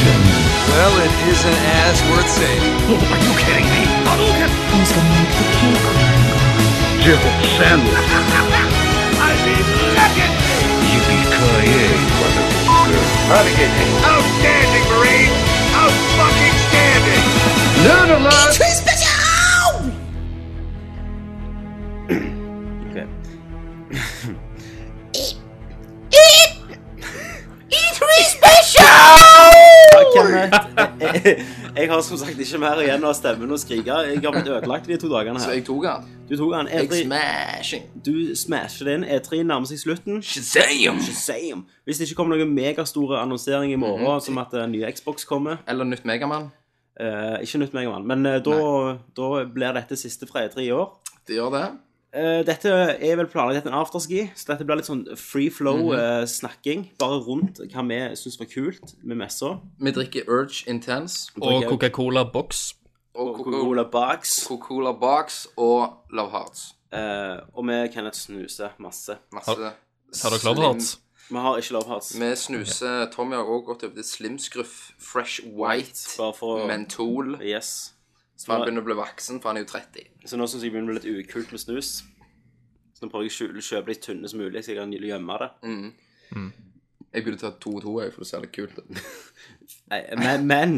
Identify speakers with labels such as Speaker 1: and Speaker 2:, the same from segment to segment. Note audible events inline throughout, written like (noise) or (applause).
Speaker 1: Well, it isn't as worth saving.
Speaker 2: Are you kidding me? Hadouken!
Speaker 3: Who's gonna make the cake run?
Speaker 2: Jibble sandwich. I mean, legacy! Yippee-ki-yay, motherfucker. Renegade. Outstanding, Marine! Out-fucking standing! (laughs)
Speaker 4: jeg har som sagt ikke mer igjen av stemmen å skrike. Jeg har blitt ødelagt de to dagene her.
Speaker 5: Så jeg tok han.
Speaker 4: Du tok han.
Speaker 5: Jeg
Speaker 4: E3,
Speaker 5: smashing.
Speaker 4: du smasher den. E3 nærmer seg slutten.
Speaker 5: Shazam!
Speaker 4: Shazam! Hvis det ikke kommer noen megastore annonsering i morgen, som at en ny Xbox kommer
Speaker 5: Eller nytt Megaman.
Speaker 4: eh, Ikke nytt Megaman, men eh, da, da blir dette siste fra E3 i år.
Speaker 5: Det gjør det.
Speaker 4: Eh, dette er vel planlagt en afterski, så dette blir litt sånn free flow eh, snakking. Bare rundt hva vi syns var kult med messa.
Speaker 5: Vi drikker Urge Intense
Speaker 6: Og Coca-Cola Box.
Speaker 5: og
Speaker 4: Coca-Cola Box.
Speaker 5: Coca-Cola Box og Love Hearts.
Speaker 4: Uh, og vi kan snuse masse.
Speaker 5: Masse
Speaker 6: Har dere Love Hearts?
Speaker 4: Vi har ikke Love Hearts.
Speaker 5: Vi snuser Tommy har også gått over til Slimsgruff Fresh White
Speaker 4: Bare for å
Speaker 5: Mentol.
Speaker 4: Yes.
Speaker 5: For han begynner å bli voksen, for han er jo 30.
Speaker 4: Så nå syns jeg begynner å bli litt ukult med snus. Så nå prøver jeg å kjøpe litt tynne som mulig, så jeg kan gjemme det.
Speaker 5: Jeg burde ta to og to, jeg, for det ser litt kult ut. (laughs)
Speaker 4: Men, men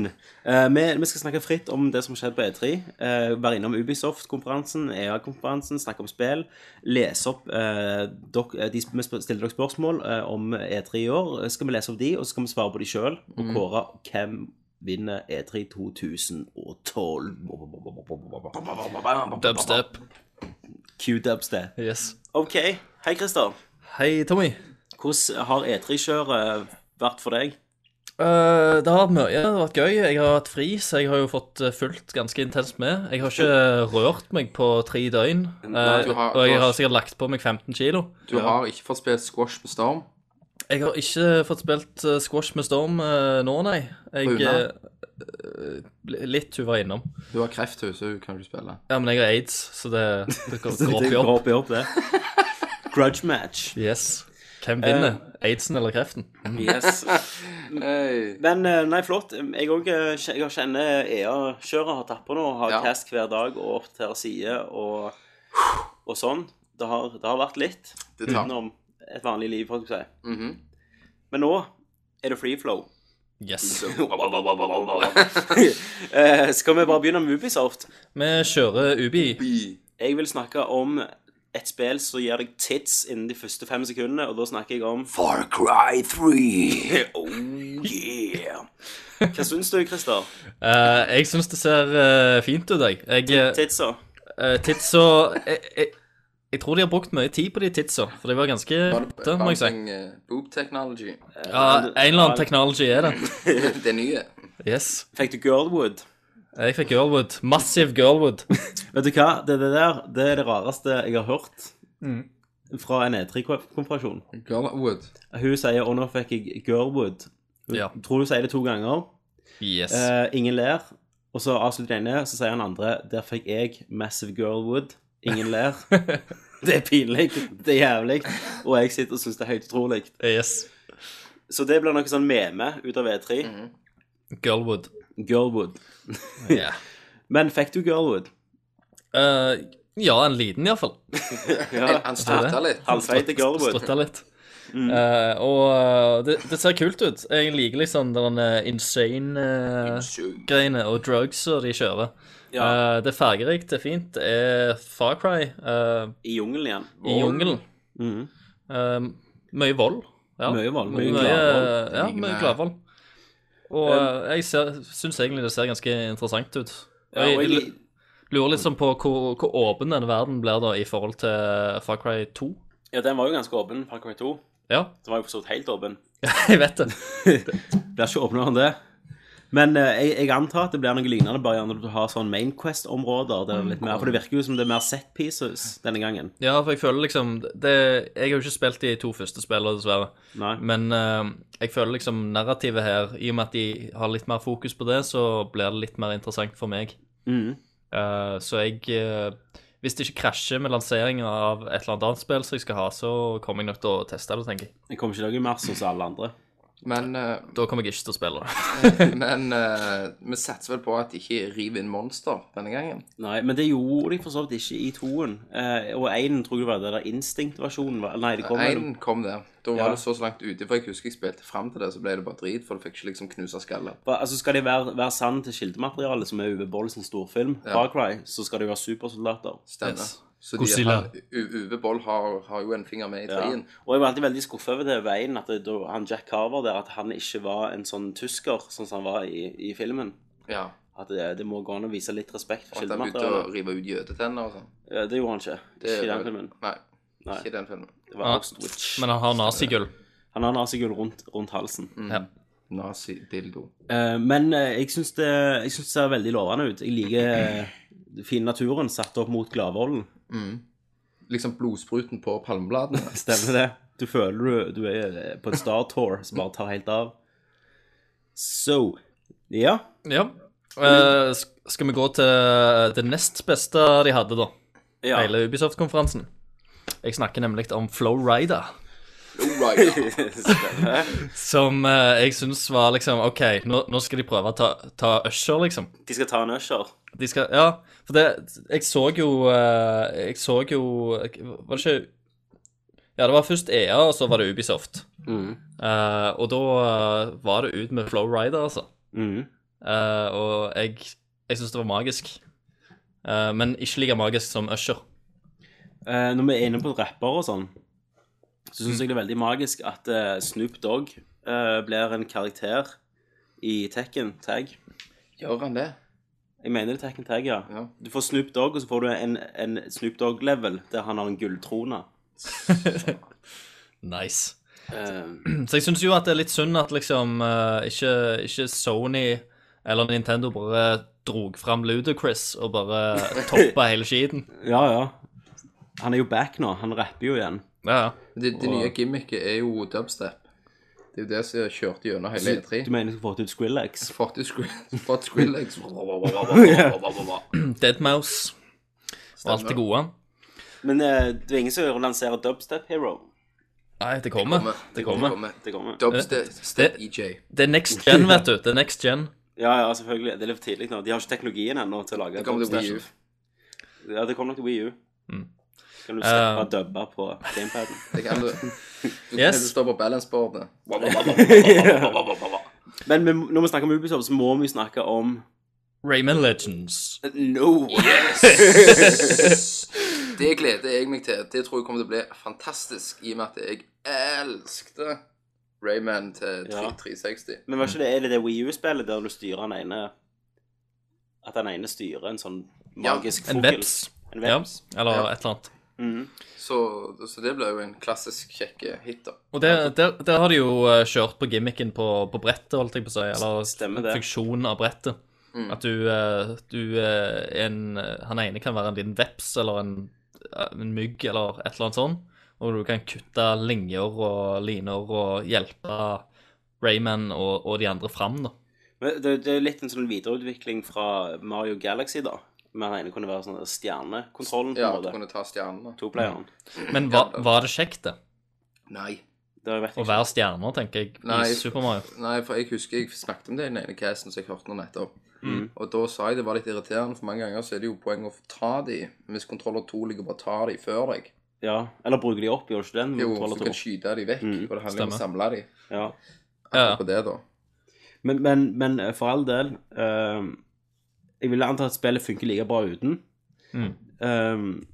Speaker 4: uh, vi, vi skal snakke fritt om det som har skjedd på E3. Uh, være innom Ubisoft-konferansen, EA-konferansen, snakke om spill. Lese opp uh, dok, eh, de, Vi stiller dere spørsmål eh, om E3 i år. Eh, Skal vi lese opp de, og så skal vi svare på de sjøl. Og kåre hvem vinner E E3 2012.
Speaker 6: Dubstep.
Speaker 4: Q-dubstep.
Speaker 6: Yes.
Speaker 4: OK. Hei, Christer.
Speaker 6: Hei, Tommy.
Speaker 4: Hvordan har E3-kjøret vært for deg?
Speaker 6: Uh, det har vært mye. Det har vært gøy. Jeg har hatt fri, så jeg har jo fått eh, fulgt ganske intenst med. Jeg har ikke rørt meg på tre døgn. uh,
Speaker 5: Nei, har-
Speaker 6: og jeg
Speaker 5: har-
Speaker 6: har sikkert lagt på meg 15 kilo.
Speaker 5: Du har ikke fått spilt squash med Storm.
Speaker 6: Jeg har ikke fått spilt eh, squash med Storm eh, nå, nei. Jeg, eh, litt hun var innom.
Speaker 5: Du har kreft, hun, så hun kan ikke spille.
Speaker 6: Ja, men jeg har aids, så det, det går, (laughs) går opp i opp.
Speaker 4: opp i opp, det. Grudge match.
Speaker 6: Yes. Hvem vinner? Aidsen eller kreften?
Speaker 4: Yes. (laughs)
Speaker 5: Hey.
Speaker 4: Men nei, flott. Jeg òg kjenner EA-kjøret har tatt på nå. Har
Speaker 5: Ja.
Speaker 4: cast hver dag og oppdaterer sider og, og sånn. Det har, det har vært litt
Speaker 5: Det tar.
Speaker 4: utenom et vanlig liv, for å si.
Speaker 5: Mhm.
Speaker 4: Men nå er det free flow.
Speaker 6: Yes. (laughs) (laughs)
Speaker 4: Eh, skal vi bare begynne med Ubisoft?
Speaker 6: Vi kjører Ubi.
Speaker 4: Jeg vil snakke om et spill som gir deg tits innen de første fem sekundene, og da snakker jeg om
Speaker 5: Far Cry 3. (laughs)
Speaker 4: Oh yeah! Hva syns du, Christer?
Speaker 6: Uh, jeg syns det ser uh, fint ut, jeg. jeg eh,
Speaker 4: Titsa?
Speaker 6: uh, titsa jeg, jeg, jeg tror de har brukt mye tid på de titsa, for de var ganske det må jeg si.
Speaker 5: Eh, Boob technology.
Speaker 6: Ja, en eller annen technology er det. (laughs)
Speaker 5: Det nye.
Speaker 6: Yes.
Speaker 4: Fikk du Girlwood?
Speaker 6: Jeg fikk Girlwood. Massive Girlwood. (laughs)
Speaker 4: Vet du hva? Det, det der det er det rareste jeg har hørt
Speaker 6: Mm.
Speaker 4: fra en E3-konferasjon.
Speaker 5: Girlwood.
Speaker 4: Hun sier 'og nå fikk jeg Girlwood'. Hun
Speaker 6: Ja.
Speaker 4: tror du sier det to ganger.
Speaker 6: Yes.
Speaker 4: Eh, ingen ler. Og så avslutter den ene, så sier han andre 'Der fikk jeg Massive Girlwood'. Ingen ler. (laughs) det er pinlig. Det er jævlig. Og jeg sitter og syns det er høyt utrolig.
Speaker 6: Yes.
Speaker 4: Så det blir noe sånn meme ut av E3.
Speaker 6: Girlwood.
Speaker 4: Girlwood. (laughs)
Speaker 6: Ja.
Speaker 4: Men fikk du Girlwood?
Speaker 6: Uh, ja, en liten iallfall. (laughs)
Speaker 4: Ja.
Speaker 5: Han strutta litt.
Speaker 4: Halvfeite Girlwood.
Speaker 6: Strutta litt. Eh, og eh, det, det ser kult ut. Jeg liker liksom den insane-greiene og drugs og de kjører.
Speaker 4: Ja.
Speaker 6: Uh, det er fargerikt, det er fint. Det er Far Cry Uh,
Speaker 4: I jungelen igjen.
Speaker 6: i jungelen.
Speaker 4: Mm.
Speaker 6: Uh, mye vold. Ja.
Speaker 4: Mye vold. Mye
Speaker 6: Mye,
Speaker 4: gladvold.
Speaker 6: ja, mye gladvold. Og jeg syns egentlig det ser ganske interessant ut.
Speaker 4: Ja, og
Speaker 6: jeg
Speaker 4: jeg,
Speaker 6: lurer litt sånn på hvor, hvor åpen denne verden blir da i forhold til Far Cry 2.
Speaker 4: ja, den var jo ganske åpen, Far Cry 2.
Speaker 6: Ja,
Speaker 4: Den var jo for så vidt helt åpen. (laughs)
Speaker 6: jeg vet (laughs) det.
Speaker 4: Blir ikke åpnere enn det. Men eh, jeg, jeg antar at det blir noe lignende bare når du har sånn Main Quest-områder. det er litt mer, For det virker jo som det er mer set pieces denne gangen.
Speaker 6: Ja, for jeg føler liksom det, Jeg har jo ikke spilt de to første spillene, dessverre.
Speaker 4: Nei.
Speaker 6: Men eh, jeg føler liksom narrativet her, i og med at de har litt mer fokus på det, så blir det litt mer interessant for meg.
Speaker 4: Mm.
Speaker 6: Eh, så jeg eh, Hvis det ikke krasjer med lanseringen av et eller annet annet spill som jeg skal ha, så kommer jeg nok til å teste det, tenker jeg.
Speaker 4: Jeg kommer ikke til å lage mars hos alle andre.
Speaker 5: Men, eh,
Speaker 6: Da kommer jeg ikke til å spille det. (laughs)
Speaker 5: men eh, vi satser vel på at de ikke river inn monster denne gangen.
Speaker 4: Nei, men det gjorde de for så vidt ikke i toen. Eh, og én tror jeg var det der instinct-versjonen. var- Nei, det kom vel
Speaker 5: Én kom der. Da var
Speaker 4: Ja.
Speaker 5: det så så langt ute, for jeg husker jeg spilte fram til det, så ble det bare drit, for du fikk ikke liksom knuse skallet.
Speaker 4: Altså Skal de være, være sann til kildematerialet, som er Uwe Boll sin storfilm, Far Cry, så skal de være supersoldater.
Speaker 5: Stemmer.
Speaker 6: Yes.
Speaker 5: Så
Speaker 6: Godzilla.
Speaker 5: Uwe Boll har, har jo en finger med i
Speaker 4: Ja. Og jeg var alltid veldig skuffet over det veien at det, da, han Jack Carver der, at han ikke var en sånn tysker, sånn som han var i, i filmen.
Speaker 5: Ja.
Speaker 4: At det, det må gå an å vise litt respekt for
Speaker 5: Og at han begynte å rive ut jødetenner og sånn.
Speaker 4: Ja, det gjorde han ikke.
Speaker 5: Det
Speaker 4: Ikke i den filmen.
Speaker 5: Nei,
Speaker 4: Nei.
Speaker 5: ikke i den filmen.
Speaker 4: Det var
Speaker 6: Ja. Men han har nazigull.
Speaker 4: Han har nazigull rundt, rundt halsen.
Speaker 6: Ja.
Speaker 5: Nazi-dildo.
Speaker 4: Eh, men uh, jeg syns det, det ser veldig lovende ut. Jeg liker eh, fine naturen satt opp mot Gladvolden.
Speaker 5: Liksom blodspruten på palmebladene. (laughs)
Speaker 4: Stemmer det? Du føler du, du er eh, på et Star Tour som bare tar helt av. Så Ja.
Speaker 6: ja. Eh, skal vi gå til det nest beste de hadde, da?
Speaker 4: ja.
Speaker 6: Hele Ubisoft-konferansen. Jeg snakker nemlig om Flowrider.
Speaker 5: Rider. (laughs)
Speaker 6: Som eh, jeg syns var liksom OK, nå, nå skal de prøve å ta, ta Usher, liksom.
Speaker 4: De skal ta en Usher.
Speaker 6: De skal Ja, for det Jeg så jo eh, Jeg så jo Var det ikke Ja, det var først EA, og så var det Ubisoft.
Speaker 4: Mm.
Speaker 6: Uh, og da eh, var det ut med Flowrider, altså.
Speaker 4: Mm.
Speaker 6: Uh, og jeg, jeg syns det var magisk. Uh, men ikke like magisk som Usher.
Speaker 4: Eh, når vi er inne på rapper og sånn, så syns jeg det er veldig magisk at Snoop Dogg eh, blir en karakter i Tekken Tag.
Speaker 5: Gjør han det?
Speaker 4: Jeg mener det er Tekken Tag, ja.
Speaker 5: Ja.
Speaker 4: Du får Snoop Dogg, og så får du en, en Snoop Dogg-level der han har en gulltrone. (laughs)
Speaker 6: Nice.
Speaker 4: Uh,
Speaker 6: Så jeg syns jo at det er litt synd at liksom uh, ikke, ikke Sony eller Nintendo bare drog fram Ludacris og bare (laughs) toppa hele skiten.
Speaker 4: ja, ja. Han er jo back nå. Han rapper jo igjen.
Speaker 6: Ja, ja.
Speaker 5: Det, det nye gimmicket er jo dubstep. Det er jo det som kjørte gjennom hele E3.
Speaker 4: Du mener du skal fått ut Squillex?
Speaker 5: Fått ut Squillex. fått Skrillex. (laughs) (laughs)
Speaker 6: Deadmouse og alt det gode.
Speaker 4: Men eh, det er ingen som lanserer Dubstep Hero.
Speaker 6: Nei, det kommer. Det kommer.
Speaker 4: Det kommer.
Speaker 5: Dubstep EJ.
Speaker 6: Det er next gen, vet du. Det er next gen.
Speaker 4: Ja, ja, selvfølgelig. Det er litt for tidlig nå. De har ikke teknologien ennå til å lage
Speaker 5: Det kommer til Wii U.
Speaker 4: Ja, det kommer nok til Wii U. Kan du slippe
Speaker 6: uh,
Speaker 4: å dubbe på gamepaden? (laughs)
Speaker 5: Det kan du. Du
Speaker 6: Yes.
Speaker 5: kan stå på balanceboardet. (laughs)
Speaker 4: Men vi, når vi snakker om Ubisoft, så må vi snakke om
Speaker 6: Rayman Legends.
Speaker 4: No! (laughs)
Speaker 5: Det gleder jeg meg til. Det tror jeg kommer til å bli fantastisk, i og med at jeg elskte Rayman til
Speaker 4: Ja.
Speaker 5: 360.
Speaker 4: Men var ikke det, er det det Wii U-spillet der du styrer den ene At den ene styrer en sånn magisk
Speaker 6: En
Speaker 4: fugl?
Speaker 6: veps.
Speaker 4: En
Speaker 6: Ja,
Speaker 4: veps?
Speaker 6: eller
Speaker 5: Ja.
Speaker 6: et eller annet.
Speaker 4: Mhm.
Speaker 5: Så, så det blir jo en klassisk kjekke hit, da.
Speaker 6: Og der, der, der har de jo eh, kjørt på gimmicken på, på brettet, holdt jeg på å si. Eller
Speaker 4: Stemmer det.
Speaker 6: funksjonen av brettet. At du, eh, du eh, en Han ene kan være en liten veps eller en, eh, en mygg eller et eller annet sånt. Og du kan kutte linjer og liner og hjelpe Rayman og, og de andre fram, da.
Speaker 4: Men det, det er litt en sånn videreutvikling fra Mario Galaxy, da. Men den ene kunne være sånn stjernekontrollen, på
Speaker 5: Ja, du
Speaker 4: måte.
Speaker 5: kunne ta stjernene.
Speaker 4: Toplayeren.
Speaker 6: Men var, var det kjekt, det?
Speaker 5: Nei.
Speaker 4: Det vet
Speaker 6: Å
Speaker 4: jeg ikke.
Speaker 6: være stjerner, tenker jeg,
Speaker 5: Nei.
Speaker 6: i Super Mario.
Speaker 5: Nei, for jeg husker jeg snakket om det i den ene casten som jeg hørte nå nettopp.
Speaker 4: Mm.
Speaker 5: Og da sa jeg det var litt irriterende, for mange ganger så er det jo poeng å ta de. Hvis kontroller 2 ligger bare ta de før deg.
Speaker 4: Ja. Eller bruker de opp, gjør du ikke den?
Speaker 5: Jo,
Speaker 4: Kontroller
Speaker 5: så du kan
Speaker 4: to?
Speaker 5: skyte de vekk, og det handler om å samle de.
Speaker 4: Ja.
Speaker 6: Ja.
Speaker 5: På det, da.
Speaker 4: Men, men, men eh, for all del eh, Jeg vil anta at spillet funker like bra uten.
Speaker 6: Mm.
Speaker 4: Um,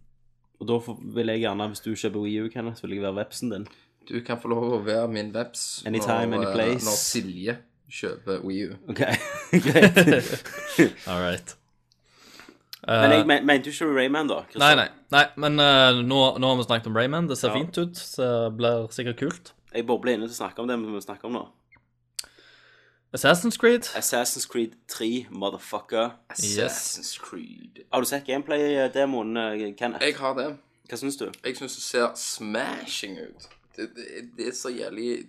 Speaker 4: og da vil jeg gjerne, hvis du kjøper Wii U, Kenneth, vil jeg være vepsen din.
Speaker 5: Du kan få lov å være min veps
Speaker 4: Anytime,
Speaker 5: når, eh, når Silje kjøper Wii U.
Speaker 4: OK, (laughs) greit. (laughs)
Speaker 6: All right.
Speaker 4: Men
Speaker 6: Eh,
Speaker 4: jeg men, mente du ikke Rayman, da? Kristian
Speaker 6: Nei, nei, nei, men uh, nå, nå har vi snakket om Rayman. Det ser
Speaker 4: Ja.
Speaker 6: fint ut. Så det blir sikkert kult.
Speaker 4: Jeg bobler inne til å snakke om det vi snakker om nå.
Speaker 6: Assassin's Creed.
Speaker 4: Assassin's Creed 3, motherfucker.
Speaker 5: Assassin's Creed.
Speaker 4: Har du sett gameplay-demoen, eh, Kenneth?
Speaker 5: Jeg har det.
Speaker 4: Hva syns du?
Speaker 5: Jeg syns det ser smashing ut. Det, det, det er så jævlig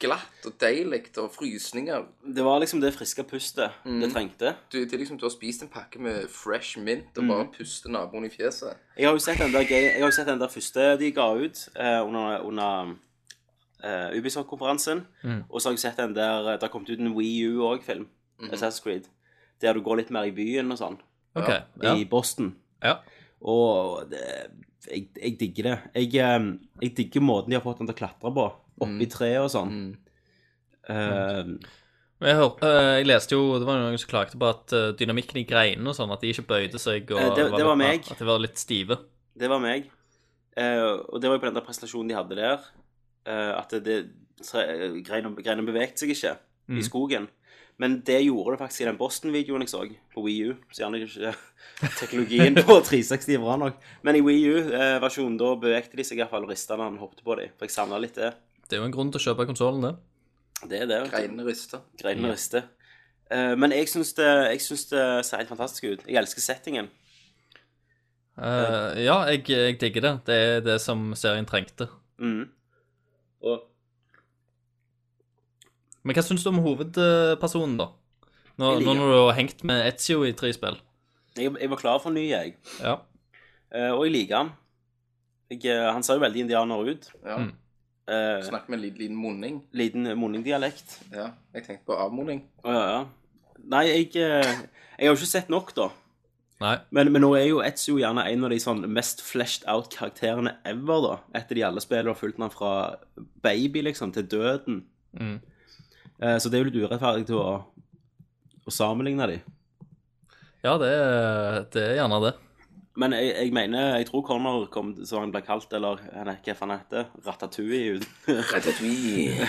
Speaker 5: glatt og deilig og frysninger.
Speaker 4: Det var liksom det friske pustet
Speaker 5: Mm.
Speaker 4: det trengte.
Speaker 5: Du, det er liksom du har spist en pakke med fresh mint
Speaker 4: Mm.
Speaker 5: og bare puster naboen i fjeset.
Speaker 4: Jeg har jo sett den der, jeg har jo sett den der første de ga ut eh, under, under eh, Ubisoft-konferansen.
Speaker 6: Mm.
Speaker 4: Og så har jeg sett den der eh, Det har kommet ut en Wii U òg-film. Assassin's Creed. Der du går litt mer i byen og sånn.
Speaker 6: Okay, Ja.
Speaker 4: I Boston.
Speaker 6: ja.
Speaker 4: Og det, jeg, jeg digger det. Jeg, eh, jeg digger måten de har fått den til å klatre på. Oppi treet og sånn. Mm.
Speaker 6: Uh, Jeg, hør, jeg leste jo Det var noen som klagde på at dynamikken i greinene og sånn, at de ikke bøyde seg. Og
Speaker 4: det- det var
Speaker 6: litt-
Speaker 4: meg.
Speaker 6: At de var litt stive.
Speaker 4: det var meg. Eh, og det var jo på den der presentasjonen de hadde der. Eh, at det, greina greina bevegde seg ikke i skogen. Men det gjorde det faktisk i den Boston-videoen jeg så på Wii U. Så gjerne ikke (laughs) teknologien på (laughs) 360 er bra nok. Men i Wii U-versjonen, da bevegte de seg iallfall og rista når han hoppet på dem. For jeg savna litt det.
Speaker 6: Det er jo en grunn til å kjøpe konsollen, det.
Speaker 4: Det er det.
Speaker 5: Greinene rister.
Speaker 4: Greinene rister. Eh, men jeg syns det, jeg syns det ser helt fantastisk ut. Jeg elsker settingen.
Speaker 6: Uh, ja, jeg, jeg digger det. Det er det som serien trengte.
Speaker 4: Mm. Og
Speaker 6: Men hva syns du om hovedpersonen, da? Nå, nå når du har hengt med Etzio i tre spill.
Speaker 4: jeg, jeg var klar for en ny, jeg.
Speaker 6: Ja.
Speaker 4: Eh, og jeg liker han. Jeg, eh, han ser jo veldig indianer ut.
Speaker 5: Ja.
Speaker 6: Mm.
Speaker 4: Eh,
Speaker 5: Snakk med en liten, liten munning.
Speaker 4: liten munningdialekt.
Speaker 5: Ja, jeg tenkte på avmunning.
Speaker 4: Å ja, ja. Nei, jeg, eh, jeg har jo ikke sett nok, da.
Speaker 6: Nei.
Speaker 4: Men, men nå er jo Etzio gjerne en av de sånn mest fleshed out karakterene ever, da. Etter de alle spillene har fulgt han fra baby, liksom, til døden.
Speaker 6: Mm.
Speaker 4: Eh, så det er jo litt urettferdig til å, å sammenligne de.
Speaker 6: Ja, det er, det er gjerne det.
Speaker 4: Men jeg, jeg mener, jeg tror Connor kom, som han ble kalt, eller han er hva han heter, Ratatouille. (laughs)
Speaker 5: Ratatouille.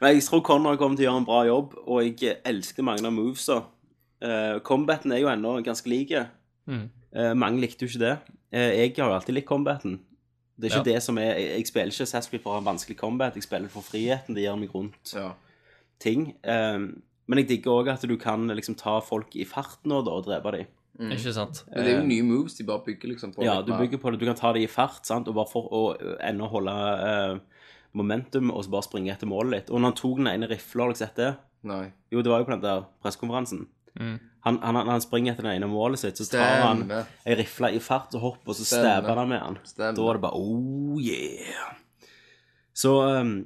Speaker 4: Men jeg tror Connor kommer til å gjøre en bra jobb, og jeg elsker mange av movesa. Uh, combaten er jo ennå ganske lik.
Speaker 6: Mm.
Speaker 4: Uh, mange likte jo ikke det. Uh, jeg har jo alltid likt combaten. Det er ikke
Speaker 6: Ja.
Speaker 4: det som er Jeg, jeg spiller ikke Sasquatch for å ha en vanskelig combat, jeg spiller for friheten det gir meg rundt
Speaker 5: Ja.
Speaker 4: ting. Eh, men jeg digger òg at du kan liksom ta folk i fart nå, da, og drepe dem.
Speaker 6: Ikke sant?
Speaker 5: Men det er jo nye moves de bare bygger liksom på.
Speaker 4: Ja, du bygger på det. Du kan ta det i fart, sant, og bare for å ennå holde uh, momentum, og så bare springe etter målet litt. Og når han tok den ene rifla, har du sett det?
Speaker 5: Nei.
Speaker 4: Jo, det var jo på den der pressekonferansen.
Speaker 6: Mm.
Speaker 4: Han, han, han springer etter det ene målet sitt, så tar han ei rifle i fart og hopper, og så stabber han med han.
Speaker 5: Stemme.
Speaker 4: Da var det bare oh yeah. Så um,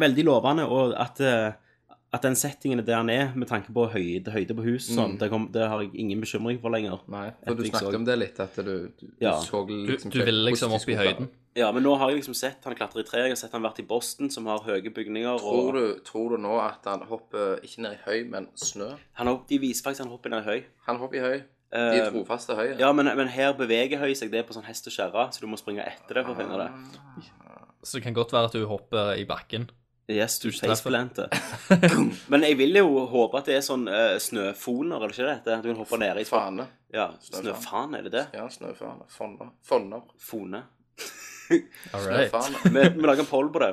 Speaker 4: veldig lovende, og at, uh, at den settingen er der han er, med tanke på høyde, høyde på hus, sånn, det, kom, det har jeg ingen bekymring for lenger.
Speaker 5: Mm. Nei, for du snakket
Speaker 4: så-
Speaker 5: om det litt, at du, du,
Speaker 4: Ja.
Speaker 5: så liksom
Speaker 6: du ville liksom opp i høyden.
Speaker 4: Ja, men nå har jeg liksom sett han klatre i tre, jeg har sett han vært i Boston, som har høye bygninger,
Speaker 5: Tror
Speaker 4: og
Speaker 5: du, tror du nå at han hopper ikke ned i høy, men snø?
Speaker 4: han hopper, de viser faktisk han hopper ned i høy.
Speaker 5: Han hopper i høy. De
Speaker 4: Eh,
Speaker 5: er trofaste høye.
Speaker 4: Ja, men, men her beveger høy seg, det er på sånn hest og kjerre, så du må springe etter det for å finne det.
Speaker 6: Så det kan godt være at du hopper i bakken.
Speaker 4: Yes, du faceplanter. (laughs) men jeg vil jo håpe at det er sånn uh, snøfoner, eller ikke det heter? At du kan hoppe ned i
Speaker 5: Fane.
Speaker 4: Ja,
Speaker 5: Snøfan.
Speaker 4: snøfan, er det det?
Speaker 5: Ja, snøfane. Fonner. Fonner.
Speaker 4: Fone. (laughs)
Speaker 6: All right.
Speaker 5: Snøfane. (laughs)
Speaker 4: Vi, lager en poll på det.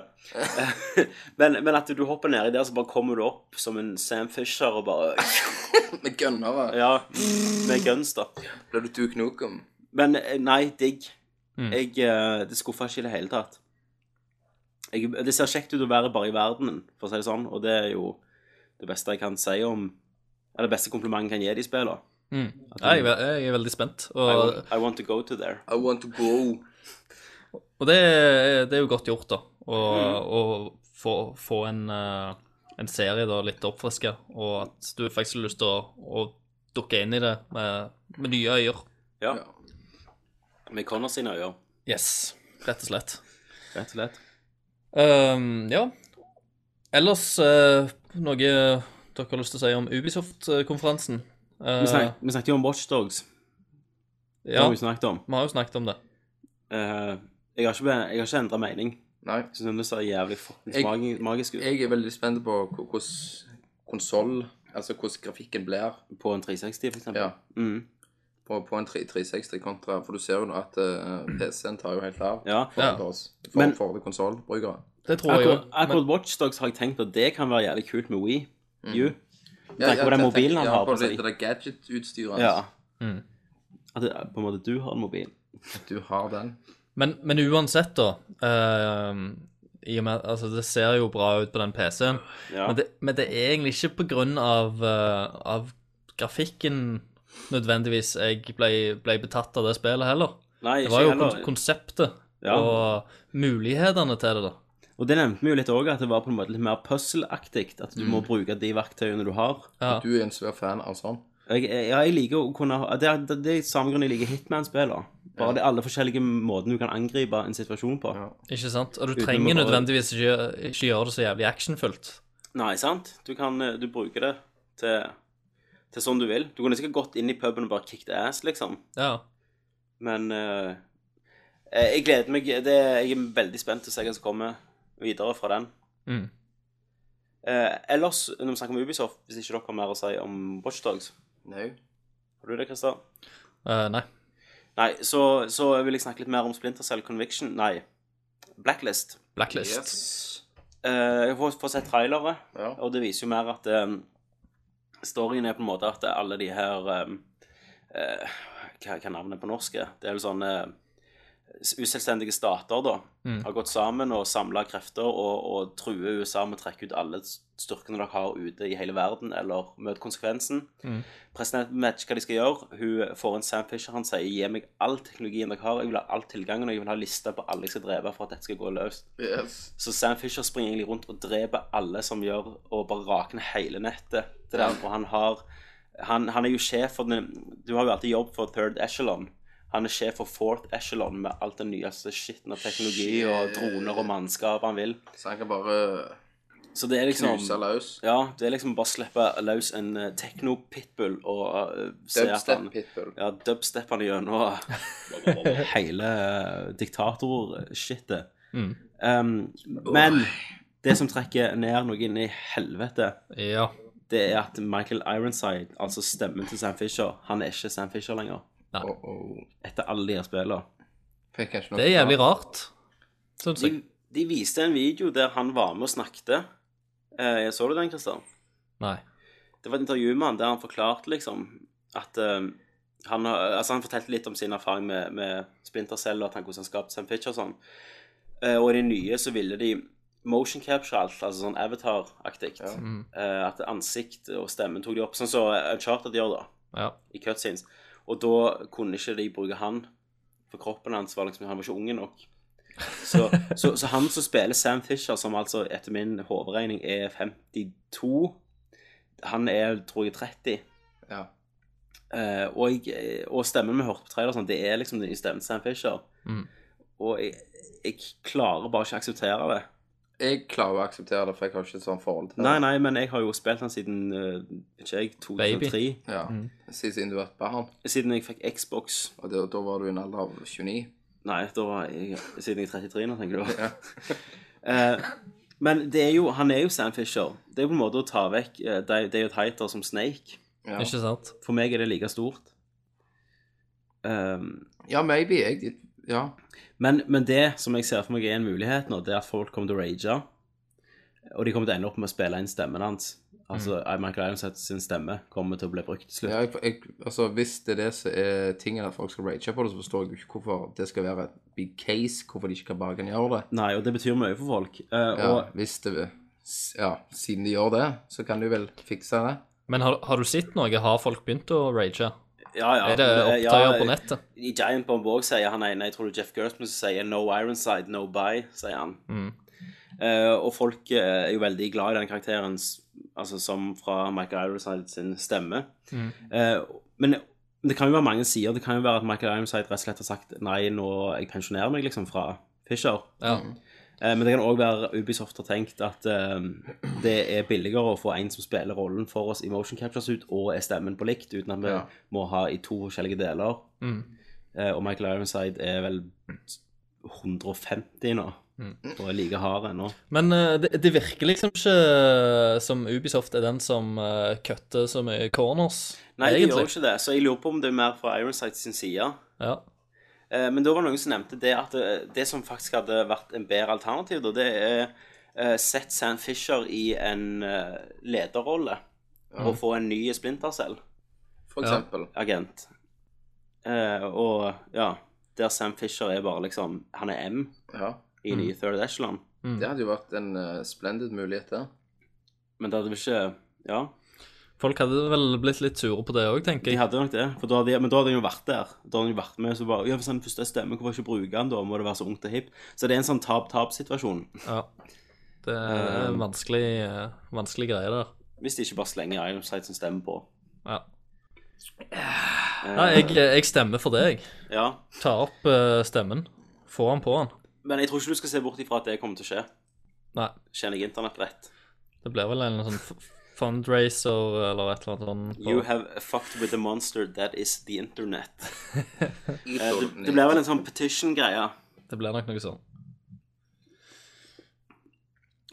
Speaker 4: men, men at du hopper nedi der, så bare kommer du opp som en Sam Fisher og bare
Speaker 5: Med gønnere.
Speaker 4: Ja, med guns, da.
Speaker 5: Blir du Duke Nukem?
Speaker 4: Men eh, nei, digg.
Speaker 6: Mm.
Speaker 4: Jeg, uh, det skuffa ikke i det hele tatt. Jeg, det ser kjekt ut å være bare i verdenen, for å si det sånn, og det er jo det beste jeg kan si om Eller det beste komplimentet jeg kan gi de spillene.
Speaker 6: Mm. Jeg, er jeg er veldig spent.
Speaker 4: I, want- I want to go to there.
Speaker 5: I want to go.
Speaker 6: og det, er- det er jo godt gjort, da. Å
Speaker 4: Mm.
Speaker 6: få, få en, eh, en serie da litt oppfriska, og at du faktisk har lyst til å, å dukke inn i det med, med nye øyer.
Speaker 4: Ja.
Speaker 5: Ja.
Speaker 4: Med Connor sine øyne,
Speaker 6: Yes, rett og slett.
Speaker 4: rett og slett.
Speaker 6: Ehm, ja. Ellers uh, noe dere har lyst til å si om Ubisoft-konferansen? Uh,
Speaker 4: Vi, snak, vi snakket jo om Watchdogs. Det
Speaker 6: ja,
Speaker 4: har vi snakket om.
Speaker 6: vi har jo snakket om det.
Speaker 4: Eh, jeg har ikke, jeg har ikke endra mening.
Speaker 5: Nei.
Speaker 4: Jeg synes det ser jævlig fuckings
Speaker 5: Jeg-
Speaker 4: magisk ut
Speaker 5: Jeg er veldig spent på hvordan konsoll Altså hvordan grafikken blir
Speaker 4: på en 360, for eksempel.
Speaker 5: ja,
Speaker 4: Mm.
Speaker 5: På, på en 3- 360 kontra For du ser jo nå at uh, PC-en tar jo helt av
Speaker 4: Ja.
Speaker 5: for, oss. For,
Speaker 4: Men-
Speaker 5: for konsollbrukere.
Speaker 6: Det tror jeg jo.
Speaker 4: Akkurat, Watchdogs har jeg tenkt at det kan være jævlig kult med Wii. U.
Speaker 5: Ja,
Speaker 4: ja, på den mobilen han
Speaker 5: ja,
Speaker 4: har på seg.
Speaker 5: Det det gadget-utstyret
Speaker 4: Ja.
Speaker 6: Mm.
Speaker 4: At det, på en måte du har en mobil. (laughs)
Speaker 5: Du har den.
Speaker 6: Men, men uansett, da uh, i og med, altså Det ser jo bra ut på den PC-en,
Speaker 4: Ja.
Speaker 6: men, det, men det er egentlig ikke på grunn av, uh, av grafikken nødvendigvis jeg ble, ble betatt av det spillet heller.
Speaker 4: Nei,
Speaker 6: Det var jo
Speaker 4: heller.
Speaker 6: konseptet
Speaker 4: Ja.
Speaker 6: og mulighetene til det, da.
Speaker 4: Og det nevnte vi jo litt òg, at det var på en måte litt mer puzzle-aktig. At du må bruke de verktøyene du har.
Speaker 6: Ja.
Speaker 5: Du er en svær fan av sånn.
Speaker 4: Jeg, ja, jeg liker å kunne Det er, det, er samme grunn jeg liker Hitman-spiller. Bare det er alle forskjellige måtene du kan angripe en situasjon på.
Speaker 6: Ikke sant? Og du
Speaker 4: Uten
Speaker 6: trenger
Speaker 4: bare-
Speaker 6: nødvendigvis ikke, ikke gjøre det så jævlig actionfullt.
Speaker 4: Nei, sant? Du kan eh, Du bruker det til, til sånn du vil. Du kunne sikkert gått inn i puben og bare kicked ass, liksom.
Speaker 6: Ja.
Speaker 4: Men eh, eh, jeg gleder meg det, Jeg er veldig spent til å se hva som kommer videre fra den.
Speaker 6: Mm.
Speaker 4: Eh, ellers, når vi snakker om Ubisoft, hvis ikke dere har mer å si om Watchdogs
Speaker 5: Nei.
Speaker 4: Har du det, Christer?
Speaker 6: Uh, nei.
Speaker 4: Nei, så, så vil jeg snakke litt mer om Splinter Cell Conviction. Nei, Blacklist.
Speaker 6: Blacklist.
Speaker 5: Yes.
Speaker 4: Eh, jeg får, får sett trailere,
Speaker 5: Ja.
Speaker 4: og det viser jo mer at eh, storyen er på en måte at alle de her eh, eh, hva, er navnet på norsk? Det er vel sånn eh, uselvstendige stater, da, har gått sammen og samla krefter og, og truer USA med å trekke ut alle styrkene dere har ute i hele verden, eller møte konsekvensen. Presidenten vet ikke hva de skal gjøre. Hun får en Sam Fisher. Han sier 'gi meg all teknologien dere har', jeg vil ha all tilgangen, og jeg vil ha lista på alle jeg skal drepe for at dette skal gå løst.
Speaker 5: Yes.
Speaker 4: Så Sam Fisher springer egentlig rundt og dreper alle som gjør Og bare rakner hele nettet. Det der, og han har han, han er jo sjef for den Du har jo alltid jobb for third echelon. Han er sjef for fourth echelon med alt den nyeste skitten av teknologi og droner og mannskap han vil.
Speaker 5: Så han kan bare
Speaker 4: Så det er liksom
Speaker 5: knuse løs.
Speaker 4: Ja, det er liksom bare å slippe løs en uh, techno-pitbull og uh, se at han
Speaker 5: Dubstep-pitbull.
Speaker 4: Ja, dubstep han gjennom (laughs) hele uh, diktator-shitet. Um, men det som trekker ned noe inn i helvete,
Speaker 6: Ja.
Speaker 4: det er at Michael Ironside, altså stemmen til Sam Fisher, han er ikke Sam Fisher lenger.
Speaker 5: Oh, oh.
Speaker 4: Etter alle de her spillene.
Speaker 5: Fikk jeg ikke noe
Speaker 6: Det er jævlig rart, syns
Speaker 4: De,
Speaker 6: jeg.
Speaker 4: de viste en video der han var med og snakket. Eh, så du den, Christer?
Speaker 6: Nei.
Speaker 4: Det var et intervju med han der han forklarte liksom at eh, han, altså han fortalte litt om sin erfaring med, med Splinter Cell og at han, hvordan han skapte Sam Fitch og sånn. Eh, og i de nye så ville de motion capture alt, altså sånn avatar-aktig. Eh, at ansikt og stemmen tok de opp, sånn som Uncharted gjør da,
Speaker 6: Ja.
Speaker 4: i cutscenes. Og da kunne ikke de bruke han, for kroppen hans var liksom, han var ikke unge nok. Så, så, så han som spiller Sam Fisher, som altså etter min hovedregning er 52, han er, tror jeg, 30.
Speaker 5: Ja.
Speaker 4: Uh, og, jeg, og stemmen vi hørte på trailer, sånn, det er liksom den stemmen til Sam Fisher.
Speaker 6: Mm.
Speaker 4: Og jeg, jeg klarer bare ikke å akseptere det.
Speaker 5: Jeg klarer å akseptere det, for jeg har ikke et sånt forhold til det.
Speaker 4: Nei, nei, men jeg har jo spilt den siden uh, ikke jeg, 2003.
Speaker 5: Ja. Siden du var et barn.
Speaker 4: Siden jeg fikk Xbox.
Speaker 5: Og det, da var du i en alder av 29.
Speaker 4: Nei, da var jeg siden jeg er 33 nå, tenker du. (laughs) Eh, men det er jo, han er jo Sam Fisher. Det er jo på en måte å ta vekk uh, David Heiter som Snake.
Speaker 5: Ja,
Speaker 6: Ikke sant?
Speaker 4: For meg er det like stort. Um,
Speaker 5: ja maybe. Jeg, ja.
Speaker 4: Men, men det som jeg ser for meg er en mulighet nå, det er at folk kommer til å rage. Og de kommer til å ende opp med å spille inn stemmen hans. Altså Michael Ironside sin stemme kommer til å bli brukt til slutt.
Speaker 5: ja jeg, jeg, altså, hvis det er det som er tingen at folk skal rage på det, så forstår jeg ikke hvorfor det skal være et big case, hvorfor de ikke kan bare kan gjøre det.
Speaker 4: Nei, og det betyr mye for folk. Uh,
Speaker 5: Ja,
Speaker 4: og
Speaker 5: hvis det Ja, siden de gjør det, så kan de vel fikse det.
Speaker 6: Men har, har du sett noe? Har folk begynt å rage?
Speaker 4: Ja, ja,
Speaker 6: Er det
Speaker 4: eh,
Speaker 6: opptøyer
Speaker 4: ja,
Speaker 6: på nettet?
Speaker 4: I Giant Bomb òg sier han ene, jeg tror det er Jeff Gerstmann som sier 'no Ironside, no buy', sier han. Eh, og folk eh, er jo veldig glad i den karakteren, altså som fra Michael Ironside sin stemme. Eh, men det kan jo være mange sider. Det kan jo være at Michael Ironside rett og slett har sagt 'nei, nå jeg pensjonerer meg', liksom, fra Fisher.
Speaker 6: Ja.
Speaker 4: Eh, Men det kan òg være Ubisoft har tenkt at eh, det er billigere å få en som spiller rollen for oss i motion captures ut, og er stemmen på likt, uten at vi
Speaker 5: Ja.
Speaker 4: må ha i to forskjellige deler. Mm. og Michael Ironside er vel 150 nå, og er like hard ennå.
Speaker 6: Men eh, det, det virker liksom ikke som Ubisoft er den som uh, kutter så mye corners,
Speaker 4: Nei, de gjør jo ikke det, så jeg lurer på om det er mer fra Ironsides sin side.
Speaker 6: Ja.
Speaker 4: Eh, Men da var det noen som nevnte det at det, det som faktisk hadde vært en bedre alternativ, da, det er uh, sett Sam Fisher i en lederrolle lederrolle og få en ny Splinter-cell.
Speaker 5: For
Speaker 6: Ja.
Speaker 5: eksempel.
Speaker 4: agent. Eh, og ja, der Sam Fisher er bare liksom Han er M
Speaker 5: Ja.
Speaker 4: i nye Third Echelon.
Speaker 5: Det hadde jo vært en uh, splendid mulighet det.
Speaker 4: Men det hadde vel ikke Ja.
Speaker 6: Folk hadde vel blitt litt sure på det òg, tenker jeg.
Speaker 4: De hadde nok det, da hadde, men da hadde de jo vært der. Da hadde de vært med, så bare Ja, hvis han først er stemme, hvorfor ikke bruke han da? Må det være så ungt og hipt? Så det er en sånn tap-tap-situasjon.
Speaker 6: Ja. Det er en vanskelig, eh, vanskelig greie der.
Speaker 4: Hvis de ikke bare slenger Iron Sight som stemme på.
Speaker 6: Ja. Nei, jeg, jeg stemmer for det, jeg.
Speaker 4: Ja.
Speaker 6: Ta opp eh, stemmen. Få han på han.
Speaker 4: Men jeg tror ikke du skal se bort ifra at det kommer til å skje.
Speaker 6: Nei,
Speaker 4: Kjenner jeg internett rett?
Speaker 6: det blir vel en sånn fundraiser eller et eller annet sånt. på-
Speaker 4: You have fucked with the monster that is the internet. (laughs) Eh, det, det blir vel en sånn petition-greie.
Speaker 6: Det blir nok noe sånn.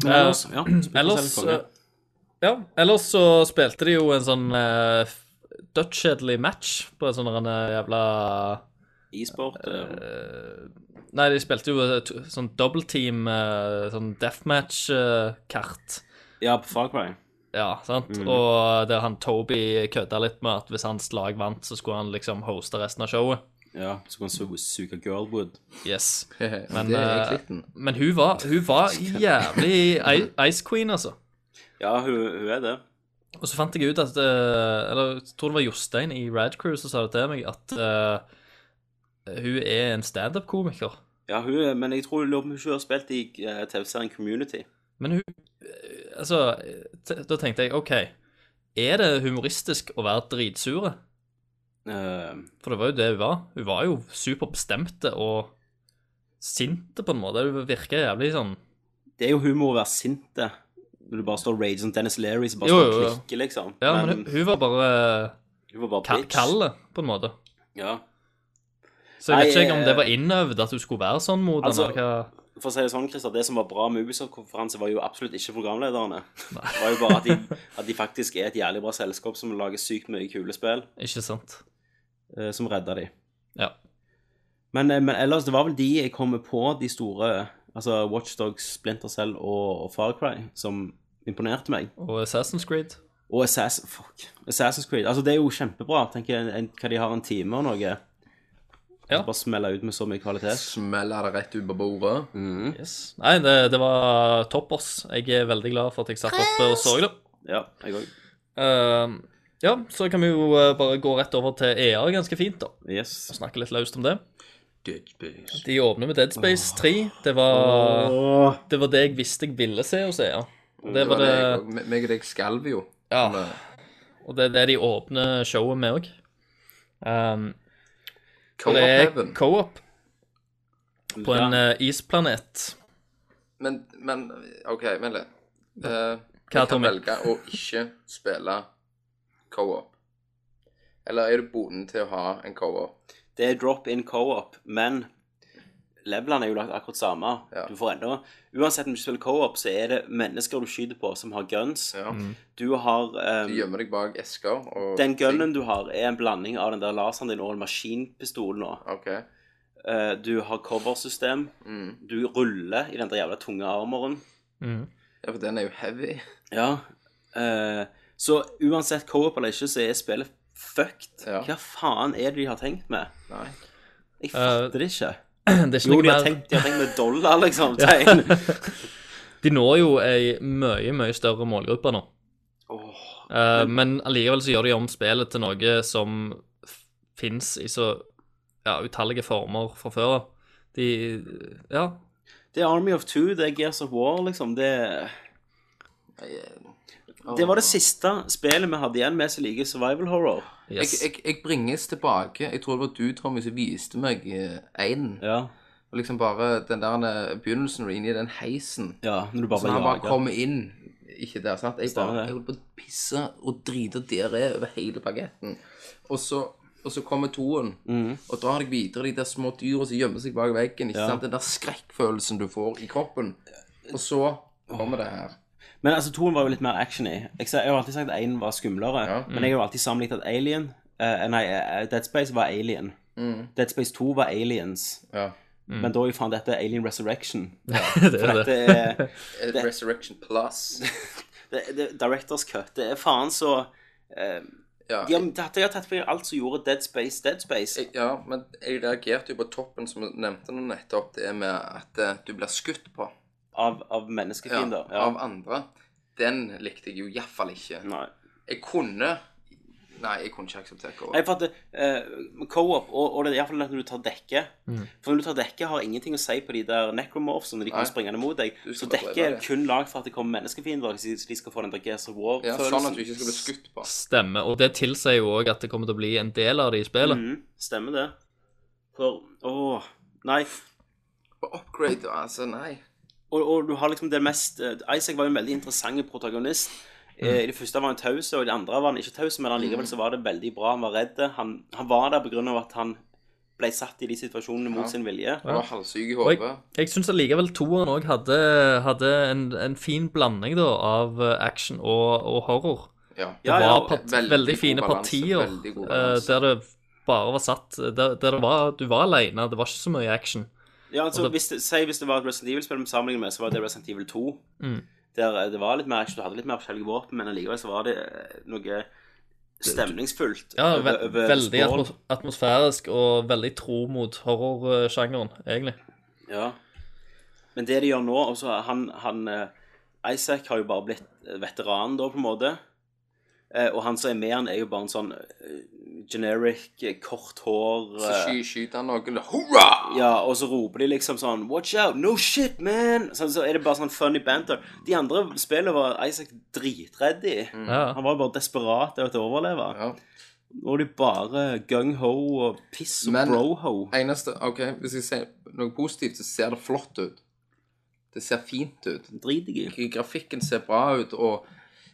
Speaker 4: Men
Speaker 6: Eh, (clears throat)
Speaker 4: ellers, ja.
Speaker 6: Ellers eh, Ja, ellers så spilte de jo en sånn uh, dødskjedelig match på en sånn eh, jævla
Speaker 4: E-sport eh,
Speaker 6: eh, Nei, de spilte jo et sånn double team, eh, sånn deathmatch-kart.
Speaker 4: Ja, på Far Cry.
Speaker 6: Ja, sant? Og der han Toby kødda litt med at hvis hans lag vant, så skulle han liksom hoste resten av showet.
Speaker 4: Ja, så kan han su suge Girlwood.
Speaker 6: Yes. (laughs)
Speaker 5: Men,
Speaker 6: eh. Men hun var, hun var (laughs) jævlig Ice Queen, altså.
Speaker 4: Ja, hun, hun er det.
Speaker 6: Og så fant jeg ut at eh, Eller jeg tror det var Jostein i Rad Crew som sa det til meg, at uh, hun er en standup-komiker.
Speaker 4: Ja, hun men jeg tror hun ikke har spilt i TV-serien Community.
Speaker 6: Men hun Altså, da tenkte jeg OK, er det humoristisk å være dritsure?
Speaker 4: Uh,
Speaker 6: For det var jo det hun var. Hun var jo superbestemte og sinte, på en måte. Hun virka jævlig sånn
Speaker 4: det er jo humor å være sinte når du bare står og rager som Dennis Leary som bare
Speaker 6: Jo,
Speaker 4: står og klikker, liksom.
Speaker 6: Ja, men hun, hun var bare
Speaker 4: hun var bare
Speaker 6: ka
Speaker 4: bitch.
Speaker 6: på en måte.
Speaker 4: Ja.
Speaker 6: Så jeg vet ikke om det
Speaker 4: eh,
Speaker 6: var innøvd at hun skulle være sånn mot
Speaker 4: Altså-
Speaker 6: henne.
Speaker 4: For å si det sånn, Christer, det som var bra med Ubisoft-konferanse, var jo absolutt ikke programlederne. Det var jo bare at de, at de faktisk er et jævlig bra selskap som lager sykt mye kule spill,
Speaker 6: Ikke sant?
Speaker 4: eh, som redda de.
Speaker 6: Ja.
Speaker 4: Men, eh, men ellers, det var vel de jeg kommer på, de store Altså Watchdogs, Splinter Cell og, og Far Cry, som imponerte meg.
Speaker 6: Og Assassin's Creed.
Speaker 4: Og Assassin, fuck, Assassin's Creed. Altså, det er jo kjempebra. Tenker jeg, hva de har en time og noe.
Speaker 6: Ja.
Speaker 4: Bare smelle ut med så mye kvalitet.
Speaker 5: Smelle det rett ut på bordet.
Speaker 6: Yes. Nei, det, det var toppers. Jeg er veldig glad for at jeg satt oppe og så det.
Speaker 4: Ja, jeg òg.
Speaker 6: Uh, ja, så kan vi jo eh, bare gå rett over til EA ganske fint, da.
Speaker 4: Yes.
Speaker 6: Og snakke litt løst om det.
Speaker 5: Dead Space.
Speaker 6: De åpner med Dead Space 3. Det var, det var det jeg visste jeg ville se hos EA. Ja. Og det var det
Speaker 5: Meg og deg skalv jo.
Speaker 6: Ja. Og det er det de åpner showet med òg. Um,
Speaker 5: Co-op
Speaker 6: det er co-op på en
Speaker 4: Ja.
Speaker 6: eh, isplanet.
Speaker 5: Men, men OK, vent litt. Uh,
Speaker 6: Hva,
Speaker 5: jeg kan
Speaker 6: Tommy?
Speaker 5: velge å ikke spille co-op. Eller er du bonden til å ha en co-op?
Speaker 4: Det er drop-in co-op, men levelene er jo lagt akkurat samme.
Speaker 5: Ja.
Speaker 4: Du får enda Uansett om du spiller co-op, så er det mennesker du skyter på, som har guns.
Speaker 5: Ja.
Speaker 4: Du har um,
Speaker 5: Du gjemmer deg bak esker og
Speaker 4: Den gunnen du har, er en blanding av den der laseren din og en maskinpistol nå.
Speaker 5: Okay.
Speaker 4: Uh, du har coversystem.
Speaker 5: Mm.
Speaker 4: Du ruller i den der jævla tunge armoren.
Speaker 5: Ja, for den er jo heavy.
Speaker 4: Ja. Uh, så uansett co-op eller ikke, så er spillet fucked.
Speaker 5: Ja.
Speaker 4: Hva faen er det de har tenkt med?
Speaker 5: Nei.
Speaker 4: Jeg fatter det ikke.
Speaker 6: Det er ikke
Speaker 4: Jo,
Speaker 6: noe
Speaker 4: de har,
Speaker 6: mer
Speaker 4: tenkt, de har tenkt med dollar, liksom. (laughs) Tegn. (laughs)
Speaker 6: De når jo ei mye, mye større målgruppe nå.
Speaker 4: Oh,
Speaker 6: Eh, men allikevel så gjør de om spillet til noe som fins i så ja, utallige former fra før av. De Ja.
Speaker 4: det er Army of Two, det er Gears of War, liksom. Det, det var det siste spillet vi hadde igjen med som liker survival horror.
Speaker 5: Jeg,
Speaker 6: Yes.
Speaker 5: jeg, jeg bringes tilbake. Jeg tror det var du, Tommy, som viste meg én.
Speaker 4: Ja.
Speaker 5: Og liksom bare den der eh, begynnelsen når du er i den heisen.
Speaker 4: ja når du bare
Speaker 5: Så han bare kommer inn Ikke der, sant? Jeg
Speaker 4: Stemmer
Speaker 5: bare. Jeg holdt på å pisse og drite diaré over hele bagetten. Og så, og så kommer toen og drar deg videre de der små dyra som gjemmer seg bak veggen. Ikke
Speaker 4: Ja.
Speaker 5: sant? Den der skrekkfølelsen du får i kroppen. Og så kommer det her.
Speaker 4: Men altså, toen var jo litt mer actiony. Jeg, jeg har alltid sagt at én var skumlere,
Speaker 5: Ja.
Speaker 4: men jeg har jo alltid sammenlignet at Alien uh, Nei, eh, Dead Space var Alien. Dead Space 2 var Aliens.
Speaker 5: Ja.
Speaker 4: Men da er jo faen dette Alien Resurrection.
Speaker 6: Ja. (laughs)
Speaker 4: det
Speaker 6: er det.
Speaker 4: er (laughs)
Speaker 5: Eh, Resurrection Plus. (laughs)
Speaker 4: det, det, Directors Cut. Det er faen så uh,
Speaker 5: Ja,
Speaker 4: De har, de har tatt for alt som gjorde Dead Space Dead Space.
Speaker 5: jeg, ja, men jeg reagerte jo på toppen, som du nevnte nå nettopp, det med at du blir skutt på
Speaker 4: Av, av menneskefiender. Ja.
Speaker 5: av andre. Den likte jeg jo iallfall ikke.
Speaker 4: Nei.
Speaker 5: Jeg kunne Nei, jeg kunne ikke akseptert
Speaker 4: Nei,
Speaker 5: co-op.
Speaker 4: for at uh, co-op, og, og det er iallfall når du tar dekke For når du tar dekke, har ingenting å si på de der necromorphsene. De kommer springende mot deg. Så dekke er kun lagd for at det kommer menneskefiender, så de skal få den der Gears of War
Speaker 5: Ja, sånn at du ikke skal bli skutt på.
Speaker 6: Stemmer. Og det tilsier jo òg at det kommer til å bli en del av det i spillet.
Speaker 4: Mm, stemmer det. For Åh, nei.
Speaker 5: Upgrade, altså, nei.
Speaker 4: Og, og du har liksom det mest eh, Isaac var jo en veldig interessant protagonist. Mm. I det første var han taus, og i det andre var han ikke taus, men allikevel så var det veldig bra. Han var redd. Han, han var der av at han ble satt i de situasjonene mot sin vilje.
Speaker 5: Han var halvsyk i
Speaker 6: hodet. jeg, jeg syns allikevel toeren òg hadde, hadde en, en fin blanding da av eh, action og, og horror.
Speaker 5: Ja.
Speaker 6: Det
Speaker 4: Ja, ja,
Speaker 6: var part,
Speaker 5: veldig
Speaker 6: veldig, fine partier
Speaker 5: veldig
Speaker 6: eh, der det bare var satt Der, der det var, du var alene, det var ikke så mye action.
Speaker 4: Ja, altså, hvis det, Si hvis det var et Resident Evil-spill vi sammenligner med, så var det Resident Evil 2.
Speaker 6: Mm.
Speaker 4: Der eh, det var litt mer action, du hadde litt mer forskjellige våpen, men allikevel så var det eh, noe stemningsfullt.
Speaker 6: Ja, ve
Speaker 4: over
Speaker 6: Veldig
Speaker 4: skål.
Speaker 6: atmos atmosfærisk og veldig tro mot horrorsjangeren, egentlig.
Speaker 4: Ja. Men det de gjør nå også, han, han eh, Isaac har jo bare blitt veteran da, på en måte. Og han som er med han, er jo bare en sånn generic, eh, kort hår
Speaker 5: Så
Speaker 4: eh,
Speaker 5: sky, skyter han noen Hurra!
Speaker 4: Ja, og så roper de liksom sånn Watch out! No shit, man! Så, så er det bare sånn funny banter. De andre spillene var Isaac dritredd i.
Speaker 6: Ja.
Speaker 4: Han var bare desperat etter å overleve.
Speaker 5: Ja.
Speaker 4: Nå er de bare gung-ho og piss og
Speaker 5: Men-
Speaker 4: bro-ho.
Speaker 5: Eneste OK, hvis jeg sier noe positivt, så ser det flott ut. Det ser fint ut.
Speaker 4: Drit i.
Speaker 5: Grafikken ser bra ut, og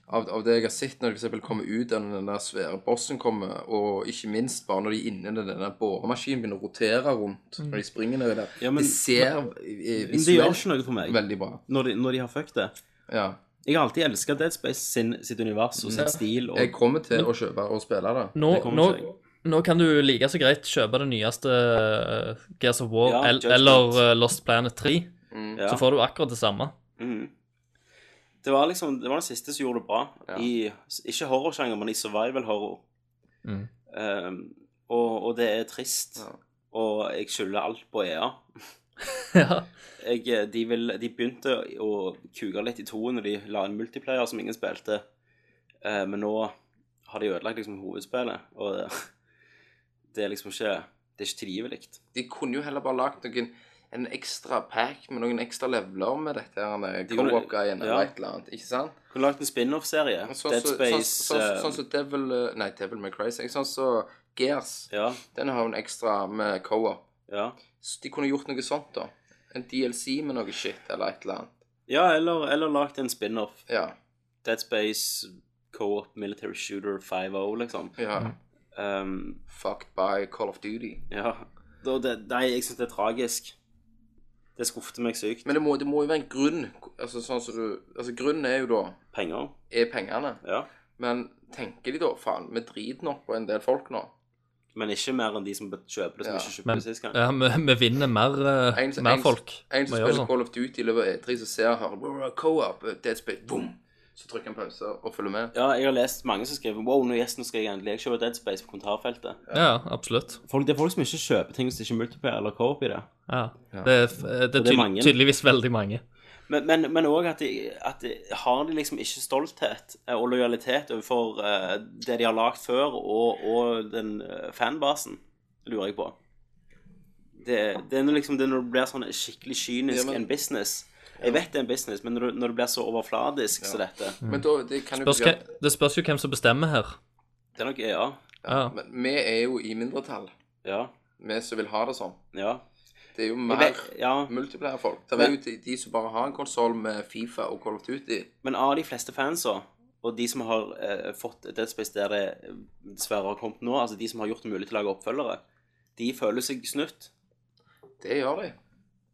Speaker 5: av, av det jeg har sett når de f.eks. kommer ut av den der svære bossen kommer, og ikke minst bare når de er inne i den der boremaskinen begynner å rotere rundt når de springer nedi der.
Speaker 4: Ja, men-
Speaker 5: det ser eh,
Speaker 4: Men det gjør ikke noe for meg
Speaker 5: veldig bra.
Speaker 4: når de, når de har fucket det.
Speaker 5: Ja.
Speaker 4: Jeg har alltid elska Dead Space sin, sitt univers og sin stil. Og,
Speaker 5: Jeg kommer til å kjøpe og spille det.
Speaker 6: Nå,
Speaker 4: Det
Speaker 6: nå, nå kan du like så greit kjøpe det nyeste uh, Gears of War
Speaker 4: Ja,
Speaker 6: el eller eh, Lost Planet 3,
Speaker 4: ja.
Speaker 6: så får du akkurat det samme.
Speaker 4: Mhm. Det var liksom Det var den siste som gjorde det bra.
Speaker 5: Ja.
Speaker 4: I, ikke horrorsjanger, men i survival horror.
Speaker 6: Mm.
Speaker 4: Um, og, og det er trist.
Speaker 5: Ja.
Speaker 4: Og jeg skylder alt på EA. (laughs)
Speaker 6: ja.
Speaker 4: Jeg, eh, de, vil, de begynte å kuke litt i toen når de la en multiplayer som ingen spilte. Eh, men nå har de ødelagt liksom hovedspillet, og det, (laughs) det er liksom ikke Det er ikke tilgivelig.
Speaker 5: De kunne jo heller bare lagt noen en ekstra pack med noen ekstra leveler med dette her co-op-greien
Speaker 4: ja.
Speaker 5: eller et eller annet. Ikke sant?
Speaker 4: Kunne lagd en spin-off-serie.
Speaker 5: Sånn
Speaker 4: Dead
Speaker 5: som
Speaker 4: Space
Speaker 5: sånn, sånn,
Speaker 4: eh,
Speaker 5: sånn som Devil eh, Nei, Devil May Cry. Sånn som Gears.
Speaker 4: Ja.
Speaker 5: Den har jo en ekstra med co-op.
Speaker 4: Ja.
Speaker 5: Så de kunne gjort noe sånt, da. En DLC med noe shit, eller et eller annet.
Speaker 4: ja, eller, eller lagd en spin-off.
Speaker 5: Ja.
Speaker 4: Dead Space Co-op Military Shooter 5.0, liksom.
Speaker 5: ja.
Speaker 4: Um,
Speaker 5: Fucked by Call of Duty.
Speaker 4: ja. Det, nei, jeg syns det er tragisk. Det skuffet meg sykt.
Speaker 5: Men det må, det må jo være en grunn. Altså, sånn som du Altså, grunnen er jo da
Speaker 4: Penger.
Speaker 5: Er pengene.
Speaker 4: Ja.
Speaker 5: Men tenker de da, faen, vi driter nok på en del folk nå.
Speaker 4: Men ikke mer enn de som kjøper det, som
Speaker 5: Ja.
Speaker 4: ikke kjøpte det sist gang.
Speaker 6: ja, vi, vi vinner mer, eh,
Speaker 5: En,
Speaker 6: mer
Speaker 5: en,
Speaker 6: folk.
Speaker 5: En som spiller
Speaker 6: sånn.
Speaker 5: Call of Duty i løpet av E3, som ser her "Wow, Co-op, uh, Dead Space, boom! Så trykker han pause og følger med.
Speaker 4: Ja, jeg har lest mange som skriver Wow, nå gjesten skal jeg endelig kjøpe Dead Space på kommentarfeltet.
Speaker 6: Ja, absolutt.
Speaker 4: Folk, det er folk som ikke kjøper ting hvis det ikke er multiplayer eller co-op i det.
Speaker 6: Ja. Det, er, det er,
Speaker 4: det er
Speaker 6: tydel- tydeligvis veldig mange.
Speaker 4: Men, men, men også at, de, at de, har de liksom ikke stolthet eh, og lojalitet overfor eh, det de har lagd før, og, og den eh, fanbasen, lurer jeg på. Det, det er liksom det er når det blir sånn skikkelig kynisk
Speaker 5: Ja, men-
Speaker 4: en business. Jeg vet det er en business, men når, du- når det blir så overfladisk som dette
Speaker 5: Men da, det kan jo
Speaker 6: Spørs,
Speaker 5: bety
Speaker 6: hva- det spørs jo hvem som bestemmer her.
Speaker 4: Det er nok EA.
Speaker 6: Ja.
Speaker 5: Men vi er jo i mindretall,
Speaker 4: Ja.
Speaker 5: vi som vil ha det sånn.
Speaker 4: Ja.
Speaker 5: Det er jo
Speaker 4: Jeg
Speaker 5: mer
Speaker 4: vet, ja.
Speaker 5: multiplayer-folk. Det er
Speaker 4: Men-
Speaker 5: jo de, de som bare har en konsoll med Fifa og Call of Duty.
Speaker 4: Men av de fleste fansa, og de som har eh, fått Dead Space der det dessverre har kommet nå, altså de som har gjort det mulig til å lage oppfølgere, de føler seg snutt.
Speaker 5: Det gjør de.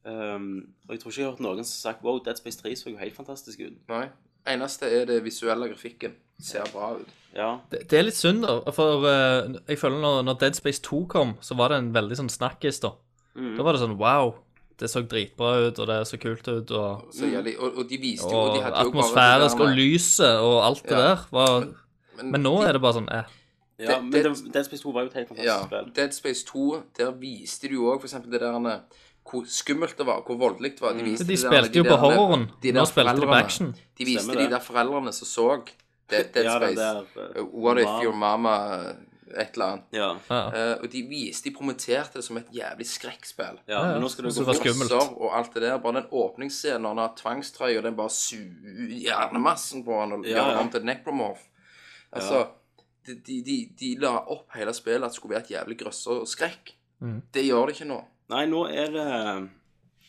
Speaker 4: Um, og jeg tror ikke jeg har hørt noen som har sagt Wow, Dead Space 3 så jo helt fantastisk ut.
Speaker 5: Nei. Eneste er det visuelle grafikken. Ser bra ut.
Speaker 4: Ja.
Speaker 6: Det, det er litt synd, da. For uh, jeg føler når, når Dead Space 2 kom, så var det en veldig sånn snakkis, da.
Speaker 4: Mm.
Speaker 6: Da var det sånn wow, det så dritbra ut, og det så kult ut, og,
Speaker 5: Så jævlig, og, og de viste jo og
Speaker 6: og
Speaker 5: de hadde
Speaker 6: atmosfærisk, og lyset og alt det
Speaker 5: Ja.
Speaker 6: der. Var, men nå
Speaker 5: de-
Speaker 6: er det bare sånn eh.
Speaker 4: ja men
Speaker 5: det,
Speaker 4: Dead Space 2 var jo et helt fantastisk
Speaker 5: Ja,
Speaker 4: spill.
Speaker 5: Dead Space 2, der viste de jo òg f.eks. det der med hvor skummelt det var, hvor voldelig det var. De, viste
Speaker 6: De spilte jo
Speaker 5: de
Speaker 6: på horroren.
Speaker 5: de
Speaker 6: Nå spilte de på action.
Speaker 5: De viste
Speaker 4: Stemmer
Speaker 5: de
Speaker 4: det.
Speaker 5: der foreldrene som så Dead, Dead
Speaker 4: Ja,
Speaker 5: Space.
Speaker 4: der,
Speaker 5: Uh, What if your mama Et eller annet.
Speaker 4: Ja.
Speaker 6: Ja.
Speaker 5: Eh, og de viste, de promoterte det som et jævlig skrekkspill.
Speaker 4: ja, men nå skal du gå
Speaker 6: det var skummelt.
Speaker 5: Og alt det der. Bare den åpningsscenen når han har tvangstrøye, og den bare suger hjernemassen på han og
Speaker 4: Ja,
Speaker 5: gjør
Speaker 4: ja.
Speaker 5: ham til necromorph. Altså, de, de, de, de la opp hele spillet at det skulle være et jævlig grøsser og skrekk. Det gjør det ikke nå.
Speaker 4: Nei, nå er det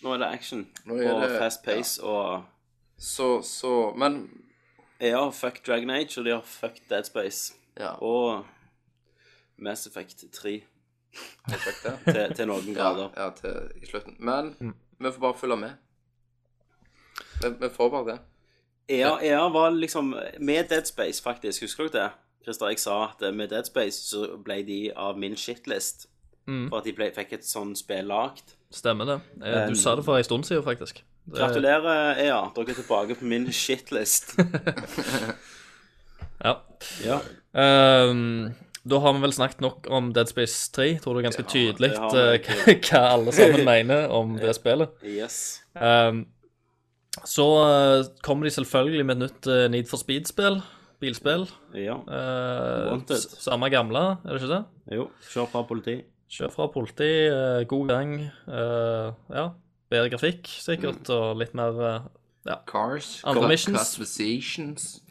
Speaker 4: Nå er det action
Speaker 5: Nå er
Speaker 4: og
Speaker 5: det-
Speaker 4: fast pace og
Speaker 5: Så, så Men
Speaker 4: EA har fucked Dragon Age, og de har fucked Dead Space.
Speaker 5: ja,
Speaker 4: Og Mass Effect 3
Speaker 5: jeg fikk det.
Speaker 4: til, til noen
Speaker 5: Ja,
Speaker 4: grader.
Speaker 5: ja til, i slutten. Men vi får bare følge med. Vi, vi får bare det.
Speaker 4: EA, EA var liksom Med Dead Space, faktisk. Husker dere det? Christer, jeg sa at med Dead Space så ble de av min shitlist. For at de ble, fikk et sånt spill lagd.
Speaker 6: Stemmer det. Eh, Du sa det for en stund siden, faktisk. Det-
Speaker 4: Gratulerer, EA. Dere er tilbake på min shitlist. (laughs)
Speaker 6: Ja.
Speaker 4: Ja.
Speaker 6: Um, da har vi vel snakket nok om Dead Space 3. Tror det er ganske tydelig
Speaker 4: har vi.
Speaker 6: eh, hva alle sammen (laughs) mener om det spillet.
Speaker 4: Yes.
Speaker 6: Um, så uh, kommer de selvfølgelig med et nytt uh, Need for Speed-spill. Bilspill.
Speaker 4: Ja.
Speaker 6: Uh,
Speaker 4: Wanted.
Speaker 6: samme gamle, er det ikke det?
Speaker 4: Jo. Kjør fra politi.
Speaker 6: Kjør fra politi, eh, god gang. eh, ja, bedre grafikk sikkert, og litt mer eh, ja,
Speaker 5: Cars.
Speaker 6: Andre missions.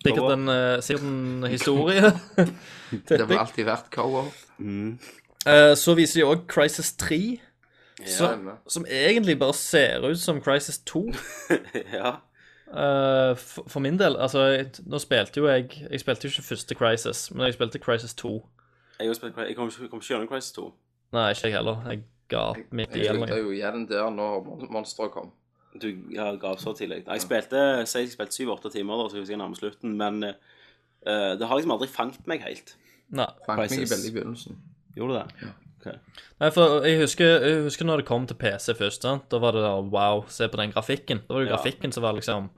Speaker 6: Sikkert en, sikkert en (laughs) historie. (laughs)
Speaker 5: Det har alltid vært co-op.
Speaker 6: Eh, så viser de òg Crisis 3,
Speaker 5: Så,
Speaker 6: som egentlig bare ser ut som Crisis 2. (laughs)
Speaker 4: ja.
Speaker 6: Eh, for, for min del, altså jeg- Nå spilte jo jeg Jeg spilte jo ikke første Crisis, men jeg spilte Crisis 2.
Speaker 4: Jeg, spilte, jeg kom, kom ikke gjennom Crisis 2.
Speaker 6: Nei, ikke jeg heller. Jeg ga opp midt i
Speaker 5: jeg
Speaker 6: eller
Speaker 5: jo igjen der når mon- monsteret kom.
Speaker 4: Du ja, ga opp så tidlig. Nei, Jeg spilte si jeg spilte syv-åtte timer, da, så jeg husker jeg nærmer slutten, men eh, det har liksom aldri fanget meg helt.
Speaker 6: Nei.
Speaker 5: Fant meg
Speaker 4: Crisis.
Speaker 5: veldig i begynnelsen.
Speaker 4: Gjorde det?
Speaker 6: Nei, for jeg husker, jeg husker når det kom til PC først. Sant? Da var det der wow, se på den grafikken. Da var det jo
Speaker 4: Ja.
Speaker 6: grafikken som var liksom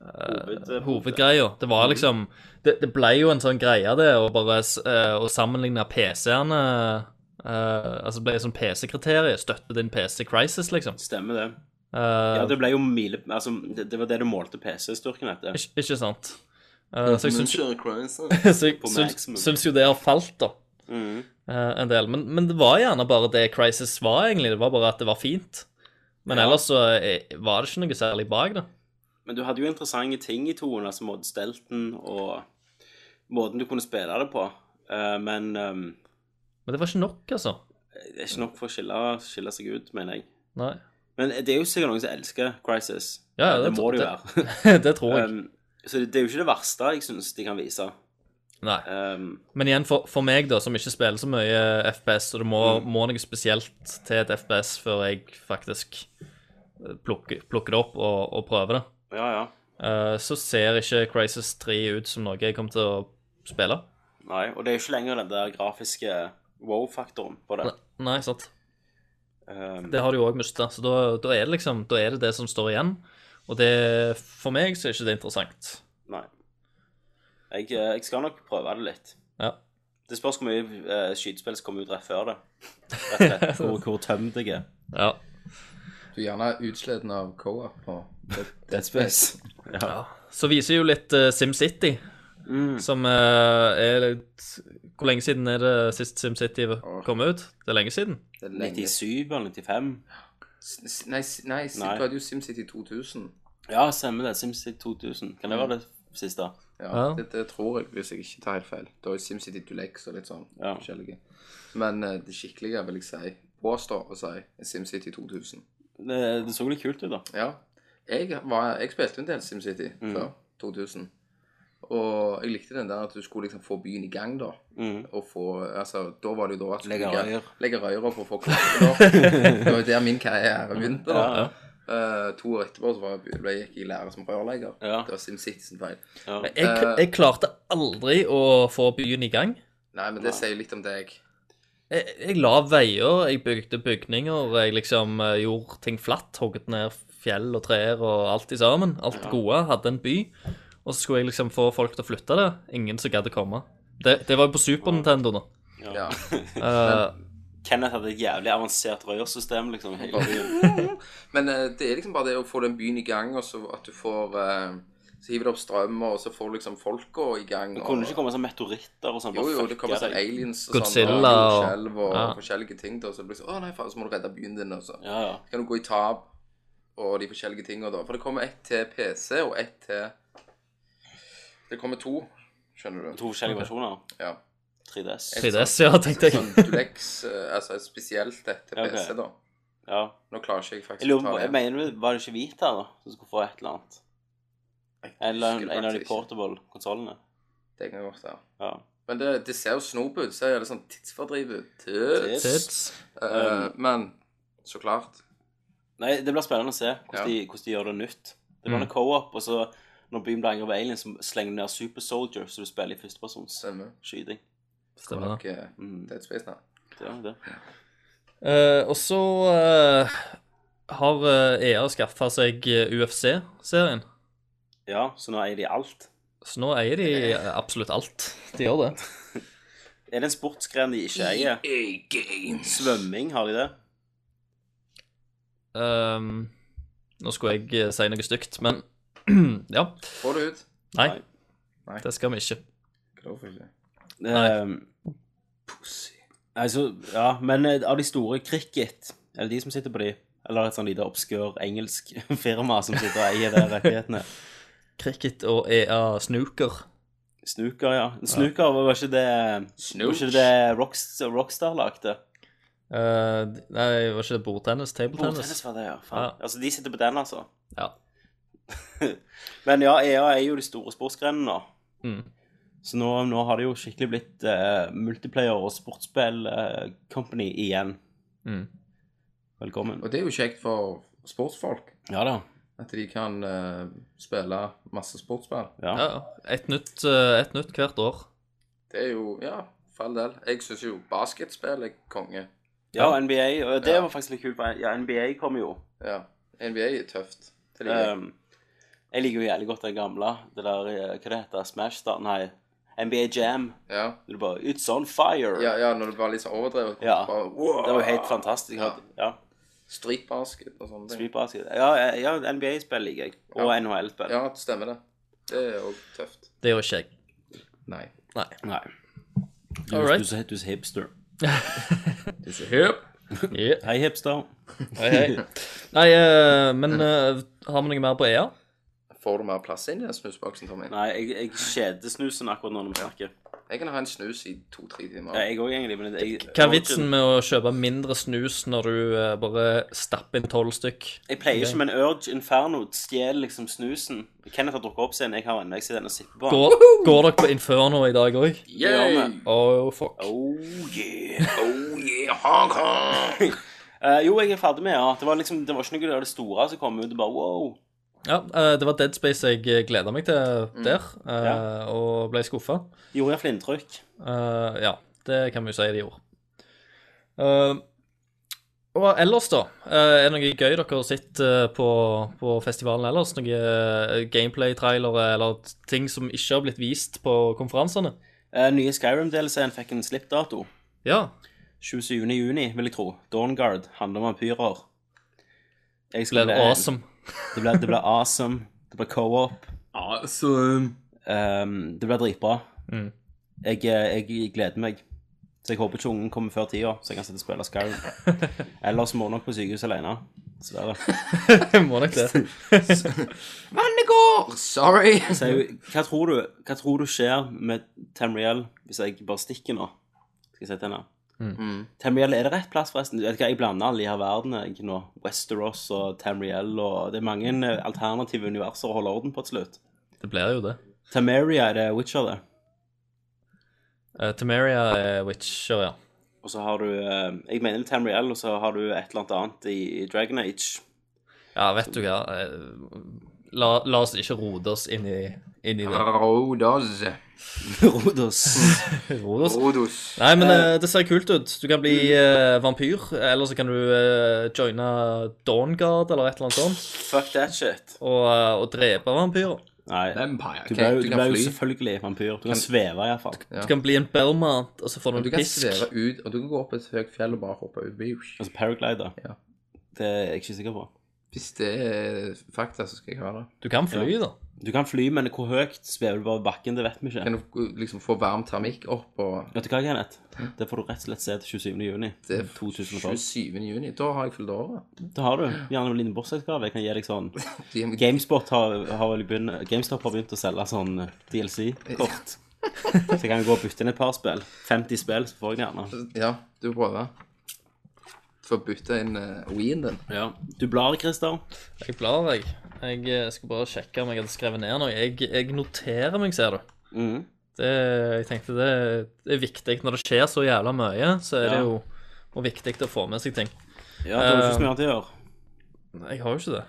Speaker 4: Hoved, eh,
Speaker 6: hovedgreia. Det var liksom det, det ble jo en sånn greie, det, å bare s- eh, å sammenligne PC-ene eh, Altså ble det sånn PC-kriterium. Støtte din PC Crisis, liksom.
Speaker 4: Stemmer det.
Speaker 6: Uh,
Speaker 4: Ja, det ble jo mile... Altså, det, det var det du målte PC-styrken etter.
Speaker 6: ikke, ikke sant? Uh, så jeg syns, (laughs) så jeg syns, syns jo det har falt, da.
Speaker 4: Mm.
Speaker 6: eh, en del. Men, men det var gjerne bare det Crisis var, egentlig. Det var bare at det var fint. Men
Speaker 4: Ja.
Speaker 6: ellers så var det ikke noe særlig bak det.
Speaker 4: Men du hadde jo interessante ting i toen, altså måten og måten du kunne spille det på. Eh, men ehm,
Speaker 6: Men det var ikke nok, altså.
Speaker 4: det er ikke nok for å skille, skille seg ut, mener jeg.
Speaker 6: Nei.
Speaker 4: Men det er jo sikkert noen som elsker Crisis.
Speaker 6: Ja,
Speaker 4: det,
Speaker 6: det-
Speaker 4: må det jo være. (laughs)
Speaker 6: det tror jeg.
Speaker 4: Um, så det, det er jo ikke det verste jeg syns de kan vise.
Speaker 6: Nei.
Speaker 4: Um,
Speaker 6: Men igjen, for, for meg, da, som ikke spiller så mye FPS, og det må,
Speaker 4: Mm.
Speaker 6: må noe spesielt til et FPS før jeg faktisk eh, plukker, plukker det opp og, og prøver det.
Speaker 4: ja, ja.
Speaker 6: Uh, så ser ikke Crisis 3 ut som noe jeg kommer til å spille.
Speaker 4: Nei, og det er jo ikke lenger den der grafiske wow-faktoren på det.
Speaker 6: Nei, sant.
Speaker 4: Um,
Speaker 6: Det har de jo òg mista, så da, da er det liksom Da er det det som står igjen. Og det, for meg så er ikke det interessant.
Speaker 4: Nei. Jeg, eh, jeg skal nok prøve det litt.
Speaker 6: Ja.
Speaker 4: Det spørs hvor mye uh, skytespill som kommer ut rett før det. Rett rett. Hvor, hvor tømt jeg er.
Speaker 6: ja.
Speaker 5: Du er gjerne utsliten av co-op på
Speaker 4: Dead Space. Ja.
Speaker 6: Så viser jo litt uh, SimCity, som eh, er litt Hvor lenge siden er det sist SimCity kom ut? Det er lenge siden?
Speaker 5: Det er lenge
Speaker 4: 97 eller 95?
Speaker 5: S- Nei, nei,
Speaker 4: Nei.
Speaker 5: hadde jo SimCity 2000.
Speaker 4: Ja, stemmer det. SimCity 2000. Kan det være det siste?
Speaker 5: Ja,
Speaker 6: Ja.
Speaker 5: Det, det tror jeg, hvis jeg ikke tar helt feil. Det var jo SimCity Dulex og litt sånn
Speaker 4: Ja.
Speaker 5: forskjellige. Men uh, det skikkelige, vil jeg si, påstå å si, er SimCity 2000.
Speaker 4: Det, det så litt kult ut, da.
Speaker 5: Ja. Jeg, var, jeg spilte en del SimCity
Speaker 4: Mm.
Speaker 5: før 2000. Og jeg likte den der at du skulle liksom få byen i gang, da. Og få Altså, da var det jo da at du
Speaker 4: Mm. Legge røyer.
Speaker 5: Legge røyer for å få opp. (laughs) det var jo der min karriere begynte. da.
Speaker 4: Ja, ja.
Speaker 5: Uh, to år etterpå så var jeg, ble jeg i lære som rørlegger.
Speaker 4: Ja.
Speaker 5: Det var SimCity sin feil.
Speaker 4: Ja.
Speaker 6: Men jeg, jeg klarte aldri å få byen i gang.
Speaker 5: Nei, men det sier litt om deg.
Speaker 6: Jeg, jeg la veier, jeg bygde bygninger, jeg liksom uh, gjorde ting flatt, hogget ned fjell og trær og alt i sammen. Alt det gode. Hadde en by. Og så skulle jeg liksom få folk til å flytte det. Ingen som gadd å komme. Det, det var jo på Super Nintendo, nå.
Speaker 5: Ja.
Speaker 6: Uh, (laughs)
Speaker 4: Kenneth hadde et jævlig avansert røyersystem, liksom. Hele tiden. (laughs)
Speaker 5: Men eh, det er liksom bare det å få den byen i gang, og så at du får eh, Så hiver du opp strømmer, og så får du liksom folka i gang.
Speaker 4: Det kunne ikke komme sånn meteoritter og sånn?
Speaker 5: Jo, jo, det kommer sånn aliens og
Speaker 6: Godzilla
Speaker 5: sånn, og
Speaker 6: og-
Speaker 5: jordskjelv og
Speaker 6: ja.
Speaker 5: forskjellige ting. da, Så det blir sånn, å nei, faen, så må du redde byen din, og så
Speaker 4: Ja, ja.
Speaker 5: kan du gå i tap og de forskjellige tingene da. For det kommer ett til PC og ett til Det kommer to, skjønner du.
Speaker 4: To forskjellige versjoner.
Speaker 5: Ja.
Speaker 4: 3DS.
Speaker 6: 3DS, ja, tenkte jeg.
Speaker 5: Sånn Dulex, eh, altså et spesielt ett til
Speaker 4: Ja.
Speaker 5: PC, da.
Speaker 4: Ja.
Speaker 5: Nå klarer ikke jeg faktisk
Speaker 4: Jeg lurer
Speaker 5: å ta det.
Speaker 4: mener du, Var det ikke Vita da, som skulle få et eller annet? Eller en av de portable konsollene?
Speaker 5: Det kan godt være.
Speaker 4: Ja.
Speaker 5: Men det, det ser jo snop ut. Ser jo litt sånn tidsfordriv ut. Tids.
Speaker 6: Tids.
Speaker 5: Uh, um, men så klart.
Speaker 4: Nei, det blir spennende å se hvordan,
Speaker 5: Ja.
Speaker 4: de, hvordan de gjør det nytt. Det blir noe co-op, og så når byen blir angrepet av aliens, så slenger du ned Super Soldier, så du spiller i førstepersons
Speaker 5: Stemmer.
Speaker 4: skyting.
Speaker 6: Stemmer det.
Speaker 5: Noe
Speaker 4: Mm.
Speaker 5: Dead Space da.
Speaker 4: Det er det.
Speaker 6: Uh, og så uh, har eh, EA skaffa seg eh, UFC-serien.
Speaker 4: Ja, så nå eier de alt.
Speaker 6: Så nå eier de eh, absolutt alt. De gjør det. (laughs)
Speaker 4: Er det en sportsgren de ikke eier? Svømming, har de det?
Speaker 6: Um, nå skulle jeg eh, si noe stygt, men (clears throat) ja.
Speaker 5: Få det ut.
Speaker 6: Nei,
Speaker 5: Nei.
Speaker 6: det skal vi ikke.
Speaker 5: Hvorfor ikke?
Speaker 4: Um, altså, ja, men eh, av de store cricket, er det de som sitter på de? Eller et sånn lite obskør engelsk (laughs) firma som sitter og eier de rettighetene? (laughs)
Speaker 6: Cricket og EA Snooker.
Speaker 4: Snooker, ja. Snooker, var ikke det Var ikke det Rockstar, Rockstar lagde?
Speaker 6: Uh, nei, var ikke det bordtennis? Tabletennis?
Speaker 4: Bordtennis var det, ja. Faen.
Speaker 6: Ja.
Speaker 4: Altså, de sitter på den, altså.
Speaker 6: Ja. (laughs)
Speaker 4: Men ja, EA er jo de store sportsgrenene nå.
Speaker 6: Mm.
Speaker 4: Så nå, nå har det jo skikkelig blitt uh, multiplayer og sportsspill-company igjen.
Speaker 6: Mm.
Speaker 4: Velkommen.
Speaker 5: Og det er jo kjekt for sportsfolk.
Speaker 4: Ja da.
Speaker 5: At de kan uh, spille masse sportsspill.
Speaker 4: Ja.
Speaker 6: Ja, et nytt, eh, et nytt hvert år.
Speaker 5: Det er jo Ja, for all del. Jeg syns jo basketspill er konge.
Speaker 4: Ja, og NBA. Og det
Speaker 5: Ja.
Speaker 4: var faktisk litt kult. Ja, NBA kommer jo.
Speaker 5: Ja. NBA er tøft. Til.
Speaker 4: Um, jeg liker jo jævlig godt det gamle. Det der, eh, hva det heter Smash Star? Nei, NBA Jam.
Speaker 5: Ja.
Speaker 4: Når du bare It's on fire.
Speaker 5: ja, ja, når du bare litt sånn overdrevet.
Speaker 4: Ja.
Speaker 5: Bare, wow.
Speaker 4: Det var jo helt fantastisk.
Speaker 5: Ja.
Speaker 4: Ja.
Speaker 5: Streetbasket og sånne ting.
Speaker 4: Streetbasket. Ja, eh, ja NBA-spill liker jeg. Og
Speaker 5: Ja.
Speaker 4: NHL-spill.
Speaker 5: Ja, det stemmer det. Det er òg tøft.
Speaker 6: Det gjør ikke jeg.
Speaker 5: Nei.
Speaker 6: Nei.
Speaker 4: Nei. Du,
Speaker 6: All right.
Speaker 4: du, er så- du er hipster.
Speaker 5: Du er hip.
Speaker 6: Yeah.
Speaker 4: Hei, hipster.
Speaker 6: Hei, hei. Nei, eh, men eh, har vi noe mer på EA?
Speaker 5: Får du mer plass inn i den snusboksen, Tommy?
Speaker 4: Nei, jeg, jeg kjeder snusen akkurat nå når vi snakker.
Speaker 5: Jeg kan ha en snus i to-tre timer.
Speaker 4: Ja, jeg også, egentlig. Men jeg,
Speaker 6: Hva er vitsen med å kjøpe mindre snus når du uh, bare stapper inn tolv stykk?
Speaker 4: Jeg pleier ikke med en Urge Inferno. Stjeler liksom snusen. Kenneth har drukket opp sin. Jeg har en. Jeg sitter den og sipper på. den.
Speaker 6: Går, går dere på Inferno i dag òg?
Speaker 4: Gjør
Speaker 6: Oh, fuck.
Speaker 4: Oh yeah. (laughs)
Speaker 5: Oh yeah, Hong Kong!
Speaker 4: uh, jo, jeg er ferdig med ja. Det var liksom, det var ikke noe av det store som kom ut. Det bare wow.
Speaker 6: Ja, eh, det var Dead Space jeg gleda meg til der, mm.
Speaker 4: Ja.
Speaker 6: og ble skuffa.
Speaker 4: Gjorde iallfall inntrykk.
Speaker 6: Uh, ja, det kan vi jo si de gjorde. Uh, og ellers, da? eh, er det noe gøy dere har sett eh, på, på festivalen ellers? Noe gameplay-trailere eller ting som ikke har blitt vist på konferansene?
Speaker 4: Uh, nye Skyrim-DLC-en fikk en slippdato.
Speaker 6: Ja.
Speaker 4: 27. juni, vil jeg tro. Dawnguard handler om vampyrer. Jeg
Speaker 6: Ble det awesome?
Speaker 4: Det ble, det blir awesome. Det ble co-op.
Speaker 5: Awesome.
Speaker 4: Um, det ble dritbra.
Speaker 6: Mm.
Speaker 4: Jeg, eh, jeg gleder meg. Så jeg håper ikke ungen kommer før tida, så jeg kan sitte og spille Skyrim. (laughs) Ellers må hun nok på sykehus alene. Dessverre. (laughs)
Speaker 6: Må nok det. (laughs)
Speaker 5: Vannet går! Sorry.
Speaker 4: Så jeg, hva, tror du, hva tror du skjer med Tamriel hvis jeg bare stikker nå? Skal jeg si til henne? Tamriel, er det rett plass, forresten? Jeg, Jeg blander alle de her verdenene jeg, nå. Westeros og Tamriel og Det er mange eh, alternative universer å holde orden på til slutt.
Speaker 6: Det blir jo det.
Speaker 4: Tameria er det Witcher, det.
Speaker 6: Uh, Temeria er Witcher, ja.
Speaker 4: Og så har du uh, Jeg mener Tamriel, og så har du et eller annet i, i Dragon Age.
Speaker 6: Ja, vet du hva. eh, La, la oss ikke rote oss inn i, inn i det.
Speaker 5: Rodos.
Speaker 4: Rodos. (laughs)
Speaker 6: Rote.
Speaker 5: Rodos.
Speaker 6: Nei, men eh, det ser kult ut. Du kan bli eh, vampyr, eller så kan du uh, joine Dawnguard eller et eller annet sånt,
Speaker 4: Fuck that shit.
Speaker 6: og, eh, og drepe vampyrer.
Speaker 4: Nei.
Speaker 5: Vampire.
Speaker 4: Du
Speaker 5: blir
Speaker 4: ble, jo-
Speaker 5: du
Speaker 4: du
Speaker 5: kan
Speaker 4: ble jo
Speaker 5: fly.
Speaker 4: selvfølgelig vampyr. Du kan sveve, iallfall.
Speaker 6: Du kan bli en Belmont, og så får du
Speaker 5: Du
Speaker 6: en
Speaker 5: kan
Speaker 6: pisk.
Speaker 5: sveve ut, og du kan gå opp et høyt fjell og bare hoppe ut. Biush.
Speaker 4: Altså paraglider.
Speaker 5: Ja.
Speaker 4: Det er jeg ikke sikker på.
Speaker 5: Hvis det er fakta, så skal jeg ha det.
Speaker 6: Du kan fly, da.
Speaker 4: Du kan fly, men hvor høyt svever du bare i bakken, det vet vi ikke.
Speaker 5: Kan du liksom få varm termikk opp og
Speaker 4: Vet du hva, Kenneth? Det får du rett og slett se til 27. juni
Speaker 5: Det er
Speaker 4: 2012.
Speaker 5: 27. juni. Da har jeg fylt året.
Speaker 4: Det har du. Gjerne en liten bursdagsgave. Jeg kan gi deg sånn (laughs) GameSpot har, har begynt, GameStop har begynt å selge sånn DLC-kort. Så jeg kan gå og bytte inn et par spill. 50 spill, så får jeg det gjerne.
Speaker 5: Ja, du prøver. Får bytte inn uh, Wien din.
Speaker 4: Ja. Du blar, Christer.
Speaker 6: Jeg blar, jeg. Jeg eh, skal bare sjekke om jeg hadde skrevet ned noe. Jeg, jeg noterer meg, ser du.
Speaker 4: Mm.
Speaker 6: Det, jeg tenkte det, det er viktig. Når det skjer så jævla mye, så er det jo og viktig å få med seg ting.
Speaker 4: Ja, det er jo ikke så mye annet å gjøre.
Speaker 6: Jeg har jo ikke det.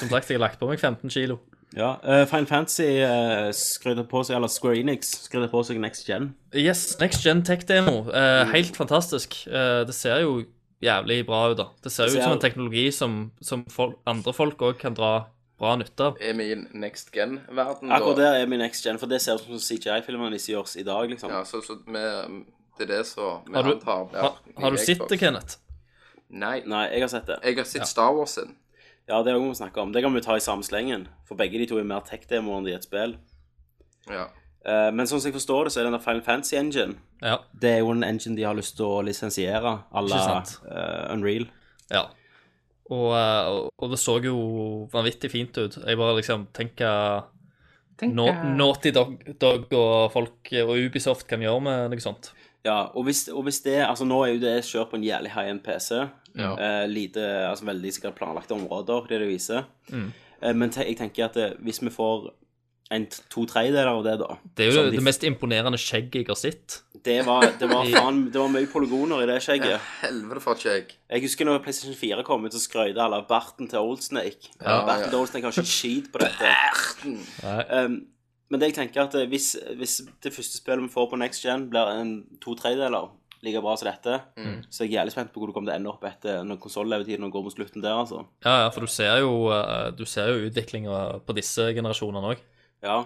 Speaker 6: Som sagt, jeg har lagt på meg 15 kilo.
Speaker 4: Ja, uh, Fine Fantasy uh, skrøt på seg, eller Square Enix skrøt på seg Next Gen.
Speaker 6: Yes, Next Gen Tech-demo. Uh, helt fantastisk. Uh, det ser jo jævlig bra ut, da. Det ser
Speaker 4: jo
Speaker 6: ut som en teknologi som, som folk, andre folk òg kan dra bra nytte av.
Speaker 5: Er vi i next gen-verden
Speaker 4: Akkurat der er vi i Next Gen, for det ser ut som CGI-filmene de gjøres i dag, liksom.
Speaker 5: Ja, så, så med, det er det som vi
Speaker 6: Har du,
Speaker 5: antar blir
Speaker 6: har, har du sett det, Kenneth?
Speaker 5: Nei.
Speaker 4: Nei, jeg har sett det.
Speaker 5: Jeg har sett Star Wars sin.
Speaker 4: Ja, det noe vi snakke om. Det kan vi ta i samme slengen, for begge de to er mer tech-demoer enn de er et spill.
Speaker 5: Ja.
Speaker 4: Eh, men sånn som jeg forstår det, så er den der Final Fantasy Engine
Speaker 6: Ja.
Speaker 4: Det er jo en engine de har lyst til å lisensiere, à la eh, Unreal.
Speaker 6: ja. Og, eh, og, og det så jo vanvittig fint ut. Jeg bare liksom tenker Nå, Naughty Dog, Dog og folk og Ubisoft kan gjøre med noe sånt.
Speaker 4: Ja, og hvis, og hvis det Altså, nå er jo det kjørt på en jævlig high-end PC.
Speaker 5: Ja.
Speaker 4: Eh, lite Altså veldig sikkert planlagte områder, det det viser.
Speaker 6: Mm.
Speaker 4: Eh, men te jeg tenker at det, hvis vi får en to tredjedeler av det, da
Speaker 6: Det er jo det,
Speaker 4: de-
Speaker 6: mest imponerende skjegget jeg har sett.
Speaker 4: Det var, det var (laughs) faen Det var mye polygoner i det skjegget.
Speaker 5: Helvete for et skjegg.
Speaker 4: Jeg husker når PlayStation 4 kom ut, så skrøt alle av barten til Old Snake.
Speaker 5: Ja,
Speaker 4: barten
Speaker 5: ja.
Speaker 4: til Old Snake har ikke skit på dette. Um, men det jeg tenker at eh, hvis, hvis det første spillet vi får på Next Gen, blir en to tredjedeler like bra som dette, så jeg er jeg jævlig spent på hvor det kommer til å ende opp etter når konsollevetiden går mot slutten der, altså.
Speaker 6: Ja, ja, for du ser jo, eh, du ser jo utviklinga på disse generasjonene òg.
Speaker 4: Ja.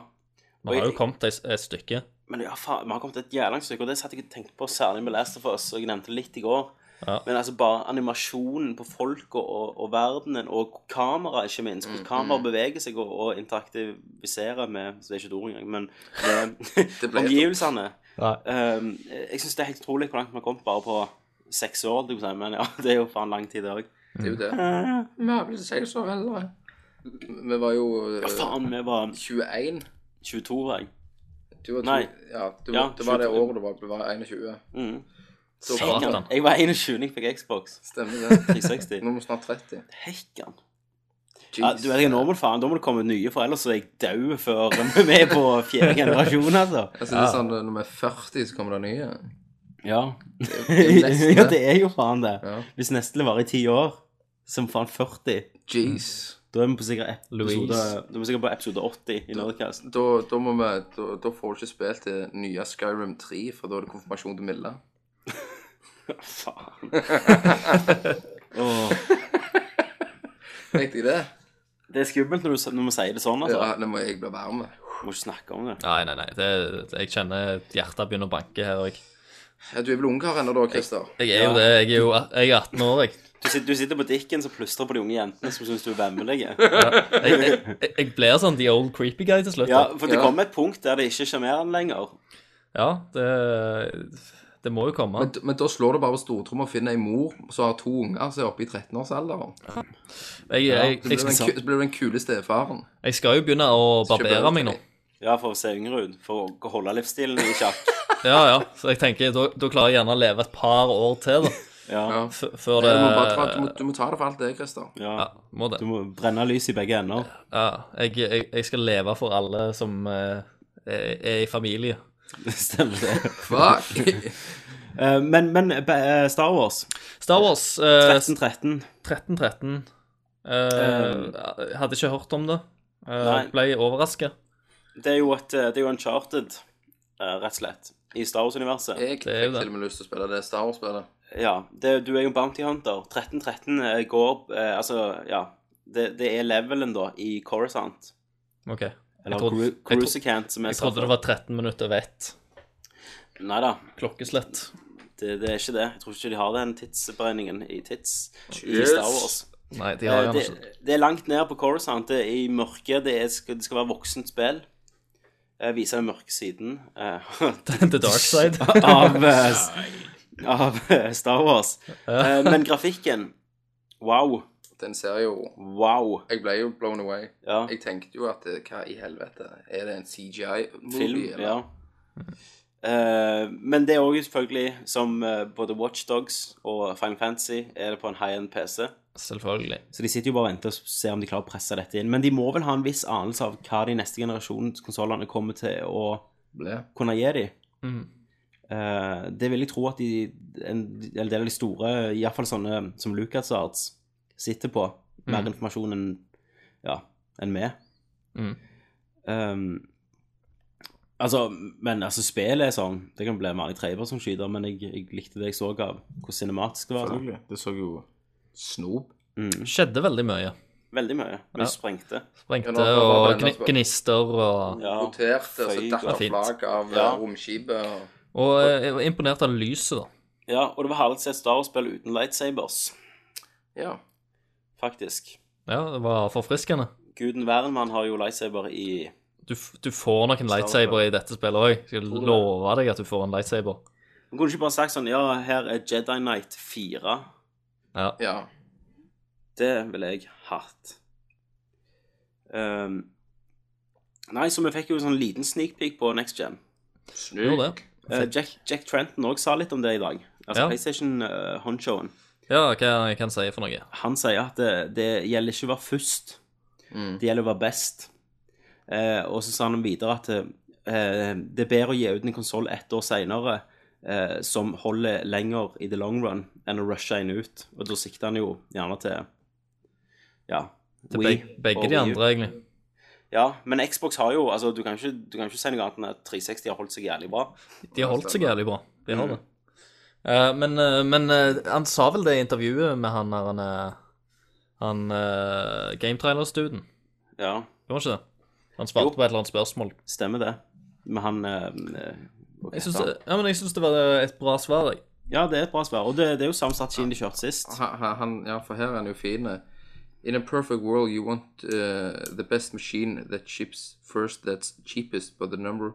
Speaker 6: Vi har jo kommet et, et stykke.
Speaker 4: Men ja, faen, vi har kommet et jævla stykke, og det satt jeg og tenkte på særlig med Last of Us, og jeg nevnte det litt i går.
Speaker 6: Ja.
Speaker 4: Men altså bare animasjonen på folk og, og, og verdenen, og kamera, ikke minst. Hvordan kamera beveger seg og, og interaktiviserer med Så det er ikke et ord engang, men (laughs) med omgivelsene. Um, jeg syns det er helt utrolig hvor langt vi har kommet bare på seks år. Du kan si, Men ja, (laughs) det er jo faen lang tid, det òg.
Speaker 5: Det er jo det. Vi har blitt seks år heller. Vi var jo
Speaker 4: Ja,
Speaker 5: eh,
Speaker 4: faen, vi var
Speaker 5: 21.
Speaker 4: 22, var jeg.
Speaker 5: Du var to,
Speaker 4: Nei.
Speaker 5: Ja, du,
Speaker 4: Ja,
Speaker 5: det var det
Speaker 4: 22.
Speaker 5: året du var, du var 21.
Speaker 4: Mm.
Speaker 5: Så
Speaker 6: Satan.
Speaker 4: Jeg var 21 jeg fikk Xbox
Speaker 5: Stemmer (laughs) det.
Speaker 4: 360.
Speaker 5: Nå er vi snart 30.
Speaker 4: Hekkan. Ja, du vet jeg er normal faen, Da må det komme nye, for ellers så er jeg død før vi er på fjerde generasjon, altså. (laughs)
Speaker 5: Altså, det er sånn, Når vi er 40, så kommer det nye.
Speaker 4: Ja.
Speaker 5: det er neste. (laughs)
Speaker 4: ja, det er jo faen det.
Speaker 5: Ja.
Speaker 4: Hvis neste varer i ti år, som faen 40,
Speaker 5: Jeez.
Speaker 4: Da er vi på sikkert episode, da er vi sikkert på episode 80 i Nerdcast.
Speaker 5: Da, da, må vi, da, da får du ikke spilt til nye Skyrim 3, for da er det konfirmasjon til Milla.
Speaker 4: Faen. (laughs) Åh,
Speaker 5: Tenkte jeg det?
Speaker 4: det er skummelt når du, når vi sier det sånn, altså.
Speaker 5: Ja, det må jeg bli varm med.
Speaker 4: Må ikke snakke om det.
Speaker 6: Nei, nei, nei. Det, jeg kjenner hjertet begynner å banke her òg.
Speaker 5: Ja, du er vel ungkar ennå da, Christer?
Speaker 6: Jeg er jo det. Jeg er jo jeg er 18 år, jeg.
Speaker 4: Du sitter, du sitter på dikken og plystrer på de unge jentene som syns du er vemmelige.
Speaker 6: Jeg, jeg, jeg, jeg blir sånn the old creepy guy til slutt.
Speaker 4: Ja, for det
Speaker 5: Ja.
Speaker 4: kommer et punkt der det ikke sjarmerer sjarmerende lenger.
Speaker 6: Ja, det, det må jo komme.
Speaker 5: Men, men da slår du bare på stortromma og finner ei mor som har to unger som er oppe i 13-årsalderen.
Speaker 6: Ja. jeg,
Speaker 5: Så blir den så blir du den kule stefaren.
Speaker 6: jeg skal jo begynne å barbere meg nå.
Speaker 4: Ja, for å se yngre ut. For å holde livsstilen i sjakk.
Speaker 6: Ja, ja. Så jeg tenker, da, da klarer jeg gjerne å leve et par år til, da.
Speaker 4: Ja.
Speaker 6: Før det Du
Speaker 5: må, bare ta, du, må, du må ta det for alt det, Christer.
Speaker 6: Ja,
Speaker 4: ja.
Speaker 6: må det.
Speaker 4: Du må brenne lys i begge ender.
Speaker 6: Ja, jeg, jeg, jeg skal leve for alle som eh, er, er i familie. (laughs)
Speaker 4: Stemmer det.
Speaker 5: Fuck! (laughs)
Speaker 4: Eh, men men eh, Star Wars
Speaker 6: Star Wars eh,
Speaker 4: 1313
Speaker 6: 1313 eh, Hadde ikke hørt om det. Eh, ble overraska.
Speaker 4: Det er jo et eh, Det er jo Uncharted, eh, rett og slett, i Star Wars-universet.
Speaker 5: Jeg
Speaker 6: Det
Speaker 5: fikk
Speaker 6: det.
Speaker 5: til og med lyst til å spille det Star Wars-spillet.
Speaker 4: Ja. Det, du er jo en bounty hunter. 1313 eh, går eh, Altså, ja. Det, det er levelen, da, i Coruscant.
Speaker 6: OK.
Speaker 4: Eller
Speaker 6: trodde,
Speaker 4: Cruisicant, som
Speaker 6: jeg
Speaker 4: jeg sa
Speaker 6: trodde det var 13 minutter over ett.
Speaker 4: Nei da,
Speaker 6: Klokkeslett.
Speaker 4: det, det er ikke det. Jeg tror ikke de har den tidsberegningen i tids i Star Wars.
Speaker 6: Nei, de har
Speaker 4: Eh, det,
Speaker 6: ikke
Speaker 4: det er langt ned på Coruscant. Det er i mørket. Det, er, det skal være voksent spill. Jeg viser den mørke siden eh, (laughs) (laughs)
Speaker 6: The Dark Side.
Speaker 4: av, eh, (laughs) av eh, Star Wars. Eh, men grafikken Wow.
Speaker 5: Den ser jo
Speaker 4: Wow.
Speaker 5: Jeg ble jo blown away.
Speaker 4: Ja.
Speaker 5: Jeg tenkte jo at eh, hva i helvete? Er det en CGI-movie?
Speaker 4: Film. Ja. Uh, men det er òg selvfølgelig, som eh, både Watchdogs og Final Fantasy, er det på en high-end PC.
Speaker 6: Selvfølgelig.
Speaker 4: Så de sitter jo bare og venter og ser om de klarer å presse dette inn. Men de må vel ha en viss anelse av hva de neste generasjons konsollene kommer til å
Speaker 5: Ble.
Speaker 4: kunne gi dem.
Speaker 6: Mm.
Speaker 4: Uh, det vil jeg tro at de, en, en del av de store, iallfall sånne som LucasArts, sitter på. Mer informasjon enn ja, enn vi.
Speaker 6: Mm.
Speaker 4: Um, altså, men altså, spillet er sånn Det kan bli mer som skyter, men jeg, jeg likte det jeg så av hvor cinematisk det var. sånn.
Speaker 5: Det så jo snop.
Speaker 6: Skjedde veldig mye.
Speaker 4: Veldig mye. Mye
Speaker 6: Ja.
Speaker 4: sprengte.
Speaker 6: Sprengte
Speaker 5: Ja,
Speaker 6: og
Speaker 5: det
Speaker 6: gni gnister og
Speaker 4: Ja,
Speaker 5: Roterte, så datt flagg av
Speaker 4: Ja.
Speaker 5: ja. romskipet. Og...
Speaker 6: Og eh, jeg var imponert av lyset, da.
Speaker 4: Ja, og det var herlig å se Star Wars-spill uten lightsabers,
Speaker 5: Ja.
Speaker 4: faktisk.
Speaker 6: Ja, det var forfriskende.
Speaker 4: Guden Wernmann har jo lightsaber i
Speaker 6: Du, du får nok en lightsaber i dette spillet òg. Jeg skal love deg at du får en lightsaber.
Speaker 4: Man kunne ikke bare sagt sånn Ja, her er Jedi Knight 4.
Speaker 6: Ja.
Speaker 5: ja.
Speaker 4: Det ville jeg hatt. Um, nei, så vi fikk jo en sånn liten sneak peek på Next Gen.
Speaker 6: Gjorde det.
Speaker 4: Uh, Jack, Jack Trenton òg sa litt om det i dag. Altså
Speaker 6: Ja.
Speaker 4: PlayStation uh, Honchoen.
Speaker 6: Ja, hva kan han si for noe?
Speaker 4: Han sier at det, det gjelder ikke å være først,
Speaker 5: Mm.
Speaker 4: det gjelder å være best. Uh, og så sa han videre at uh, det er bedre å gi ut en konsoll ett år seinere eh, som holder lenger i the long run, enn å rushe en ut. Og da sikter han jo gjerne til ja,
Speaker 6: Til
Speaker 4: Wii
Speaker 6: begge, begge de andre, egentlig.
Speaker 4: Ja, men Xbox har jo altså, Du kan ikke, du kan ikke si noe annet enn at 360 har holdt seg jævlig bra.
Speaker 6: De har holdt seg jævlig bra. De
Speaker 4: Mm.
Speaker 6: har det. Uh, men uh, men uh, han sa vel det i intervjuet med han der han, eh, han uh, gametrailer-studen?
Speaker 4: Ja,
Speaker 6: Gjorde han ikke det? Han svarte
Speaker 4: Jo.
Speaker 6: på et eller annet spørsmål.
Speaker 4: stemmer det. Men han
Speaker 6: Jeg syns, det, ja, men jeg syns det var et bra svar. Jeg.
Speaker 4: Ja, det er et bra svar. Og det, det er jo samme strategien de kjørte sist.
Speaker 5: Han, han- ja, for her er han jo fin. In a perfect world, you want uh, the best machine that ships first, that's cheapest, but the number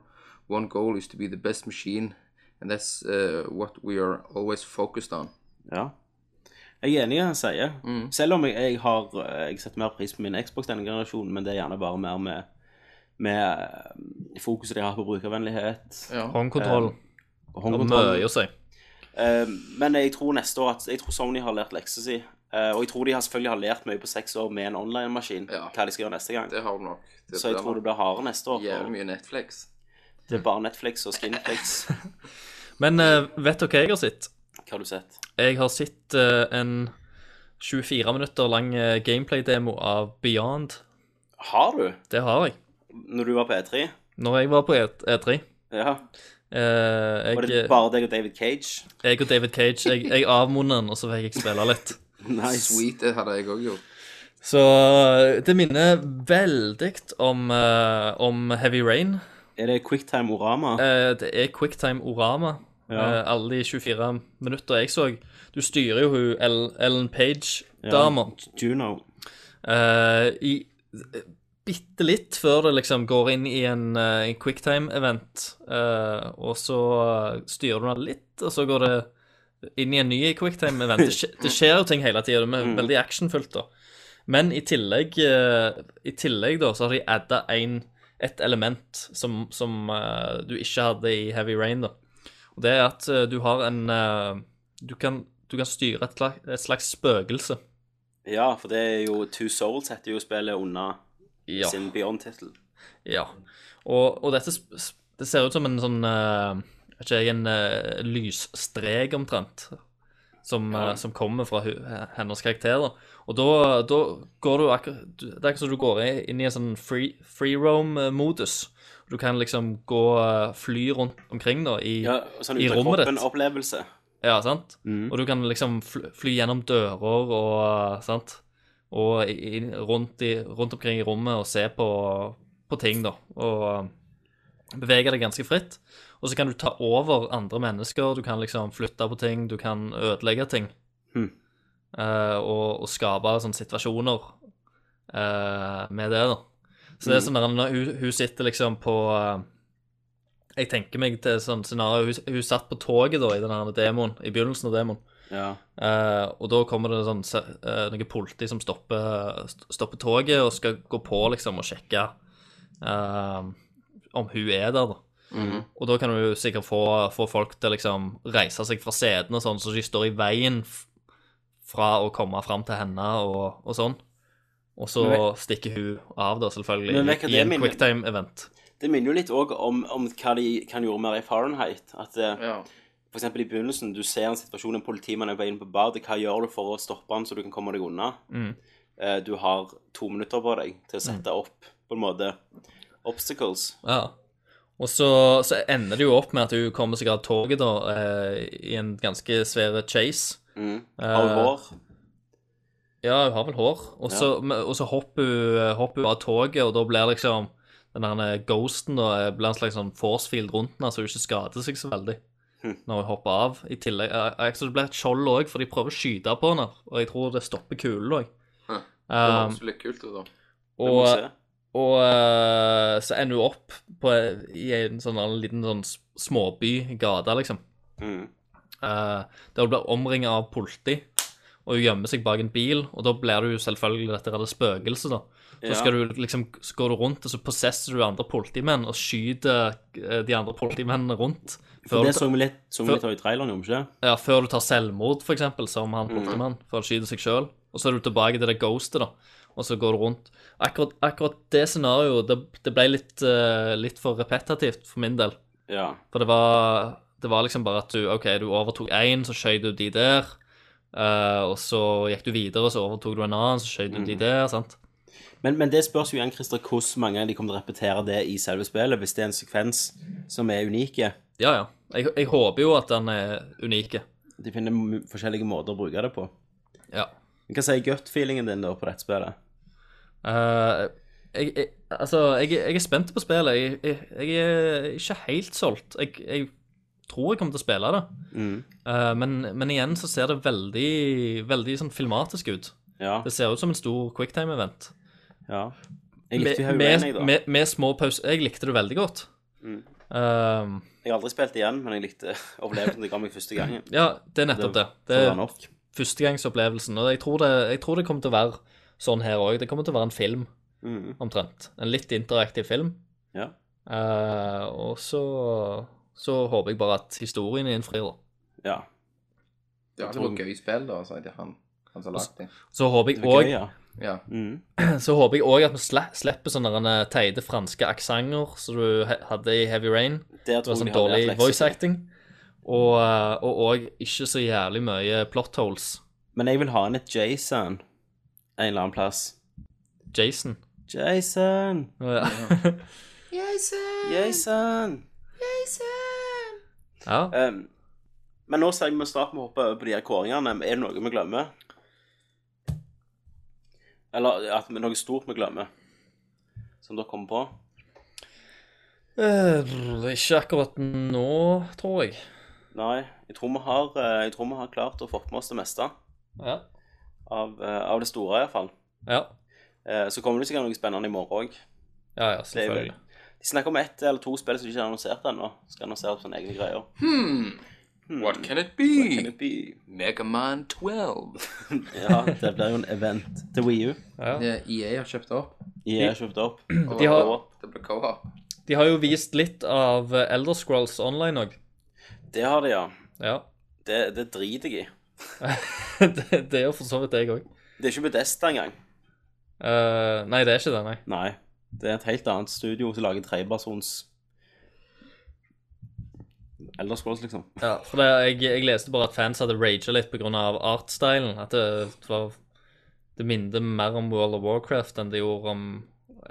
Speaker 5: one goal is to be the best machine, and that's uh, what we are always focused on.
Speaker 4: Ja. Jeg er enig i det han sier. Selv om jeg, jeg har eh, jeg setter mer pris på min Xbox denne generasjonen, men det er gjerne bare mer med, med eh, fokuset de har på brukervennlighet
Speaker 5: Ja.
Speaker 6: Håndkontroll. Eh,
Speaker 4: håndkontroll.
Speaker 6: mye å si.
Speaker 4: Eh, men jeg tror neste år at Jeg tror Sony har lært leksa si. Eh, og jeg tror de har selvfølgelig har lært mye på seks år med en online-maskin.
Speaker 5: Ja.
Speaker 4: Hva de skal gjøre neste gang.
Speaker 5: Det har de nok. Det
Speaker 4: Så jeg tror det blir hardere neste år.
Speaker 5: Jævlig mye Netflix.
Speaker 4: det er bare Netflix og Skinflix. (laughs)
Speaker 6: Men eh, vet dere hva jeg har sett?
Speaker 4: Hva har du sett?
Speaker 6: Jeg har sett eh, en 24 minutter lang gameplay-demo av Beyond.
Speaker 4: Har du?
Speaker 6: Det har jeg.
Speaker 4: Når du var på E3?
Speaker 6: Når jeg var på E- E3.
Speaker 4: Ja.
Speaker 6: Eh,
Speaker 4: Var det
Speaker 6: jeg,
Speaker 4: bare deg og David Cage?
Speaker 6: jeg og David Cage Jeg, jeg avmunnet den, og så fikk jeg spille litt. (laughs)
Speaker 4: Nice.
Speaker 5: Sweet, det hadde jeg òg gjort.
Speaker 6: Så eh, det minner veldig om, eh, om Heavy Rain.
Speaker 4: Er det Quicktime Orama?
Speaker 6: Eh, det er Quicktime Orama.
Speaker 4: Ja.
Speaker 6: Eh, alle de 24 minutter jeg så. Du styrer jo hun Ellen Page-dama
Speaker 4: Juno.
Speaker 6: eh, i bitte litt før det liksom går inn i en, eh, en quicktime-event. Uh, og så styrer du den litt, og så går det inn i en ny quicktime-event. Det, det skjer jo ting hele tida. Det er veldig actionfullt, da. Men i tillegg, uh, i tillegg da, så har de adda en, et element som, som uh, du ikke hadde i Heavy Rain, da. Og det er at eh, du har en eh, du, kan, du kan styre et, slags- et slags spøkelse.
Speaker 4: Ja, for det er jo Two Souls heter jo spillet unna
Speaker 6: Ja.
Speaker 4: sin Beyond-tittel.
Speaker 6: Ja. Og, og dette Det ser ut som en sånn uh, Vet ikke jeg, en uh, lysstrek omtrent. Som, eh, som kommer fra hennes karakter. da. Og da, da går du akkurat Det er akkurat som du går inn i en sånn free, free roam-modus. Du kan liksom gå fly rundt omkring da i,
Speaker 4: Ja, sånn
Speaker 6: i rommet ditt.
Speaker 4: kroppen-opplevelse.
Speaker 6: Ja, sant?
Speaker 4: Mm.
Speaker 6: Og du kan liksom fly, fly gjennom dører og sant? Og i, rundt, i, rundt omkring i rommet og se på, på ting, da. Og bevege deg ganske fritt. Og så kan du ta over andre mennesker, du kan liksom flytte på ting, du kan ødelegge ting.
Speaker 4: Mhm.
Speaker 6: Uh, og, og skape sånne situasjoner uh, med det, da. Så det er sånn der når hun, hun sitter liksom på uh, Jeg tenker meg til sånn scenario Hun, hun satt på toget da i den demoen, i begynnelsen av demoen.
Speaker 4: Ja.
Speaker 6: Uh, og da kommer det sånn uh, eh, noe politi som stopper, stopper toget og skal gå på liksom og sjekke uh, om hun er der, da. Og da kan du sikkert få, få folk til å liksom reise seg fra setene og sånn, så de står i veien fra å komme fram til henne og, og sånn. Og så stikker hun av, da, selvfølgelig,
Speaker 4: hva
Speaker 6: i en quicktime-event.
Speaker 4: Det minner jo litt òg om, om hva de kan gjøre mer i Fahrenheit. At
Speaker 5: Ja.
Speaker 4: Eksempel i begynnelsen, du ser en situasjon en politimann er på vei inn på badet. Hva gjør du for å stoppe han så du kan komme deg unna?
Speaker 6: Mm.
Speaker 4: Eh, du har to minutter på deg til å sette opp på en måte obstacles.
Speaker 6: Ja. Og så, så ender det jo opp med at hun kommer seg av toget, da, eh, i en ganske svær chase.
Speaker 4: Mm. Har hun
Speaker 6: Eh,
Speaker 4: hår?
Speaker 6: Ja, hun har vel hår. Og så, så hopper, hun, av toget, og da blir liksom den der ghosten da, eh, blir en slags sånn force field rundt henne, så hun ikke skader seg så veldig når hun hopper av. I tillegg, jeg, så det blir et skjold òg, for de prøver å skyte på henne, og jeg tror det stopper kulen òg.
Speaker 5: Det
Speaker 6: Um,
Speaker 5: høres litt kult ut, da.
Speaker 4: Det må
Speaker 6: og
Speaker 4: se.
Speaker 6: og eh, så ender hun opp på, i en sånn en liten sånn småby gata, liksom.
Speaker 4: Mm.
Speaker 6: Uh, der hun blir omringet av politi, og hun gjemmer seg bak en bil, og da blir du jo selvfølgelig dette redde spøkelset, da. Så
Speaker 4: Ja.
Speaker 6: skal du liksom, så går du rundt, og så possesser du andre politimenn og skyter eh, de andre politimennene rundt. Før,
Speaker 4: det
Speaker 6: du,
Speaker 4: så vi litt, så vi
Speaker 6: før-
Speaker 4: litt av i traileren, gjorde vi ikke?
Speaker 6: ja, før du tar selvmord, for eksempel, som han politimannen, før han skyter seg sjøl. Og så er du tilbake til det ghostet, da. Og så går du rundt. Akkurat, akkurat det scenarioet, det, det ble litt, uh, litt for repetitivt for min del.
Speaker 4: Ja.
Speaker 6: For det var, det var liksom bare at du OK, du overtok én, så skjøt du de der. Uh, og så gikk du videre, så overtok du en annen, så skjøt du de der. sant?
Speaker 4: Men, men det spørs jo igjen, Christer, hvordan mange de kommer til å repetere det i selve spillet, hvis det er en sekvens som er unike.
Speaker 6: Ja, ja. Jeg, jeg håper jo at den er unike.
Speaker 4: De finner m- forskjellige måter å bruke det på.
Speaker 6: Ja.
Speaker 4: Hva sier gut-feelingen din da på dette spillet?
Speaker 6: Eh, jeg, jeg, altså, jeg, jeg er spent på spillet. Jeg, jeg, jeg er ikke helt solgt. Jeg, jeg tror jeg kommer til å spille det.
Speaker 4: Mm.
Speaker 6: Eh, men, men igjen så ser det veldig, veldig sånn filmatisk ut.
Speaker 4: Ja.
Speaker 6: Det ser ut som en stor quicktime-event.
Speaker 4: ja. Jeg likte
Speaker 6: Med, med,
Speaker 4: jeg, da.
Speaker 6: med, med små pauser. Jeg likte det veldig godt.
Speaker 4: Mm.
Speaker 6: Um,
Speaker 4: Jeg har aldri spilt igjen, men jeg likte (laughs) opplevelsen det ga meg første gangen.
Speaker 6: ja, det er nettopp det. Det er førstegangsopplevelsen. Og jeg tror, det, jeg tror det kommer til å være sånn her òg. Det kommer til å være en film,
Speaker 4: Mm.
Speaker 6: omtrent. En litt interaktiv film.
Speaker 4: Ja.
Speaker 6: Eh, og så, så håper jeg bare at historien innfrir, da.
Speaker 4: ja.
Speaker 5: Det var et gøy spill, da, sa jeg til han, han som lagde det.
Speaker 6: Så håper jeg òg
Speaker 4: ja. Mm. (clears throat)
Speaker 6: Så håper jeg også at vi slipper sånne teite franske aksenter som du hadde i Heavy Rain.
Speaker 4: Der
Speaker 6: Det var sånn
Speaker 4: jeg
Speaker 6: dårlig voice acting. Og eh, og òg ikke så jævlig mye plot holes.
Speaker 4: Men jeg vil ha inn et Jason en eller annen plass.
Speaker 6: Jason.
Speaker 4: Jason!
Speaker 6: Ja. (laughs)
Speaker 4: Jason!
Speaker 6: ja.
Speaker 4: Um, men nå sier vi snart må hoppe over på de her kåringene. Er det noe vi glemmer? Eller at noe stort vi glemmer? Som dere kommer på?
Speaker 6: Eh, ikke akkurat nå, tror jeg.
Speaker 4: Nei. Jeg tror vi har, eh, jeg tror vi har klart å få med oss det meste.
Speaker 6: Ja.
Speaker 4: Av, eh, av det store, iallfall.
Speaker 6: Ja,
Speaker 4: Eh, så kommer det sikkert noe spennende i morgen òg.
Speaker 6: ja, ja selvfølgelig.
Speaker 4: De snakker om ett eller to spill som ikke er annonsert ennå. Skal annonsere på sånne egne greier.
Speaker 5: Hmm. What can it
Speaker 4: What can
Speaker 5: be?
Speaker 4: it be?
Speaker 5: Megaman 12. (laughs)
Speaker 4: Ja, det blir jo en event til Wii U.
Speaker 6: Ja.
Speaker 5: Det EA har kjøpt opp.
Speaker 4: EA har kjøpt opp.
Speaker 6: De har-
Speaker 5: Det blir co-op.
Speaker 6: De har jo vist litt av Elder Scrolls Online òg.
Speaker 4: Det har de, ja.
Speaker 6: Ja.
Speaker 4: Det, det driter jeg i. (laughs)
Speaker 6: det, det jo for så vidt jeg òg.
Speaker 4: Det er ikke Bedesta engang.
Speaker 6: nei, det er ikke det, nei.
Speaker 4: Nei. Det er et helt annet studio som lager trepersons Elder Scrolls, liksom.
Speaker 6: Ja, for det, jeg, jeg leste bare at fans hadde raga litt pga. artstylen. At det, det var Det minner mer om World of Warcraft enn det gjorde om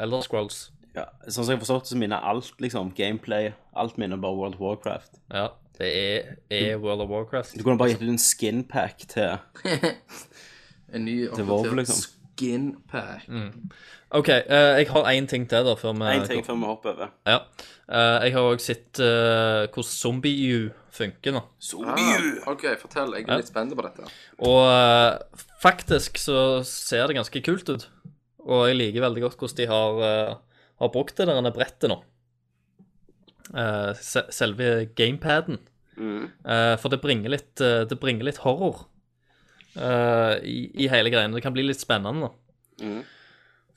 Speaker 6: Elder Scrolls.
Speaker 4: Ja, Sånn som jeg har forstått det, så minner alt, liksom. Gameplay. Alt minner bare World of Warcraft.
Speaker 6: Ja, det er, er World of Warcraft.
Speaker 4: Du kunne bare gitt ut en skinpack til (laughs)
Speaker 5: En ny oppdatert
Speaker 4: liksom.
Speaker 5: skin pack.
Speaker 6: OK, eh, jeg har én ting til, da, før vi
Speaker 4: En ting før vi hopper over.
Speaker 6: Ja. Eh, jeg har òg sett uh, hvordan Zombie U funker nå.
Speaker 5: Zombie Ah, OK, fortell. Jeg er litt spent på dette.
Speaker 6: Og uh, faktisk så ser det ganske kult ut. Og jeg liker veldig godt hvordan de har, uh, har brukt det der brettet nå. Eh, se selve gamepaden. Eh, for det bringer litt, det bringer litt horror eh, i, i hele greiene. Det kan bli litt spennende. da.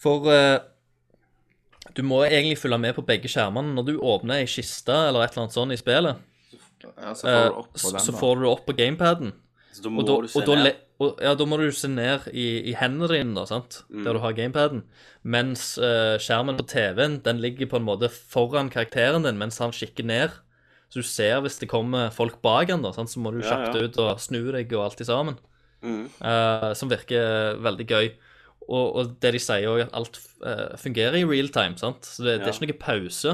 Speaker 6: For eh, du må egentlig følge med på begge skjermene. Når du åpner ei kiste eller et eller annet sånt i spillet,
Speaker 5: Ja, så får
Speaker 6: eh,
Speaker 5: du opp på
Speaker 6: så,
Speaker 5: den,
Speaker 6: så får du opp på gamepaden.
Speaker 4: Så da må
Speaker 6: Og da,
Speaker 4: du se
Speaker 6: og
Speaker 4: ned.
Speaker 6: og, ja, da må du se ned i, i hendene dine, da, sant?
Speaker 4: Mm.
Speaker 6: der du har gamepaden. Mens eh, skjermen på TV-en den ligger på en måte foran karakteren din mens han kikker ned. Så du ser hvis det kommer folk bak han, da, sant? så må du kjapt
Speaker 4: ja.
Speaker 6: ut og snu deg og alt sammen.
Speaker 4: Mm.
Speaker 6: Eh, som virker veldig gøy. Og, og det de sier òg, at alt eh, fungerer i real time. sant? Så det, det er ikke noe pause.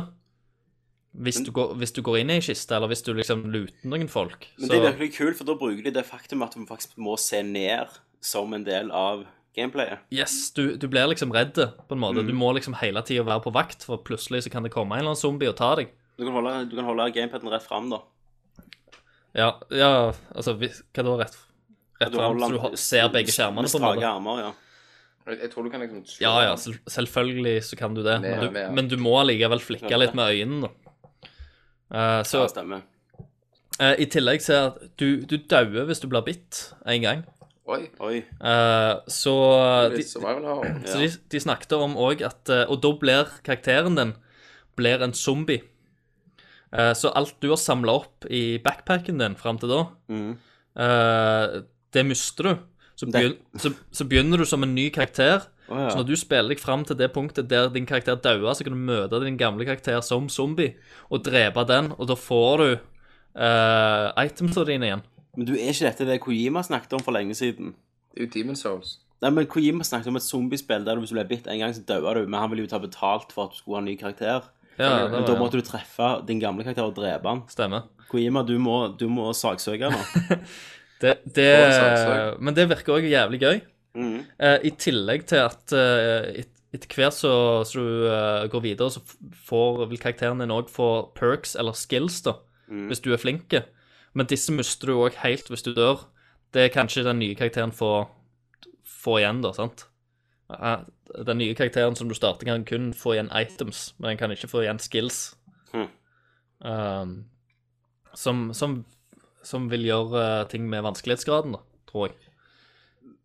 Speaker 6: Hvis du, går, hvis du går inn i ei kiste, eller hvis du liksom luter noen folk.
Speaker 4: Men
Speaker 6: så-
Speaker 4: det er virkelig kult, for da bruker de det faktum at du faktisk må se ned som en del av gameplayet.
Speaker 6: Yes, du, du blir liksom redd på en måte. Du må liksom hele tida være på vakt, for plutselig så kan det komme en eller annen zombie og ta deg.
Speaker 4: Du kan holde, du kan holde gamepaden rett fram, da.
Speaker 6: Ja, ja altså Hva da, rett, rett fram? Så du ser begge skjermene på en
Speaker 4: strake
Speaker 6: måte?
Speaker 4: armer, ja.
Speaker 5: Jeg, tror du kan liksom slå
Speaker 6: Ja, ja, selv- selvfølgelig så kan du det. Men du,
Speaker 5: med-
Speaker 6: men du må allikevel flikke litt med øynene, da. Uh, så
Speaker 4: Ja, stemmer.
Speaker 6: Uh, I tillegg til at du, du dauer hvis du blir bitt en gang.
Speaker 5: Oi.
Speaker 4: Oi.
Speaker 6: Uh, så de,
Speaker 5: er.
Speaker 6: Så de, de snakket om òg at Og da blir karakteren din blir en zombie. Uh, så alt du har samla opp i backpacken din fram til da,
Speaker 4: Mm.
Speaker 6: uh, det mister du. Så, begyn, så, så begynner du som en ny karakter.
Speaker 4: Oh, ja.
Speaker 6: Så når du spiller deg fram til det punktet der din karakter dauer, så kan du møte din gamle karakter som zombie og drepe den, og da får du uh, itemsene dine igjen.
Speaker 4: Men du, er ikke dette det Kojima snakket om for lenge siden?
Speaker 5: Det er jo Demon Souls.
Speaker 4: Nei, men Kojima snakket om et zombiespill der du hvis du ble bitt en gang, så døde du, men han ville jo ta betalt for at du skulle ha en ny karakter.
Speaker 6: Ja,
Speaker 4: Men da måtte du treffe din gamle karakter og drepe han.
Speaker 6: Stemmer.
Speaker 4: Kojima, du må, du må saksøke nå. (laughs)
Speaker 6: Det, det,
Speaker 5: Får
Speaker 6: men det virker òg jævlig gøy.
Speaker 4: Mm.
Speaker 6: Eh, I tillegg til at eh, et, etter hvert så, så du eh, går videre, så får, vil karakteren din òg få perks eller skills, da, hvis du er flink. Men disse mister du òg helt hvis du dør. Det er kanskje den nye karakteren få, får igjen, da, sant? Eh, Den nye karakteren som du starter, kan kun få igjen items, men den kan ikke få igjen skills.
Speaker 4: Mm.
Speaker 6: Um, som, som, som vil gjøre eh, ting med vanskelighetsgraden, da, tror jeg.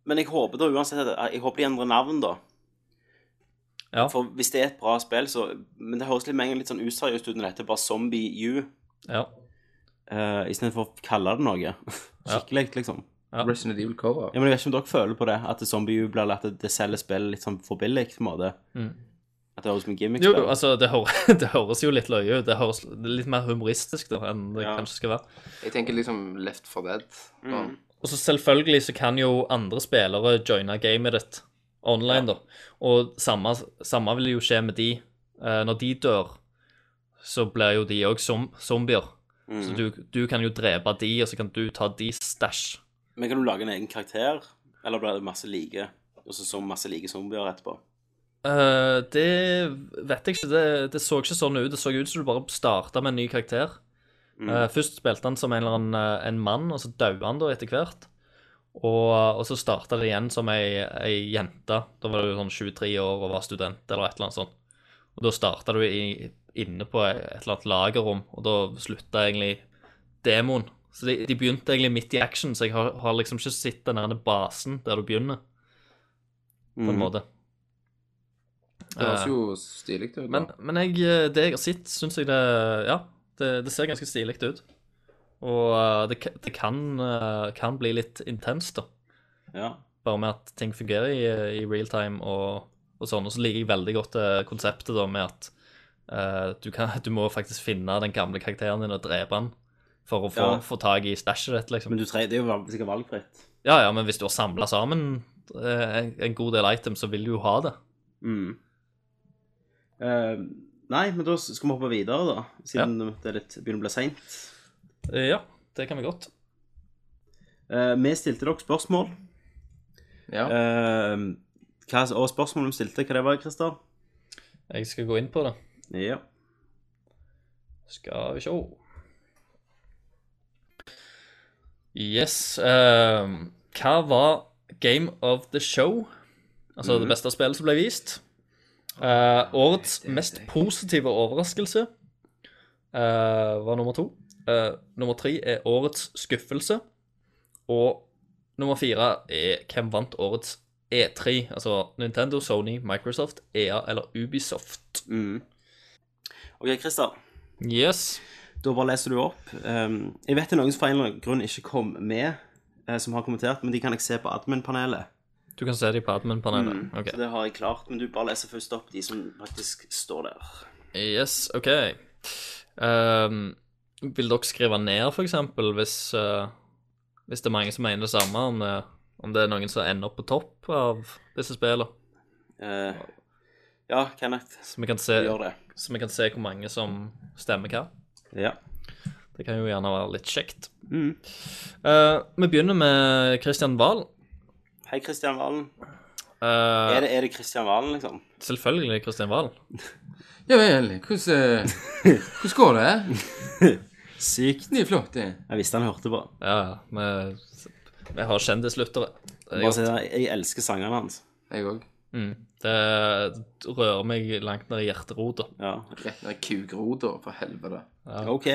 Speaker 4: Men jeg håper da uansett at Jeg håper de endrer navn, da.
Speaker 6: Ja.
Speaker 4: For hvis det er et bra spill, så Men det høres litt, med en gang litt sånn useriøst ut når det heter bare Zombie U,
Speaker 6: Ja.
Speaker 4: uh, istedenfor å kalle det noe. (laughs) Skikkelig, liksom.
Speaker 6: Ja.
Speaker 5: Resident Evil cover.
Speaker 4: Ja, men Jeg vet ikke om dere føler på det, at Zombie U blir at det, selge selger spill litt sånn for billig, på en måte.
Speaker 6: Mm.
Speaker 4: At det høres ut som en
Speaker 6: Jo, jo, altså, det, hø- (laughs) det høres jo litt løye ut. Det høres det litt mer humoristisk da, enn det
Speaker 4: Ja.
Speaker 6: kanskje skal være.
Speaker 5: Jeg tenker liksom Left for Dead. Mm.
Speaker 6: Og så selvfølgelig så kan jo andre spillere joine gamet ditt online, da. Og samme, samme vil jo skje med de. Eh, når de dør, så blir jo de òg som, zombier.
Speaker 4: Mm.
Speaker 6: Så du, du kan jo drepe de, og så kan du ta de stæsj.
Speaker 4: Men kan du lage en egen karakter, eller blir det masse like, og så så masse like zombier etterpå?
Speaker 6: Eh, det vet jeg ikke. Det, det så ikke sånn ut. Det så ut som du bare starta med en ny karakter. Eh, først spilte han som en eller annen eh, en mann, og så døde han da etter hvert. Og, og så starta det igjen som ei, ei jente. Da var du sånn 23 år og var student, eller et eller annet sånt. Og da starta du i, inne på et eller annet lagerrom, og da slutta egentlig demoen. Så de, de begynte egentlig midt i action, så jeg har, har liksom ikke sett den der basen der du begynner, på en
Speaker 4: Mm.
Speaker 6: måte.
Speaker 5: Det høres
Speaker 6: Eh,
Speaker 5: jo stilig ut.
Speaker 6: men, men jeg, eh, det jeg har sett, syns jeg det Ja, det, det ser ganske stilig ut. Og eh, det, det kan, kan bli litt intenst, da.
Speaker 4: Ja.
Speaker 6: Bare med at ting fungerer i, i real time og, og sånn. Og så liker jeg veldig godt det konseptet da med at uh, du, kan, (laughs) du må faktisk finne den gamle karakteren din og drepe han for å få,
Speaker 4: Ja.
Speaker 6: få tak i stæsjet ditt, liksom.
Speaker 4: Men du tre, det er jo sikkert valgfritt.
Speaker 6: Ja, ja, men hvis du har samla sammen en, en god del items, så vil du jo ha det.
Speaker 4: Mm. Eh, nei, men da skal vi hoppe videre, da. Siden det er litt, begynner å bli seint.
Speaker 6: Eh, ja, det kan vi godt.
Speaker 4: Uh, vi stilte dere spørsmål.
Speaker 5: Ja.
Speaker 4: Uh, hva, og spørsmålet vi stilte, hva det var, Christer?
Speaker 6: Jeg skal gå inn på det.
Speaker 4: Ja.
Speaker 6: Skal vi sjå. Yes. ehm, hva var Game of the Show? Altså det beste spillet som ble vist. Eh, årets mest positive overraskelse uh, var nummer to. Uh, nummer tre er årets skuffelse. Og nummer fire er hvem vant årets E3? Altså Nintendo, Sony, Microsoft, EA eller Ubisoft.
Speaker 4: OK, Christer.
Speaker 6: Yes.
Speaker 4: Da bare leser du opp. Um, jeg vet det er noen som for en eller annen grunn ikke kom med, som har kommentert, men de kan jeg se på admin-panelet.
Speaker 6: Du kan se det på admin-panelet. Ok.
Speaker 4: Så det har jeg klart, men du bare leser først opp de som faktisk står der.
Speaker 6: Yes, OK. Um, vil dere skrive ned, for eksempel, hvis, uh, hvis det er mange som mener det samme, om det, om det er noen som ender opp på topp av disse spillene?
Speaker 4: Uh, ja, Kenneth,
Speaker 6: Så vi kan se, så vi kan se hvor mange som stemmer hva.
Speaker 4: Ja.
Speaker 6: Det kan jo gjerne være litt kjekt. Eh, vi begynner med Christian Wahl.
Speaker 4: Hei, Kristian Valen.
Speaker 6: Uh,
Speaker 4: Er det, er det Kristian Valen, liksom?
Speaker 6: selvfølgelig Christian Valen.
Speaker 5: Ja vel, hvordan, eh, (laughs) hvordan går det?
Speaker 4: Sykt.
Speaker 5: Det er flott, det.
Speaker 4: Jeg visste han hørte på.
Speaker 6: Ja, ja. Vi, vi har kjendislyttere. Det er
Speaker 4: Bare si det, jeg elsker sangene hans.
Speaker 5: Jeg òg.
Speaker 6: Det rører meg langt ned i hjerterota.
Speaker 4: Ja.
Speaker 5: Rett ned i kukrota, for helvete.
Speaker 4: OK.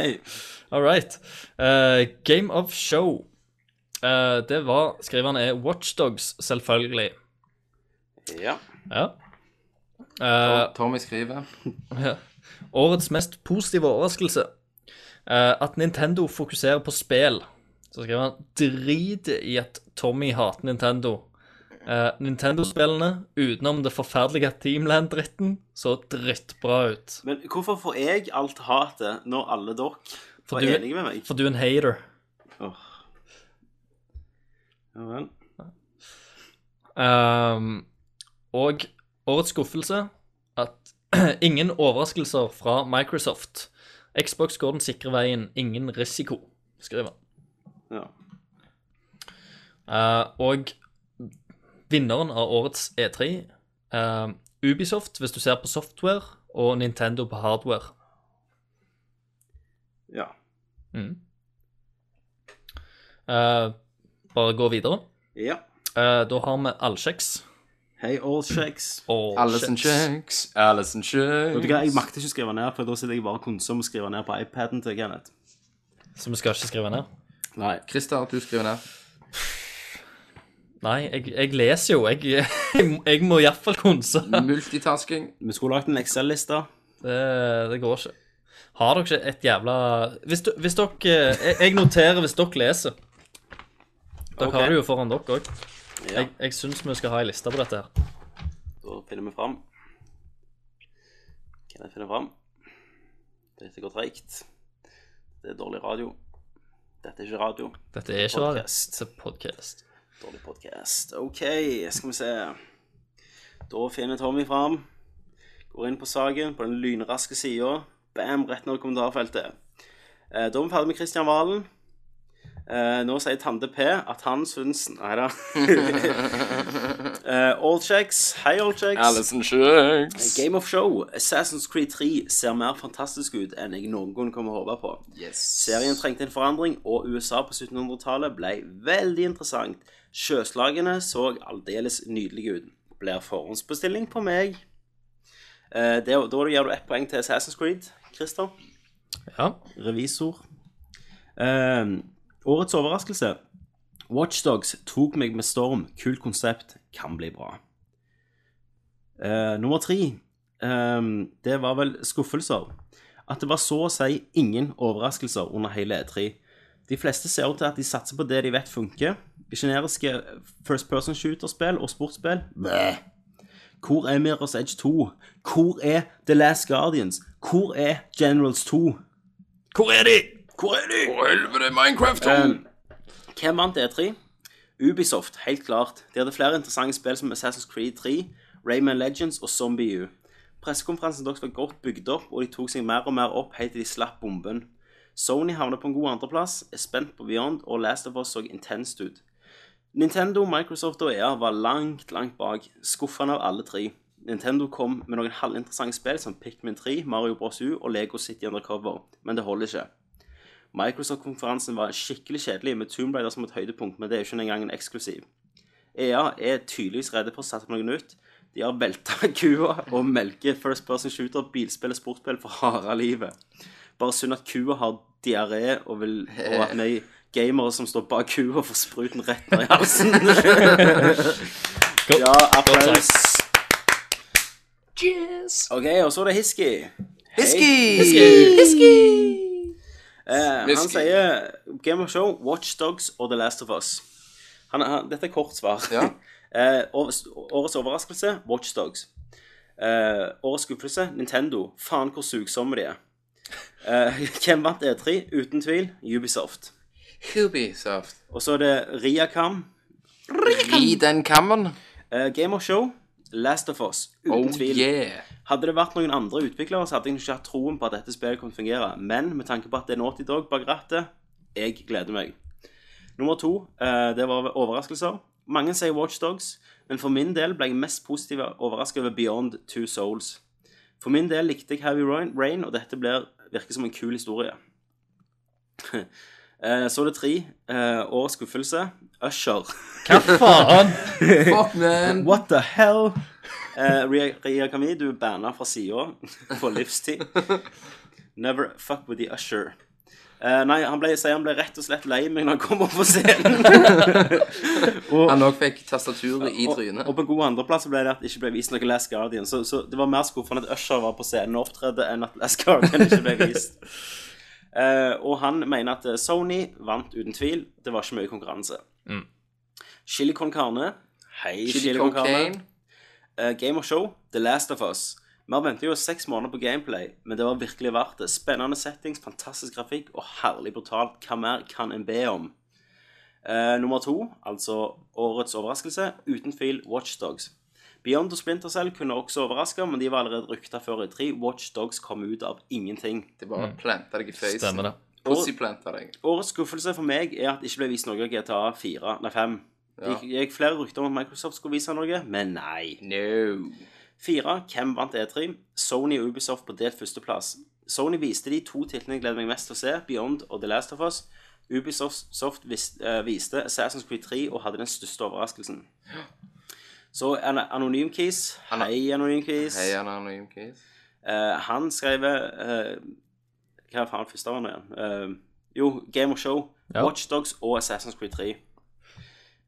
Speaker 6: All right. Uh, Game of Show. Eh, det var Skriveren er Watchdogs, selvfølgelig.
Speaker 4: Ja.
Speaker 6: Ja. Uh,
Speaker 5: Tommy skriver. (laughs)
Speaker 6: årets mest positive overraskelse. Uh, at Nintendo fokuserer på spill. Så skriver han drit i at Tommy hater Nintendo. Uh, Nintendo-spillene, utenom det forferdelige Teamland-dritten, så drittbra ut.
Speaker 4: Men hvorfor får jeg alt hatet når alle dere var
Speaker 6: du-
Speaker 4: enige med meg?
Speaker 6: For du er en hater.
Speaker 4: Åh. Ja vel.
Speaker 6: Um, og årets skuffelse at (clears throat) ingen overraskelser fra Microsoft. Xbox går den sikre veien, ingen risiko, skriver han.
Speaker 4: Ja.
Speaker 6: Uh, og vinneren av årets E3 uh, Ubisoft, hvis du ser på software, og Nintendo på hardware.
Speaker 4: ja.
Speaker 6: Eh, bare gå videre.
Speaker 4: Ja.
Speaker 6: Eh, da har vi allkjeks.
Speaker 4: Hei, all checks.
Speaker 5: Allison checks, Allison
Speaker 4: Vet du hva. Jeg makter ikke å skrive ned, for da sitter jeg bare konsom og skriver ned på iPaden til Kenneth.
Speaker 6: Så vi skal ikke skrive ned?
Speaker 4: Nei.
Speaker 5: Christer, du skriver ned.
Speaker 6: Nei, jeg, jeg leser jo. Jeg, (laughs) jeg, jeg må iallfall konse.
Speaker 5: Multitasking.
Speaker 4: Vi skulle lagt en Excel-liste.
Speaker 6: Det, det går ikke. Har dere ikke et jævla Hvis, du, hvis dere jeg, jeg noterer hvis dere leser. Dere
Speaker 4: okay.
Speaker 6: har det jo foran dere òg.
Speaker 4: Ja.
Speaker 6: Jeg, jeg syns vi skal ha ei liste på dette her.
Speaker 4: Da finner vi fram. Kan jeg finne fram. Dette går treigt. Det er dårlig radio. Dette er ikke radio.
Speaker 6: Dette er ikke.
Speaker 4: Podcast.
Speaker 6: radio. podcast.
Speaker 4: Dårlig podkast. OK, skal vi se. Da finner Tommy fram. Går inn på saken på den lynraske sida. Bam, rett ned i kommentarfeltet. Eh, da er vi ferdig med Kristian Valen. Eh, nå sier Tande P at han syns Nei da. (laughs) eh, Allchecks. Hei, Allchecks.
Speaker 5: Alison checks.
Speaker 4: Game of Show. Assassin's Creed 3 ser mer fantastisk ut enn jeg noen gang kommer håpe på.
Speaker 5: Yes.
Speaker 4: Serien trengte en forandring, og USA på 1700-tallet ble veldig interessant. Sjøslagene så aldeles nydelige ut. Blir forhåndsbestilling på meg. Uh, det, da gir du ett poeng til Assassin's Creed, Christer.
Speaker 6: Ja.
Speaker 4: Revisor. Eh, årets overraskelse. Watchdogs tok meg med storm. Kult konsept. Kan bli bra. Uh, nummer tre. um, det var vel skuffelser. At det var så å si ingen overraskelser under hele E3. De fleste ser ut til at de satser på det de vet funker. Generiske first person shooter-spill og sportsspill. Bæh. Hvor er Mirror's Edge 2? Hvor er The Last Guardians? Hvor er Generals 2?
Speaker 6: Hvor er de?
Speaker 4: Hvor er de?
Speaker 5: Hvor helvete, Minecraft 2!
Speaker 4: Um, hvem vant E3? Ubisoft, helt klart. De hadde flere interessante spill som Assassin's Creed 3, Rayman Legends og Zombie U. Pressekonferansen deres var godt bygd opp, og de tok seg mer og mer opp helt til de slapp bomben. Sony havnet på en god andreplass, er spent på Beyond, og Last of Us så intenst ut. Nintendo, Microsoft og EA var langt, langt bak, skuffende av alle tre. Nintendo kom med noen halvinteressante spill som Pikmin 3, Mario Bros. U og Lego City Undercover, men det holder ikke. Microsoft-konferansen var skikkelig kjedelig, med Tomb Raider som et høydepunkt, men det er jo ikke engang en eksklusiv. EA er tydeligvis redde for å sette på noe nytt. De har velta (laughs) kua og melker First Person Shooter, bilspill og sportsspill for harde livet. Bare synd at kua har diaré, og, vil, og at vi gamere som står bak kua, får spruten rett ned i halsen. (laughs) ja, applaus. OK, og så er det Hisky. Eh, han sier Game of Show, Watch Dogs og The Last of Us. Han, han, dette er kort svar.
Speaker 5: Ja. (laughs)
Speaker 4: eh, årets, årets overraskelse, Watch Dogs. Eh, årets skuffelse, Nintendo. Faen hvor sugsomme de er. Eh, (laughs) hvem vant E3? Uten tvil, Ubisoft.
Speaker 5: Ubisoft.
Speaker 4: Og så er det Riakam.
Speaker 5: Ri den kammen.
Speaker 4: Eh, Game of Show, Last of Us. Uten
Speaker 5: Oh
Speaker 4: tvil.
Speaker 5: yeah.
Speaker 4: Hadde det vært noen andre utviklere, så hadde jeg ikke hatt troen på at dette spillet kunne fungere. Men med tanke på at det er Naughty Dog bak rattet, jeg gleder meg. Nummer to, eh, det var overraskelser. Mange sier Watch Dogs, men for min del ble jeg mest positiv overrasket over Beyond Two Souls. For min del likte jeg Heavy Rain, Rain og dette blir, virker som en kul historie. (laughs) Eh, Så er det tre. eh, Årets skuffelse. Usher.
Speaker 6: Hva faen?
Speaker 5: Fuck, man.
Speaker 4: What the hell? Uh, Ria, Ria Kami, du er banna fra sida for livstid. Never fuck with the usher. Eh, nei, han ble, sier han ble rett og slett lei meg når han kom opp på scenen. (laughs) og,
Speaker 5: Han òg fikk tastaturet i
Speaker 4: og,
Speaker 5: trynet.
Speaker 4: og på en god andreplass ble det at det ikke ble vist noe Last Guardian. Så, så det var mer skuffende at Usher var på scenen og opptredde, enn at Last Guardian ikke ble vist. (laughs) Eh, og han mener at eh, Sony vant uten tvil. Det var ikke mye konkurranse. Chili con carne. Hei,
Speaker 5: Chili
Speaker 4: Chili con carne. Eh, Game of Show, The Last of Us. Vi har ventet jo seks måneder på gameplay, men det var virkelig verdt det. Spennende settings, fantastisk grafikk og herlig brutalt. Hva mer kan en be om? Uh, nummer to, altså årets overraskelse, uten tvil Watchdogs. Beyond og Splinter Cell kunne også overraske, men de var allerede rykta før i tre. Watchdogs kom ut av ingenting.
Speaker 5: Det bare planta deg i facen.
Speaker 6: Stemmer det.
Speaker 5: Pussy-planta deg.
Speaker 4: Årets skuffelse for meg er at det ikke ble vist noe av GTA 4, nei 5. Det gikk- flere rykter om at Microsoft skulle vise noe, men nei.
Speaker 5: No.
Speaker 4: Fire, hvem vant E3? Sony og Ubisoft på delt førsteplass. Sony viste de to titlene jeg gleder meg mest til å se, Beyond og The Last of Us. Ubisoft Soft eh, viste Assassin's Creed 3 og hadde den største overraskelsen. (gasps) Så an Anonym Keys. Hei, Anonym Keys.
Speaker 5: Hei, han anonym case.
Speaker 4: Eh, han skrev eh, Hva faen første av igjen? Eh, jo, Game of Show,
Speaker 6: Ja.
Speaker 4: Watchdogs og Assassin's Creed 3.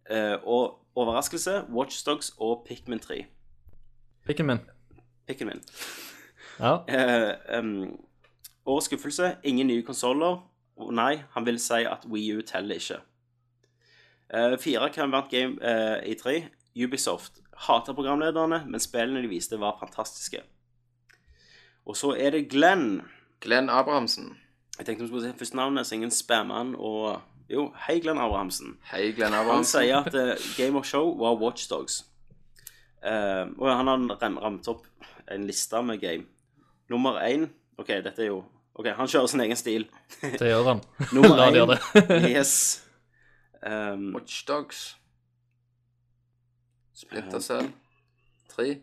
Speaker 4: Eh, og overraskelse, Watchdogs og Pikmin 3.
Speaker 6: Pikmin.
Speaker 4: Pikmin.
Speaker 6: Ja.
Speaker 4: Eh, um, årets skuffelse, ingen nye konsoller. Nei, han vil si at Wii U teller ikke. Uh, fire kan vant Game uh, i tre. Ubisoft hater programlederne, men spillene de viste, var fantastiske. Og så er det Glenn.
Speaker 5: Glenn Abrahamsen.
Speaker 4: Jeg tenkte vi skulle si første navnet, så ingen spammer han. Og jo, hei, Glenn Abrahamsen.
Speaker 5: Hei, Glenn Abrahamsen.
Speaker 4: Han sier at eh, Game of Show var Watchdogs. Uh, og han har ramt rammet opp en liste med game. Nummer én OK, dette er jo OK, han kjører sin egen stil.
Speaker 6: Det gjør han.
Speaker 4: Nummer (laughs) én
Speaker 6: gjøre det.
Speaker 4: Yes. Um, (laughs)
Speaker 5: Watch Dogs. Splinter Cell. 3.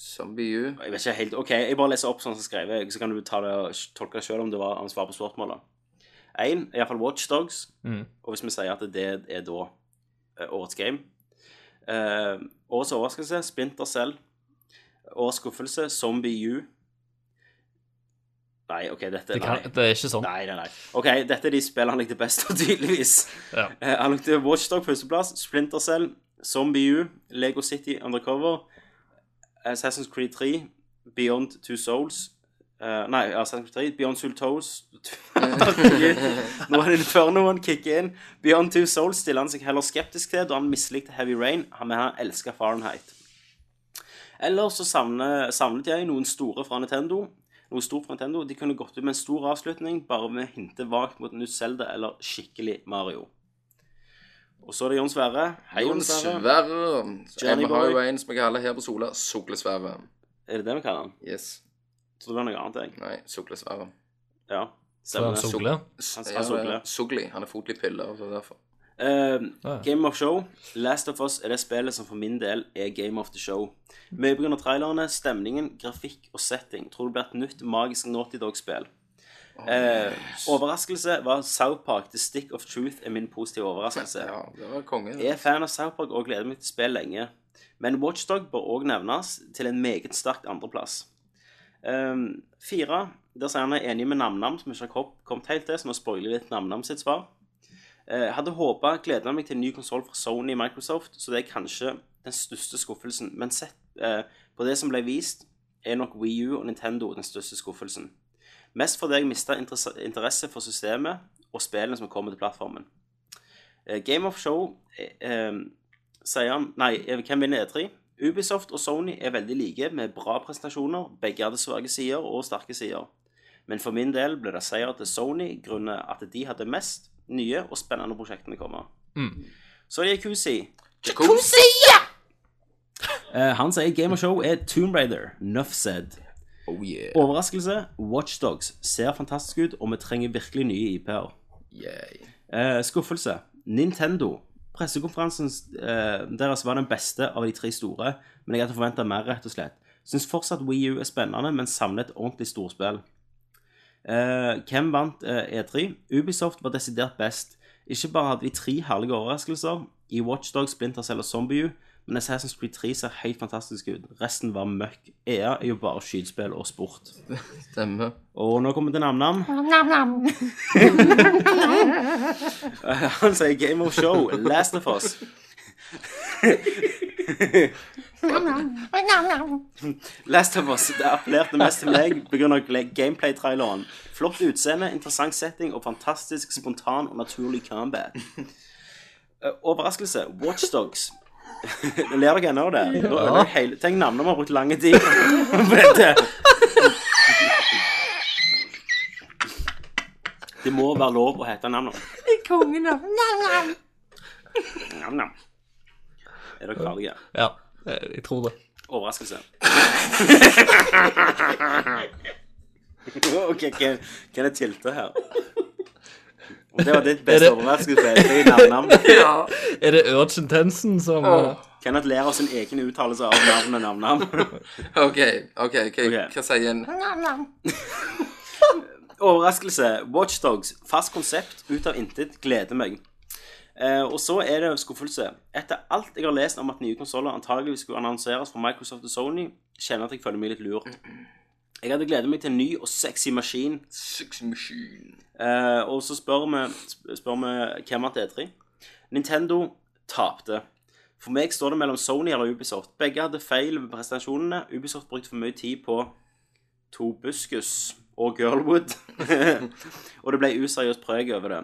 Speaker 5: Zombie U.
Speaker 4: jeg vet ikke helt OK, jeg bare leser opp sånn som skrevet, så kan du ta det og tolke det sjøl om det var om svar på spørsmålet. Én er iallfall Watchdogs.
Speaker 6: Mm.
Speaker 4: Og hvis vi sier at det er da eh, årets game uh, Årets overraskelse Splinter Cell. Årets skuffelse Zombie U. Nei, OK, dette
Speaker 6: Det,
Speaker 4: nei.
Speaker 6: kan, det er ikke sånn.
Speaker 4: Nei, nei, nei. OK, dette er de spillene han likte best, (laughs) tydeligvis.
Speaker 6: Ja.
Speaker 4: Uh, Han likte Watchdog førsteplass, Splinter Cell, Zombie U, Lego City Undercover, Assassin's Creed 3, Beyond Two Souls uh, Nei, Assassin's Creed 3, Beyond Soul Toes (laughs) Nå er det før noen kicker inn. Beyond Two Souls stiller han seg heller skeptisk til, da han mislikte Heavy Rain, men han elsker Fahrenheit. Eller så savnet, savnet jeg noen store fra Nintendo. Noe stort fra Nintendo. De kunne gått ut med en stor avslutning, bare med hinte vagt mot nytt Zelda eller skikkelig Mario. Og så er det Jon Sverre. Hei, Jon Sverre. Johnny
Speaker 5: Vi har jo en som jeg kaller her på Sola, Soklesverre.
Speaker 4: Er det det vi kaller han?
Speaker 5: Yes.
Speaker 4: Trodde det var noe annet, jeg.
Speaker 5: Nei, Soklesverre.
Speaker 4: Ja.
Speaker 6: Så han
Speaker 4: Stemmer det.
Speaker 6: Sogle.
Speaker 4: Han- han.
Speaker 5: Sogli. Han er fotlig piller, så derfor.
Speaker 6: Uh.
Speaker 4: Game of Show. Last of Us er det spillet som for min del er Game of the Show. Mye pga. trailerne, stemningen, grafikk og setting. Tror det blir et nytt magisk Naughty Dog-spill. Eh, overraskelse var South Park The Stick of Truth er min positive overraskelse.
Speaker 5: Ja, det var kongen.
Speaker 4: Jeg er fan av South Park og gleder meg til spill lenge. Men Watchdog bør òg nevnes til en meget sterk andreplass. Um, fire. Der sier han er enig med NamNam, som ikke har kommet helt til, så nå spoiler litt NamNam sitt svar. Uh, hadde håpa gleda meg til en ny konsoll fra Sony Microsoft, så det er kanskje den største skuffelsen. Men sett uh, på det som ble vist, er nok Wii U og Nintendo den største skuffelsen. Mest fordi jeg mista interesse for systemet og spillene som kommer til plattformen. Eh, Game of Show eh, eh, sier han Nei, eh, hvem vinner E3? Ubisoft og Sony er veldig like, med bra presentasjoner. Begge hadde svake sider og sterke sider. Men for min del ble det seier til Sony grunnet at de hadde mest nye og spennende prosjektene komme. Så er det Jacuzzi! Uh, han sier Game of Show er Tomb Raider. Nuff said.
Speaker 5: Oh yeah.
Speaker 4: Overraskelse. Watchdogs ser fantastisk ut, og vi trenger virkelig nye IP-er. Eh, skuffelse. Nintendo. Pressekonferansen eh, deres var den beste av de tre store, men jeg hadde forventa mer, rett og slett. Syns fortsatt Wii U er spennende, men savner et ordentlig storspill. Eh, hvem vant eh, E3? Ubisoft var desidert best. Ikke bare hadde de tre herlige overraskelser i Watchdogs, Splinter Cell og Zombie U, men Assassin's Creed 3 ser helt fantastisk ut. Resten var møkk. EA er jo bare skytespill og sport. (laughs)
Speaker 5: Stemmer.
Speaker 4: Og nå kommer det Nam-Nam. (laughs) Han sier Game of Show, Last of Us. Last of Us det appellerte mest til meg pga. gameplay-traileren. Flott utseende, interessant setting og fantastisk spontan og naturlig combat. Eh, Overraskelse. Watchdogs. Ler dere ennå av det? Nå ødelegger hele Tenk navnet vi har brukt lang tid på (laughs) dette. Det må være lov å hete navnet.
Speaker 3: Kongen av
Speaker 4: Nam-nam. Er dere ferdige?
Speaker 6: Ja, eh, jeg tror det.
Speaker 4: Overraskelse. (laughs) (laughs) ok, hva, er tiltet her? Og det var ditt beste
Speaker 6: det-
Speaker 4: overraskelse. Det er navn-navn. (laughs)
Speaker 6: Er det Urgent Tensen som oh.
Speaker 4: Kenneth ler av sin egen uttalelse av navnet Nam-Nam. (laughs)
Speaker 5: OK, ok, hva, sier en (laughs)
Speaker 4: Overraskelse. Watchdogs. Fast konsept. Ut av intet. Gleder meg. Eh, og så er det skuffelse. Etter alt jeg har lest om at nye konsoller antageligvis skulle annonseres fra Microsoft og Sony, kjenner jeg at jeg føler meg litt lurt. Jeg hadde gledet meg til en ny og sexy maskin.
Speaker 5: Sexy Machine?
Speaker 4: Eh, og så spør vi, sp- spør vi hvem vant E3. Nintendo tapte. For meg står det mellom Sony eller Ubisoft. Begge hadde feil ved presentasjonene. Ubisoft brukte for mye tid på Tobuscus og Girlwood. (laughs) og det ble useriøst preg over det.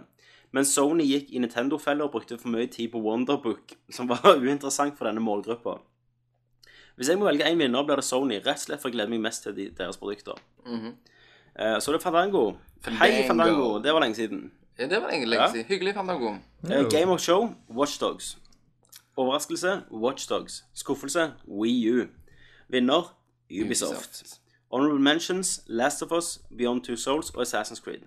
Speaker 4: Men Sony gikk i Nintendo-feller og brukte for mye tid på Wonderbook, som var (laughs) uinteressant for denne målgruppa. Hvis jeg må velge én vinner, blir det Sony. Rett og slett for jeg gleder meg mest til de, deres produkter. Eh, så det er Fandango. Hei,
Speaker 5: Fandango.
Speaker 4: Det var lenge siden.
Speaker 5: Ja, det var lenge, lenge
Speaker 4: Ja.
Speaker 5: siden. Hyggelig, Fandango.
Speaker 4: Eh, Game of Show, Watchdogs. Overraskelse, Watchdogs. Skuffelse, Wii U. Vinner, Ubisoft.
Speaker 5: Ubisoft.
Speaker 4: Honorable Mentions, Last of Us, Beyond Two Souls og Assassin's Creed.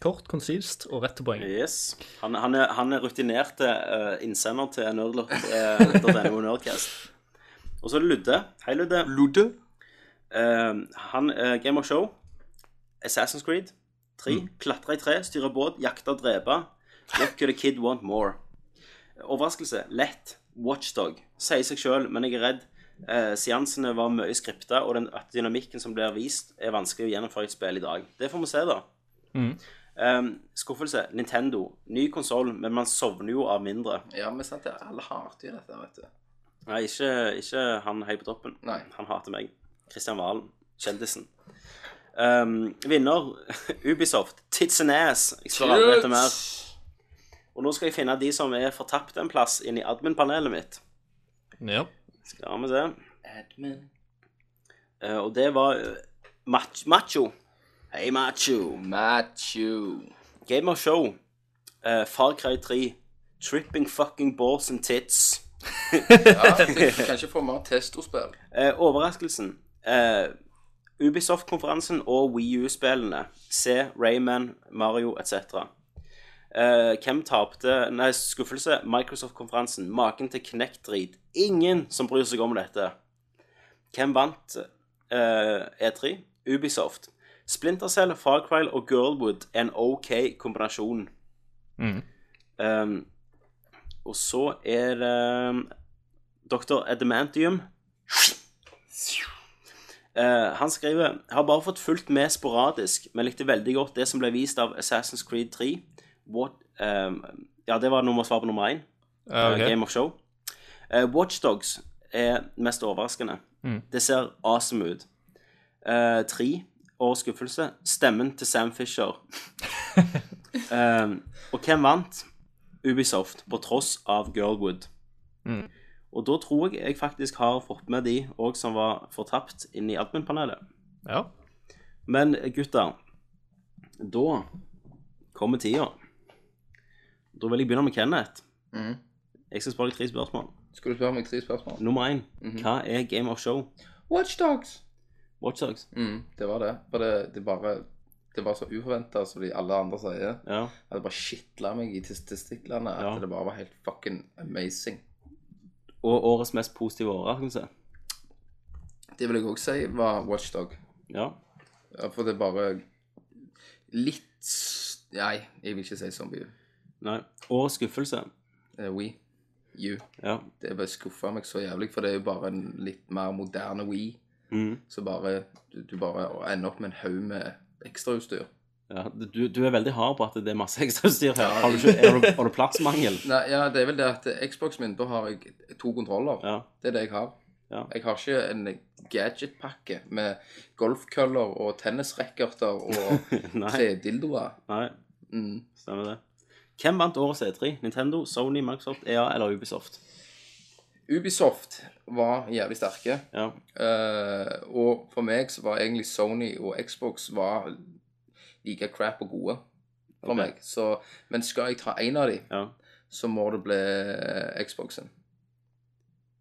Speaker 6: Kort, konsist og rett til poeng.
Speaker 4: Yes. Han, han, er, han er rutinerte uh, innsender til nerdlot.no Nerdcast. Og så er det Ludde. Hei, Ludde.
Speaker 5: Ludde?
Speaker 4: Eh, han, eh, Game of Show, Assassin's Creed 3, klatre i tre, styre båt, jakte og drepe. What could a kid want more? Overraskelse, lett, Watchdog. Sier seg sjøl, men jeg er redd. Eh, seansene var mye skripta, og den at dynamikken som blir vist, er vanskelig å gjennomføre i et spill i dag. Det får vi se, da. Eh, skuffelse, Nintendo. Ny konsoll, men man sovner jo av mindre.
Speaker 5: Ja, men sant det. Alle hater jo dette, vet du.
Speaker 4: Nei, ikke, ikke han høy på toppen.
Speaker 5: Nei.
Speaker 4: Han hater meg. Kristian Valen. Kjendisen. Um, vinner (laughs) Ubisoft. Tits and ass. Jeg spør aldri etter mer. Og nå skal jeg finne de som er fortapt en plass inn i admin-panelet mitt.
Speaker 6: Ja.
Speaker 4: Skal vi se.
Speaker 5: Admin.
Speaker 4: Uh, og det var uh, mach Macho. Hei, Macho.
Speaker 5: Macho.
Speaker 4: Game of Show. Uh, Far Cry 3. Tripping fucking balls and tits.
Speaker 5: Ja, (laughs) jeg kan ikke få mer testospill.
Speaker 4: Eh, overraskelsen. Eh, Ubisoft-konferansen og Wii U-spillene. Se Rayman, Mario etc. Eh, hvem tapte Nei, skuffelse. Microsoft-konferansen. Maken til Knekt-drit. Ingen som bryr seg om dette. Hvem vant eh, E3? Ubisoft. Splinter Cell, Far Cry og Girlwood er en OK kombinasjon.
Speaker 6: Mm.
Speaker 4: Um, og så er det um, Dr. Adamantium. Eh, han skriver Har bare fått fulgt med sporadisk, men likte veldig godt det som ble vist av Assassin's Creed 3. What, um, ja, det var nummer svar på nummer én.
Speaker 6: Ja, ok.
Speaker 4: eh, Game of Show. Uh, Watchdogs er mest overraskende.
Speaker 6: Mm.
Speaker 4: Det ser awesome ut. Uh, tre år skuffelse. Stemmen til Sam Fisher. Um, (laughs) og hvem vant? Ubisoft, på tross av Girlwood.
Speaker 6: Mm.
Speaker 4: Og da tror jeg jeg faktisk har fått med de òg som var fortapt, inn i admin-panelet.
Speaker 6: Ja.
Speaker 4: Men gutter, da kommer tida. Da vil jeg begynne med Kenneth.
Speaker 5: Mm.
Speaker 4: Jeg skal spørre deg tre spørsmål.
Speaker 5: Skal du spørre meg tre spørsmål?
Speaker 4: Nummer én. Hva er Game of Show?
Speaker 5: Watchdogs!
Speaker 4: Watchdogs.
Speaker 5: Mm, det var det. For det, det bare Det var så uforventa som de alle andre sier.
Speaker 4: Ja.
Speaker 5: At det bare skitla meg i tes- testiklene. At
Speaker 4: Ja.
Speaker 5: det bare var helt fucking amazing.
Speaker 4: Og årets mest positive overraskelse.
Speaker 5: Det vil jeg òg si var Watchdog.
Speaker 4: Ja.
Speaker 5: Ja, For det er bare litt Nei, jeg vil ikke si zombie.
Speaker 4: Nei. Årets skuffelse.
Speaker 5: Uh, we. You.
Speaker 4: Ja.
Speaker 5: Det bare skuffa meg så jævlig, for det er jo bare en litt mer moderne We.
Speaker 4: Mm.
Speaker 5: Så bare du, du bare ender opp med en haug med ekstrautstyr.
Speaker 4: ja. Du, du er veldig hard på at det er masse (laughs) ekstrautstyr her. Har du, ikke, har du, har du plassmangel?
Speaker 5: Nei, ja, det er vel det at Xboxen min, da har jeg to kontroller.
Speaker 4: Ja.
Speaker 5: Det er det jeg har.
Speaker 4: Ja.
Speaker 5: Jeg har ikke en gadgetpakke med golfkøller og tennisracketer og (laughs)
Speaker 4: Nei.
Speaker 5: tre dildoer.
Speaker 4: Nei.
Speaker 5: Mm.
Speaker 4: Stemmer det. Hvem vant årets E3? Nintendo, Sony, Microsoft, EA eller Ubisoft?
Speaker 5: Ubisoft var jævlig sterke.
Speaker 4: Ja.
Speaker 5: Eh, og for meg så var egentlig Sony og Xbox var like crap og gode for
Speaker 4: okay.
Speaker 5: meg. Så, men skal jeg ta en av de,
Speaker 4: ja.
Speaker 5: så må det bli Xboxen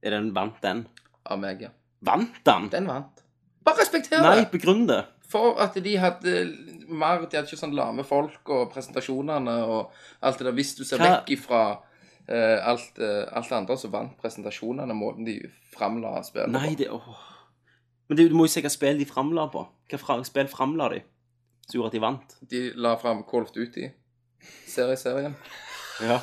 Speaker 4: Er den vant den?
Speaker 5: av meg, ja.
Speaker 4: Vant den?
Speaker 5: Den vant. Bare respekter det!
Speaker 4: Nei, begrunn det.
Speaker 5: For at de hadde mer De hadde ikke sånn lame folk og presentasjonene og alt det der. Hvis du ser
Speaker 4: Hva-
Speaker 5: vekk ifra alt, eh, alt andre, som vant presentasjonene måten de framla spillet
Speaker 4: Nei, det åh. Men det, du må jo se hva spill de framla på. Hva fra, spill framla de? Som gjorde at de vant.
Speaker 5: De la fram Call of Duty. Serieserien.
Speaker 4: Ja.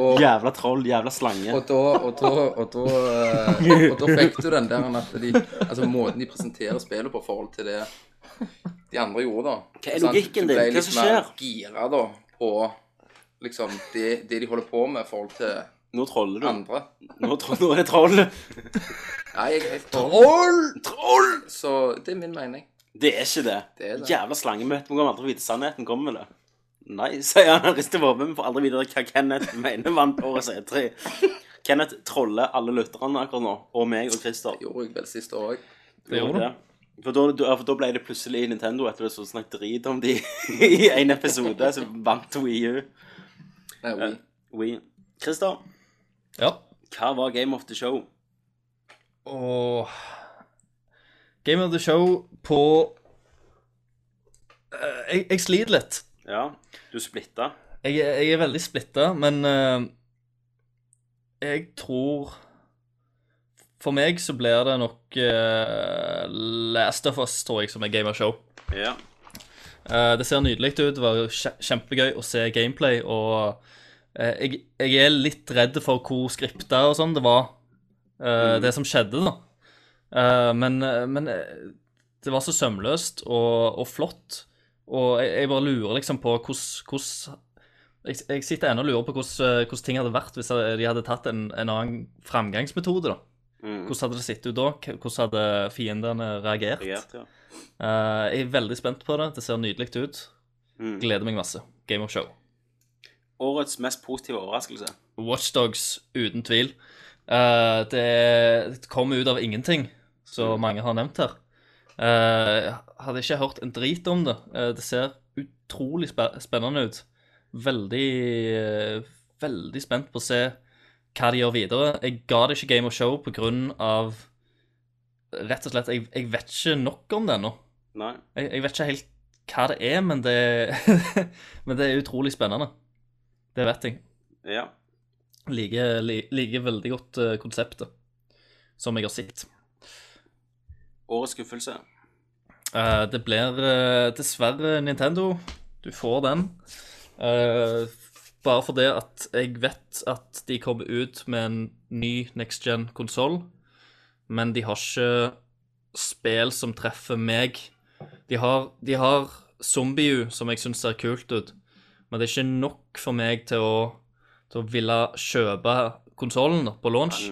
Speaker 5: Og,
Speaker 4: Jævla troll, jævla slange.
Speaker 5: og da, og da, og da, eh, og da fikk du den der at de Altså måten de presenterer spillet på i forhold til det de andre gjorde, da.
Speaker 4: Hva er logikken
Speaker 5: Du ble
Speaker 4: din? Hva
Speaker 5: litt
Speaker 4: som
Speaker 5: mer
Speaker 4: skjer?
Speaker 5: Gira, da, på liksom det, det de holder på med i forhold til
Speaker 4: Nå troller du.
Speaker 5: andre.
Speaker 4: Nå, tro, nå er det troll.
Speaker 5: Nei, jeg er helt Troll! Troll! Så det er min mening.
Speaker 4: Det er ikke det.
Speaker 5: Det er det.
Speaker 4: Jævla slangemøte. Vi kommer aldri vite sannheten. Kommer med det. Nei, sier han. Rister på hodet. Vi får aldri vite hva Kenneth mener vant årets E3. Kenneth troller alle lytterne akkurat nå. Og meg og Christer.
Speaker 5: Gjorde jeg vel sist år òg.
Speaker 6: Det gjorde du.
Speaker 4: For da, for da ble det plutselig Nintendo etter det du snakket drit om de (laughs) i en episode, så vant Wii U.
Speaker 5: Nei, we.
Speaker 4: Wii. Christer,
Speaker 6: Ja.
Speaker 4: hva var Game of the Show?
Speaker 6: Og Game of the Show på Eh, jeg, jeg sliter litt.
Speaker 4: Ja, du splitta.
Speaker 6: Jeg, er- jeg er veldig splitta, men eh, jeg tror For meg så blir det nok eh, Last of Us, tror jeg, som er Game of Show.
Speaker 4: Ja.
Speaker 6: Eh, det ser nydelig ut. Det var kje- kjempegøy å se gameplay. Og eh, jeg, jeg er litt redd for hvor skripta og sånn det var, eh, det som skjedde, da. Men, men det var så sømløst og, og flott. Og jeg, jeg bare lurer liksom på hvordan jeg, jeg sitter ennå og lurer på hvordan, hvordan ting hadde vært hvis de hadde tatt en, en annen framgangsmetode. da.
Speaker 4: Mm.
Speaker 6: Hvordan hadde det sett ut da? Hvordan hadde fiendene reagert?
Speaker 4: Reagert, ja.
Speaker 6: Eh, jeg er veldig spent på det. Det ser nydelig ut.
Speaker 4: Mm.
Speaker 6: Gleder meg masse. Game of Show.
Speaker 4: Årets mest positive overraskelse.
Speaker 6: Watchdogs, uten tvil. Uh, det kommer ut av ingenting, som mange har nevnt her. Uh, hadde ikke hørt en drit om det. Uh, det ser utrolig spe spennende ut. Veldig, uh, veldig spent på å se hva de gjør videre. Jeg ga det ikke Game of Show av Rett og slett, jeg, jeg vet ikke nok om det ennå.
Speaker 4: Nei.
Speaker 6: Jeg, jeg vet ikke helt hva det er, men det, (laughs) men det er utrolig spennende. Det vet jeg.
Speaker 4: Ja.
Speaker 6: Liker li, liker veldig godt eh, konseptet, som jeg har sett.
Speaker 4: Årets skuffelse.
Speaker 6: Uh, det blir uh, dessverre Nintendo. Du får den. Bare fordi at jeg vet at de kommer ut med en ny next gen-konsoll, men de har ikke spill som treffer meg. De har, de har Zombie-U, som jeg syns ser kult ut, men det er ikke nok for meg til å, til å ville kjøpe konsollen på launch.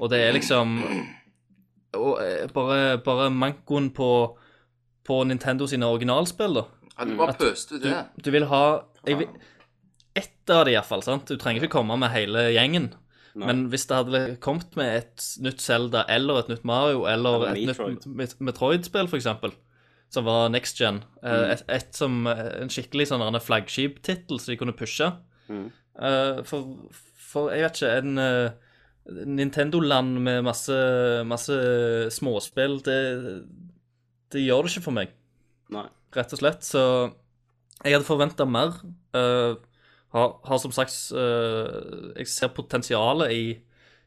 Speaker 6: Og det er liksom eh, bare, bare mankoen på, på Nintendo sine originalspill, da.
Speaker 5: Ja, du bare pøste ut det.
Speaker 6: du vil ha jeg vil, Ett av det, iallfall. Du trenger ikke komme med hele gjengen. Men hvis det hadde kommet med et nytt Zelda eller et nytt Mario eller,
Speaker 4: Eller
Speaker 6: et
Speaker 4: Metroid.
Speaker 6: nytt Metroid-spill, eksempel, som var next gen, mm. et, et som eh, en skikkelig sånn flaggskip-tittel som de kunne pushe mm. for, for jeg vet ikke En eh, Nintendo-land med masse, masse småspill, det, det gjør det ikke for meg
Speaker 4: Nei.
Speaker 6: rett og slett. Så jeg hadde forventa mer. Eh, har, har som sagt uh, Jeg ser potensialet i,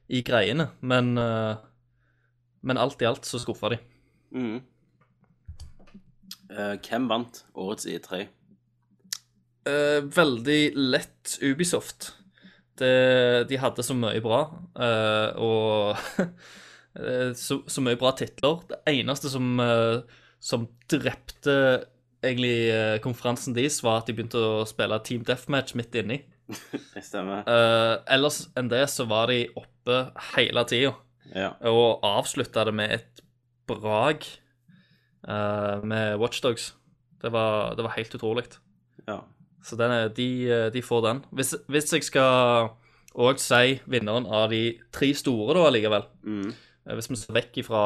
Speaker 6: i greiene, men uh, Men alt i alt så skuffa de.
Speaker 4: Mm. Uh, hvem vant årets E3?
Speaker 6: Eh, veldig lett Ubisoft. Det, de hadde så mye bra, og (laughs) så, så mye bra titler. Det eneste som, som drepte egentlig eh, konferansen deres, var at de begynte å spille Team Deathmatch midt inni. (laughs)
Speaker 4: Det stemmer.
Speaker 6: Uh, ellers enn det så var de oppe hele tida,
Speaker 4: Ja.
Speaker 6: og avslutta det med et brag uh, med Watchdogs. Det var, det var helt utrolig.
Speaker 4: ja.
Speaker 6: Så den er, de, de får den. Hvis, hvis jeg skal òg si vinneren av de tre store, da, allikevel. Eh, Hvis vi ser vekk fra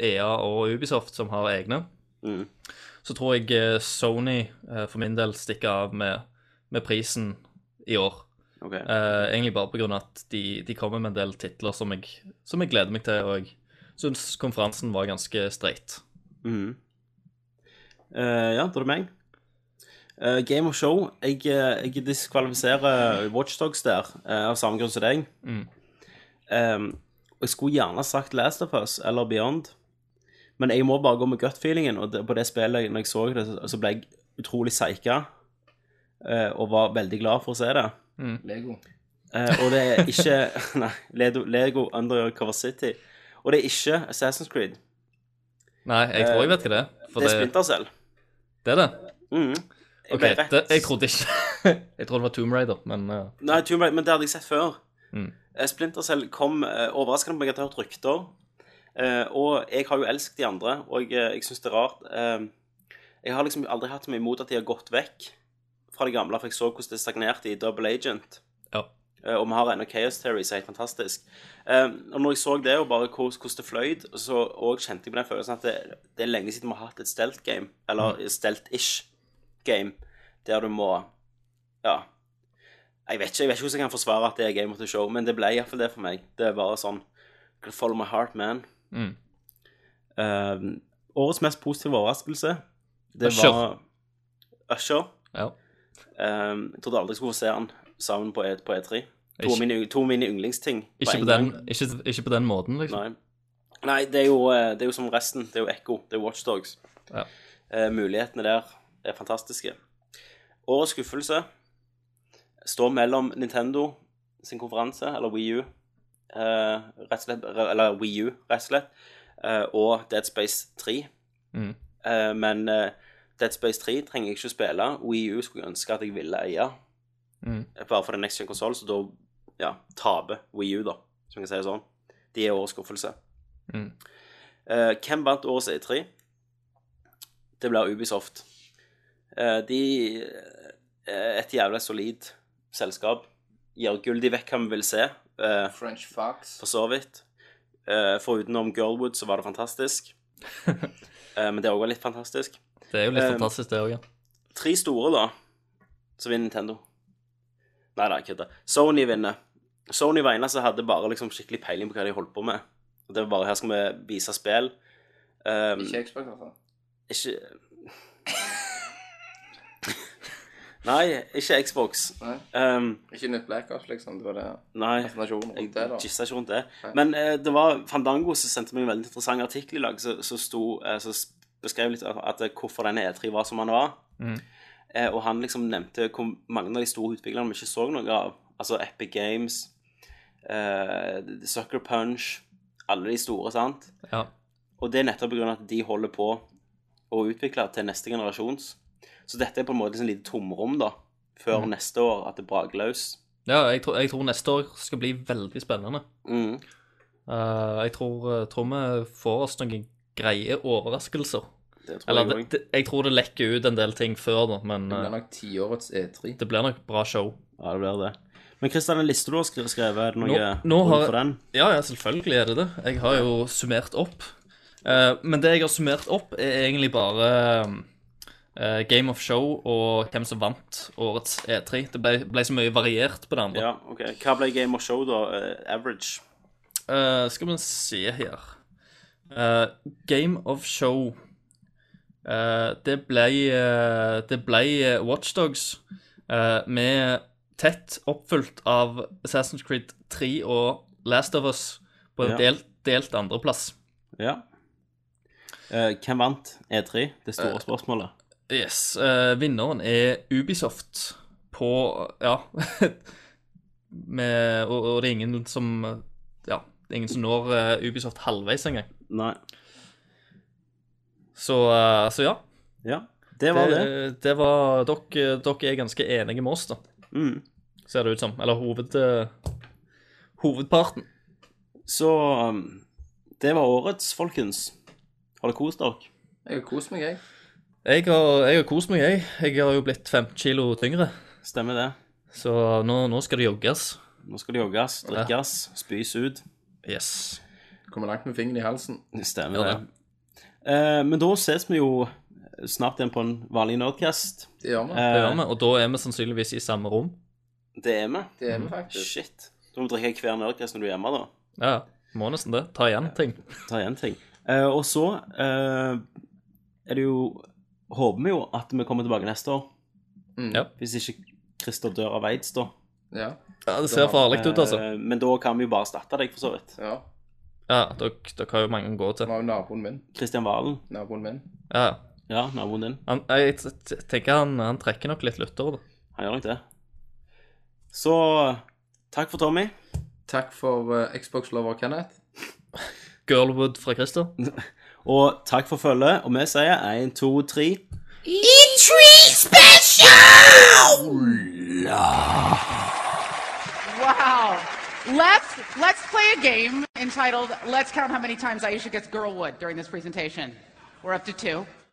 Speaker 6: EA og Ubisoft, som har egne,
Speaker 4: Mhm.
Speaker 6: Så tror jeg eh, Sony eh, for min del stikker av med, med prisen i år.
Speaker 4: Okay.
Speaker 6: Eh, egentlig bare av at de, de kommer med en del titler som jeg, som jeg gleder meg til, og jeg syns konferansen var ganske streit.
Speaker 4: Mm. Eh, ja, da er det meg. Eh, Game of Show. Jeg, eh, jeg diskvalifiserer Watchdogs der, av samme grunn som deg. Og jeg skulle gjerne sagt Last of Us eller Beyond, men jeg må bare gå med gut-feelingen, og det, på det spillet, når jeg så det, så- så ble jeg utrolig seika, eh, og var veldig glad for å se det.
Speaker 5: Lego.
Speaker 4: Eh, og det er ikke (laughs) Nei, Lego, Lego Undercover City. Og det er ikke Assassin's Creed.
Speaker 6: Nei, jeg tror jeg vet hva det er. For
Speaker 4: Det er Splinter Cell.
Speaker 6: det er det?
Speaker 4: Mm. Jeg
Speaker 6: Ok,
Speaker 4: ble rett-
Speaker 6: det, jeg trodde ikke (laughs) Jeg trodde det var Tomb Raider, men eh,
Speaker 4: Nei, Tomb Raider, men det hadde jeg sett før.
Speaker 6: Mm.
Speaker 4: Eh, Splinter Cell kom eh, overraskende på meg jeg har hørt rykter. Eh, og jeg har jo elsket de andre, og jeg, jeg syns det er rart. Eh, jeg har liksom aldri hatt så mye imot at de har gått vekk fra det gamle, for jeg så hvordan det stagnerte i Double Agent.
Speaker 6: ja.
Speaker 4: Eh, og vi har ennå Chaos Theory, som er helt fantastisk. Eh, og når jeg så det, og bare hvordan det fløyd, så og kjente jeg på den følelsen at det, det er lenge siden vi har hatt et stealth game, eller stealth-ish game, der du må Ja. Jeg vet ikke jeg vet ikke hvordan jeg kan forsvare at det er Game of the Show, men det ble iallfall det for meg. Det er bare sånn Follow my heart, man.
Speaker 6: Mm.
Speaker 4: Uh, årets mest positive overraskelse, det
Speaker 6: Usher.
Speaker 4: var Usher.
Speaker 6: ja.
Speaker 4: Eh, jeg trodde aldri jeg skulle få se han sammen på, E- på E3. To av mine, mine yndlingsting.
Speaker 6: Ikke, på den, ikke, ikke på den måten, liksom.
Speaker 4: Nei. Nei, det er, jo, eh, det er jo som resten. Det er jo Ekko. Det er Watchdogs.
Speaker 6: Ja.
Speaker 4: Uh, mulighetene der er fantastiske. Årets skuffelse står mellom Nintendo sin konferanse, eller Wii U, rett og slett, eller Wii U, rett og slett, eh, og Dead Space 3.
Speaker 6: Mm.
Speaker 4: Eh, men eh, Dead Space 3 trenger jeg ikke spille. Wii U skulle jeg ønske at jeg ville eie.
Speaker 6: Mm.
Speaker 4: Bare for den next gen konsoll, så da ja, taper Wii U, da, som jeg kan si det sånn. De er årets skuffelse.
Speaker 6: Mm.
Speaker 4: Uh, hvem vant årets E3? Det blir Ubisoft. Uh, de er et jævla solid selskap. Gir gull de vekk hva vi vil se, eh,
Speaker 5: French Fox.
Speaker 4: for så vidt. Eh, Forutenom Girlwood så var det fantastisk. (laughs) Eh, men det òg var litt fantastisk.
Speaker 6: Det er jo litt
Speaker 4: Um,
Speaker 6: fantastisk, det òg, ja.
Speaker 4: Tre store, da, så vinner Nintendo. Nei da, jeg kødder. Sony vinner. Sony var eneste som hadde bare liksom skikkelig peiling på hva de holdt på med. Og Det var bare her skal vi vise spill. Um,
Speaker 5: Ikke Xbox, i hvert fall.
Speaker 4: ikke (laughs) Nei, ikke Xbox.
Speaker 5: Nei.
Speaker 4: Um,
Speaker 5: Ikke nytt Black Ops, liksom. Det var det
Speaker 4: nei,
Speaker 5: fascinasjonen
Speaker 4: jeg
Speaker 5: rundt det, da.
Speaker 4: gissa ikke rundt det. Men uh, det var Fandango som sendte meg en veldig interessant artikkel i dag, som sto eh, beskrev litt at, at hvorfor denne E3 var som han var. Eh, og han liksom nevnte hvor mange av de store utviklerne vi ikke så noe av. Altså Epic Games, eh, Sucker Punch, alle de store, sant?
Speaker 6: Ja.
Speaker 4: Og det er nettopp pga. at de holder på å utvikle til neste generasjons. Så dette er på en måte et sånn lite tomrom, da, før neste år, at det braker løs.
Speaker 6: ja jeg, tror, jeg tror neste år skal bli veldig spennende.
Speaker 4: Mm.
Speaker 6: Uh, jeg tror, eh, tror vi får oss noen greie overraskelser.
Speaker 4: Det tror
Speaker 6: Eller
Speaker 4: jeg
Speaker 6: det, jeg tror det lekker ut en del ting før, da, men
Speaker 5: Det blir
Speaker 6: eh,
Speaker 5: nok tiårets E3.
Speaker 6: det blir nok bra show.
Speaker 4: Ja, det blir det. Men Kristian, den lista du har skrevet, skrevet, er det noe
Speaker 6: Nå- nå har-
Speaker 4: for den?
Speaker 6: Ja, ja, selvfølgelig er det det. Jeg har jo summert opp. Uh, men det jeg har summert opp, er egentlig bare eh, Game of Show og hvem som vant årets E3. Det ble, ble så mye variert på det andre.
Speaker 4: Ja, ok. Hva ble Game of Show, da? Uh, average?
Speaker 6: Uh, skal vi se her Game of Show Det ble uh, Det ble Watchdogs uh, med tett oppfylt av Assassin's Creed 3 og Last of Us på en
Speaker 4: Ja.
Speaker 6: delt, delt andreplass.
Speaker 4: Ja. Uh, hvem vant E3? Det store
Speaker 6: uh,
Speaker 4: spørsmålet.
Speaker 6: Yes. Uh, vinneren er Ubisoft på Ja. (laughs) med, og, og det er ingen som Ja, det er ingen som når uh, Ubisoft halvveis engang.
Speaker 4: Nei.
Speaker 6: Så, uh, så ja.
Speaker 4: Ja, det var det.
Speaker 6: det, det var dere, dere er ganske enige med oss, da.
Speaker 4: Mm.
Speaker 6: Ser det ut som. Eller hoved, hovedparten.
Speaker 4: Så um, det var årets, folkens. Har dere kost dere?
Speaker 5: Jeg har kost meg, jeg.
Speaker 6: Jeg har, jeg har kost meg, jeg. Jeg har jo blitt 15 kilo tyngre.
Speaker 4: Stemmer det.
Speaker 6: Så nå, nå skal det jogges.
Speaker 4: Nå skal det jogges, drikkes, spys ut.
Speaker 6: Yes.
Speaker 5: Kommer langt med fingeren i halsen.
Speaker 4: Stemmer
Speaker 6: ja,
Speaker 4: det. Eh, men da ses vi jo snart igjen på en vanlig Nerdcast.
Speaker 5: Det gjør vi.
Speaker 6: Det
Speaker 4: Eh,
Speaker 6: gjør vi. Og da er vi sannsynligvis i samme rom.
Speaker 4: det er vi.
Speaker 5: Det er vi faktisk.
Speaker 4: Shit. Da må du drikke hver Nerdcast når du er hjemme, da.
Speaker 6: Ja, må nesten det. Ta igjen ting.
Speaker 4: Ta igjen ting. Eh, og så eh, er det jo Håper vi jo at vi kommer tilbake neste år.
Speaker 5: Mm.
Speaker 6: Ja.
Speaker 4: Hvis ikke Christer dør av aids, da.
Speaker 5: Ja.
Speaker 6: Ja, det ser farlig ut, altså.
Speaker 4: Eh, men da kan vi jo bare erstatte deg, for så vidt.
Speaker 5: ja.
Speaker 6: Ja, dere, dere har jo mange å gå til.
Speaker 5: Han var jo naboen min.
Speaker 4: Kristian Valen.
Speaker 5: Naboen min.
Speaker 6: Ja.
Speaker 4: Ja, naboen din.
Speaker 6: Han, jeg tenker han, han trekker nok litt lyttere, da.
Speaker 4: Han gjør nok det. Så takk for Tommy.
Speaker 5: Takk for uh, Xbox-lover Kenneth.
Speaker 6: Girlwood fra Christer. (laughs)
Speaker 4: Og takk for følget. Og vi sier én, to, tre.
Speaker 7: Wow. Let's let's play a game entitled "Let's Count How Many Times Aisha Gets Girlwood" during this presentation. We're up to two.